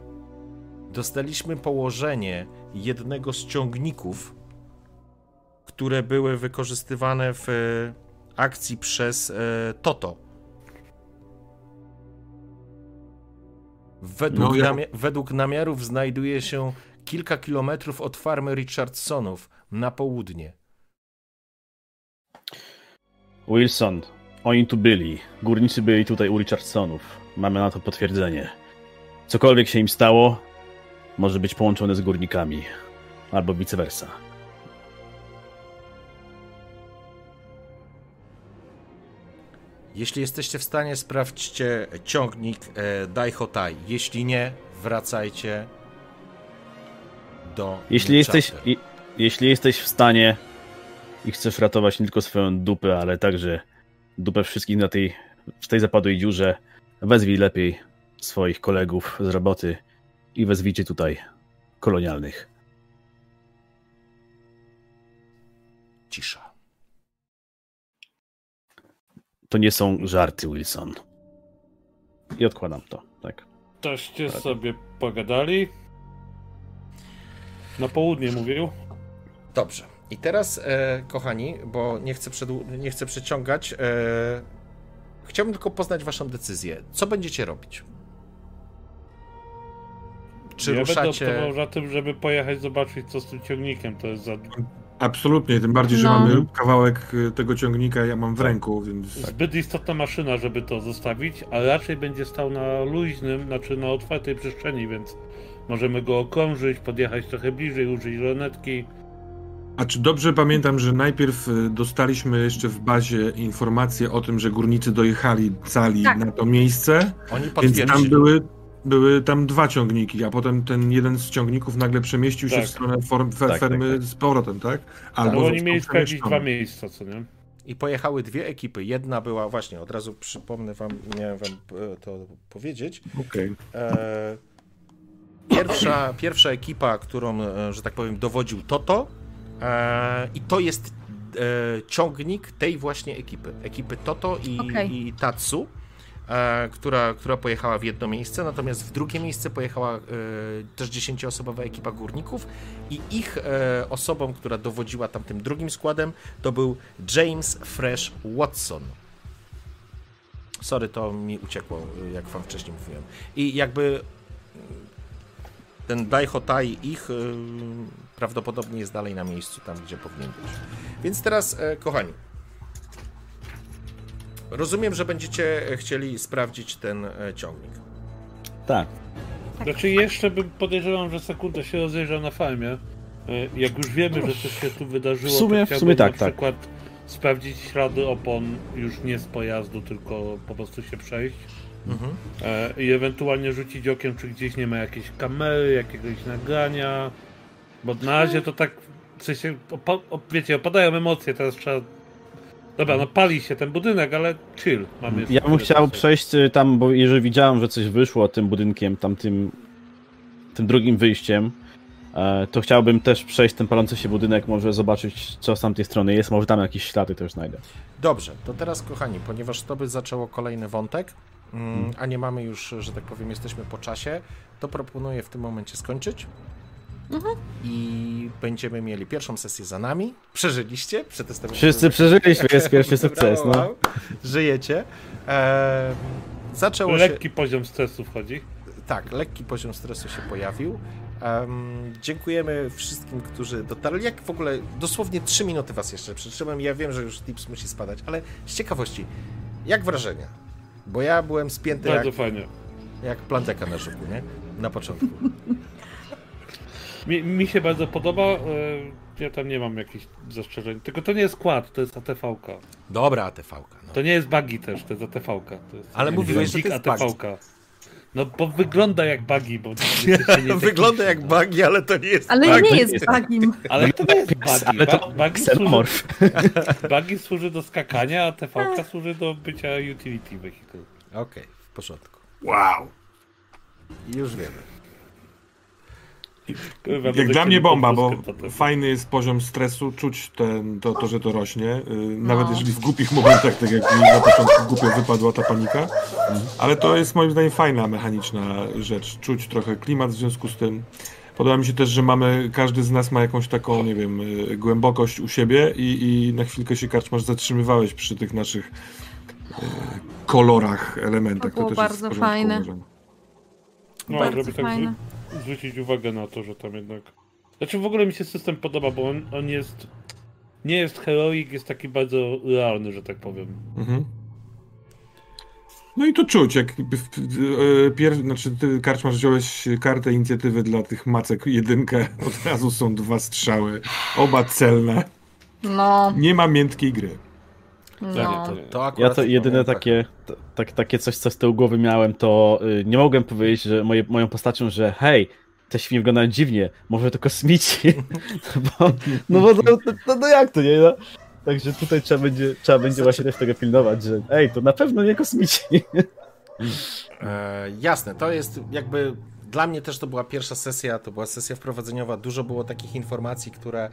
Dostaliśmy położenie jednego z ciągników, które były wykorzystywane w e, akcji przez e, Toto. Według, No, ja- według namiarów znajduje się kilka kilometrów od farmy Richardsonów na południe. Wilson, oni tu byli. Górnicy byli tutaj u Richardsonów. Mamy na to potwierdzenie. Cokolwiek się im stało, może być połączone z górnikami. Albo vice versa. Jeśli jesteście w stanie, sprawdźcie ciągnik e, Daihotai. Jeśli nie, wracajcie do. Jeśli jesteś, i, jeśli jesteś w stanie i chcesz ratować nie tylko swoją dupę, ale także dupę wszystkich na tej, w tej zapadłej dziurze, wezwij lepiej swoich kolegów z roboty i wezwijcie tutaj kolonialnych. Cisza. To nie są żarty, Wilson. I odkładam to, tak. Toście sobie pogadali. Na południe mówił. Dobrze. I teraz, e, kochani, bo nie chcę, przedłu- nie chcę przeciągać, e, chciałbym tylko poznać Waszą decyzję. Co będziecie robić? Czy ja ruszacie. będę optował za tym, żeby pojechać zobaczyć co z tym ciągnikiem. To jest za... Absolutnie, tym bardziej, że No. mamy kawałek y, tego ciągnika, ja mam w ręku, więc zbyt istotna maszyna, żeby to zostawić, a raczej będzie stał na luźnym, znaczy na otwartej przestrzeni, więc możemy go okrążyć, podjechać trochę bliżej, użyć lornetki. A czy dobrze pamiętam, że najpierw y, dostaliśmy jeszcze w bazie informację o tym, że górnicy dojechali cali Tak. na to miejsce, Oni więc tam były, były tam dwa ciągniki, a potem ten jeden z ciągników nagle przemieścił się Tak. w stronę form, fe, Tak, tak, fermy z powrotem, tak? Albo Bo oni mieli sprawdzić przemieszczony. dwa miejsca, co nie? I pojechały dwie ekipy. Jedna była, właśnie, od razu przypomnę wam, miałem wam e, to powiedzieć. Okej. E, pierwsza, pierwsza ekipa, którą, e, że tak powiem, dowodził Toto. E, I to jest e, ciągnik tej właśnie ekipy. Ekipy Toto i, Okej. i Tatsu. E, która, która pojechała w jedno miejsce, natomiast w drugie miejsce pojechała e, też dziesięcioosobowa ekipa górników i ich e, osobą, która dowodziła tam tym drugim składem, to był James Fresh Watson. Sorry, to mi uciekło, jak wam wcześniej mówiłem. I jakby ten Daihotai ich prawdopodobnie jest dalej na miejscu, tam gdzie powinien być. Więc teraz, kochani, rozumiem, że będziecie chcieli sprawdzić ten e, ciągnik. Tak. Znaczy jeszcze bym podejrzewam, że sekundę się rozejrzał na farmie. E, Jak już wiemy, że coś się tu wydarzyło, W sumie- to w chciałbym sumie tak, na tak. przykład sprawdzić ślady opon już nie z pojazdu, tylko po prostu się przejść. Mhm. E, I ewentualnie rzucić okiem, czy gdzieś nie ma jakiejś kamery, jakiegoś nagrania. Bo na razie to tak, w sensie, opa- wiecie, opadają emocje, teraz trzeba... Dobra, no pali się ten budynek, ale chill. Mamy jeszcze Ja bym chciał czasu. przejść y, tam, bo jeżeli widziałem, że coś wyszło tym budynkiem, tam tym, tym drugim wyjściem, e, to chciałbym też przejść ten palący się budynek, może zobaczyć, co z tamtej strony jest, może tam jakieś ślady też znajdę. Dobrze, to teraz, kochani, ponieważ to by zaczęło kolejny wątek, mm, a nie mamy już, że tak powiem, jesteśmy po czasie, to proponuję w tym momencie skończyć. I będziemy mieli pierwszą sesję za nami. Przeżyliście? Przetestowaliśmy. Wszyscy przeżyliśmy, jest pierwszy (laughs) sukces, no. Żyjecie. Ehm, zaczęło się... Lekki poziom stresu wchodzi. Tak, lekki poziom stresu się pojawił. Em, dziękujemy wszystkim, którzy dotarli. Jak w ogóle, dosłownie 3 minuty was jeszcze przytrzymam. Ja wiem, że już tips musi spadać, ale z ciekawości, jak wrażenia? Bo ja byłem spięty Bardzo jak, fajnie. jak planteka na żuku, nie? Na początku. (laughs) Mi, mi się bardzo podoba. e, Ja tam nie mam jakichś zastrzeżeń. Tylko to nie jest skład, to jest ATV-ka. Dobra ATV-ka. No. To nie jest buggy też, to jest ATV-ka. To jest Ale mówiłeś, że to jest bug. ATV-ka. No bo wygląda jak buggy, bo (laughs) Wygląda jak techniczne. bugi, ale to nie jest Ale nie jest bugim. Ale to nie jest buggy. Ale to buggy, służy, buggy (laughs) służy do skakania, a ATV-ka służy do bycia utility vehicle. Okej, w porządku. Wow. Już wiemy. Jak dla mnie bomba, bo fajny jest poziom stresu, czuć ten, to, to, że to rośnie. y, Nawet No. jeżeli w głupich momentach, tak jak mi na początku głupio wypadła ta panika. Ale to jest moim zdaniem fajna mechaniczna rzecz. Czuć trochę klimat w związku z tym. Podoba mi się też, że mamy, każdy z nas ma jakąś taką, nie wiem, y, głębokość u siebie i, i na chwilkę się karczmasz zatrzymywałeś przy tych naszych y, kolorach, elementach. To było też jest bardzo porządku, fajne. uważam. No, Bardzo tak fajne. zw- zwrócić uwagę na to, że tam jednak... Znaczy w ogóle mi się system podoba, bo on, on jest... Nie jest heroic, jest taki bardzo realny, że tak powiem. Mhm. No i to czuć, jak e, pier... znaczy ty karczmasz wziąłeś kartę inicjatywy dla tych macek jedynkę, od razu są dwa strzały, oba celne. No, Nie ma miętkiej gry. No. To, to akurat Ja to jedyne takie, tak, takie coś, co z tyłu głowy miałem, to y, nie mogłem powiedzieć, że moje, moją postacią, że hej, te świnie wyglądają dziwnie, może to kosmici, (laughs) bo, no bo no, no, no jak to, nie? No? Także tutaj trzeba będzie, trzeba będzie właśnie też tego pilnować, że ej, to na pewno nie kosmici. (laughs) E, jasne, to jest jakby. Dla mnie też to była pierwsza sesja, to była sesja wprowadzeniowa. Dużo było takich informacji, które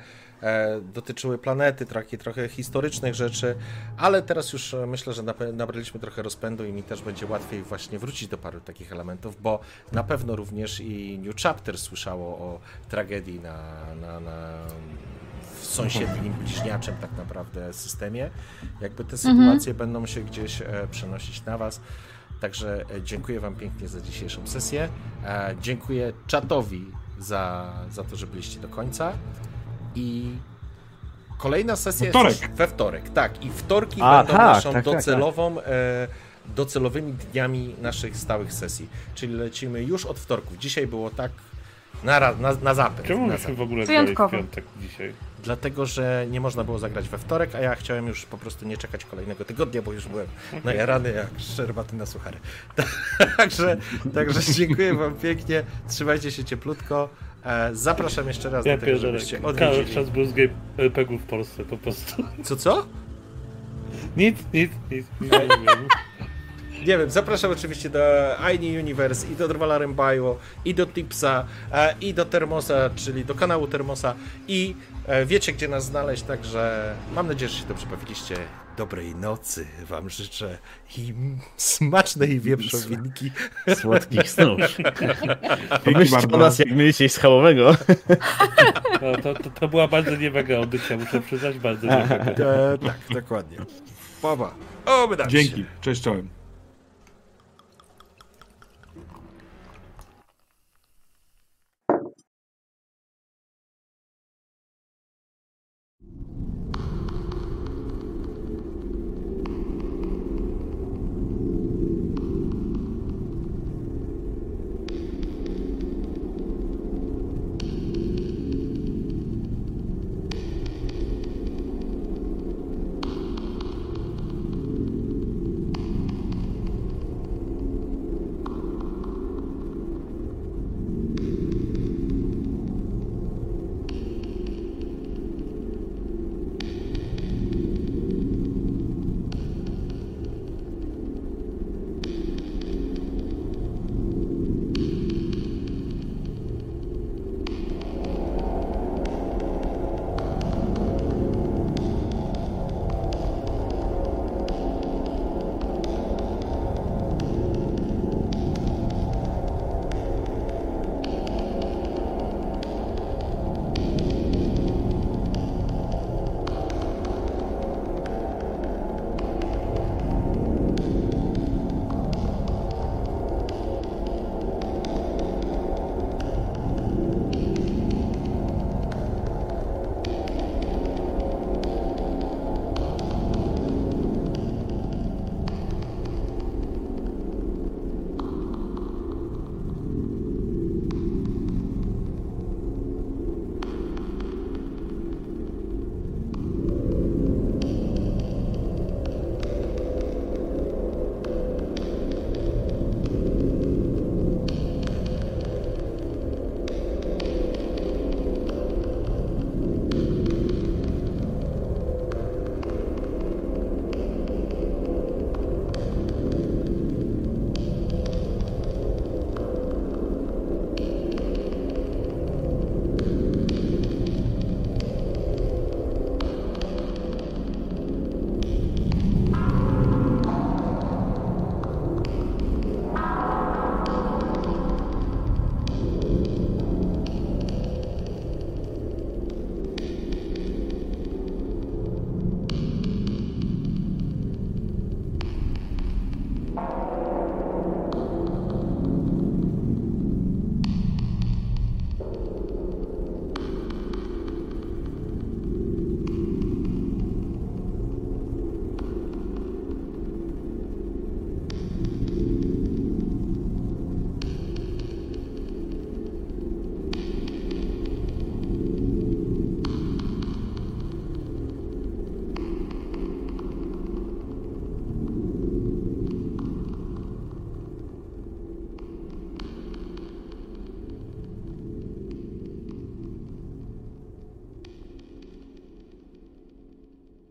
dotyczyły planety, trochę, trochę historycznych rzeczy, ale teraz już e, myślę, że nabraliśmy trochę rozpędu i mi też będzie łatwiej właśnie wrócić do paru takich elementów, bo na pewno również i New Chapter słyszało o tragedii na, na, na w sąsiednim bliźniaczym tak naprawdę systemie. Jakby te sytuacje będą się gdzieś e, przenosić na Was. Także e, dziękuję Wam pięknie za dzisiejszą sesję. E, Dziękuję czatowi za, za to, że byliście do końca. I kolejna sesja jest wtorek. już we wtorek. Tak, i wtorki A, będą tak, naszą tak, tak, docelową, e, docelowymi dniami naszych stałych sesji. Czyli lecimy już od wtorków. Dzisiaj było tak na, na, na zapęd. Czemu na zapęd. w ogóle Wyjątkowo. piątek dzisiaj? Dlatego, że nie można było zagrać we wtorek, a ja chciałem już po prostu nie czekać kolejnego tygodnia, bo już byłem (laughs) najarany jak szczerbaty na suchary. (laughs) Także, także dziękuję wam pięknie, trzymajcie się cieplutko. E, Zapraszam jeszcze raz Ja do tego, żebyście odwiedzili. czas był z RPG w Polsce po prostu. Co, co? Nic, nic, nic, nic nie wiem. Nie wiem, zapraszam oczywiście do Aini Universe i do Drwala Rembajło i do Tipsa e, i do Termosa, czyli do kanału Termosa i e, wiecie gdzie nas znaleźć, także mam nadzieję, że się dobrze bawiliście. Dobrej nocy wam życzę i smacznej wieprzowinki. Słodkich snów. Pomyślcie o nas, jak mieliście schabowego. No, to, to, to była bardzo niewega audycja, muszę przyznać, bardzo niewega. E, tak, dokładnie. Baba. O, Dzięki, cześć czołem.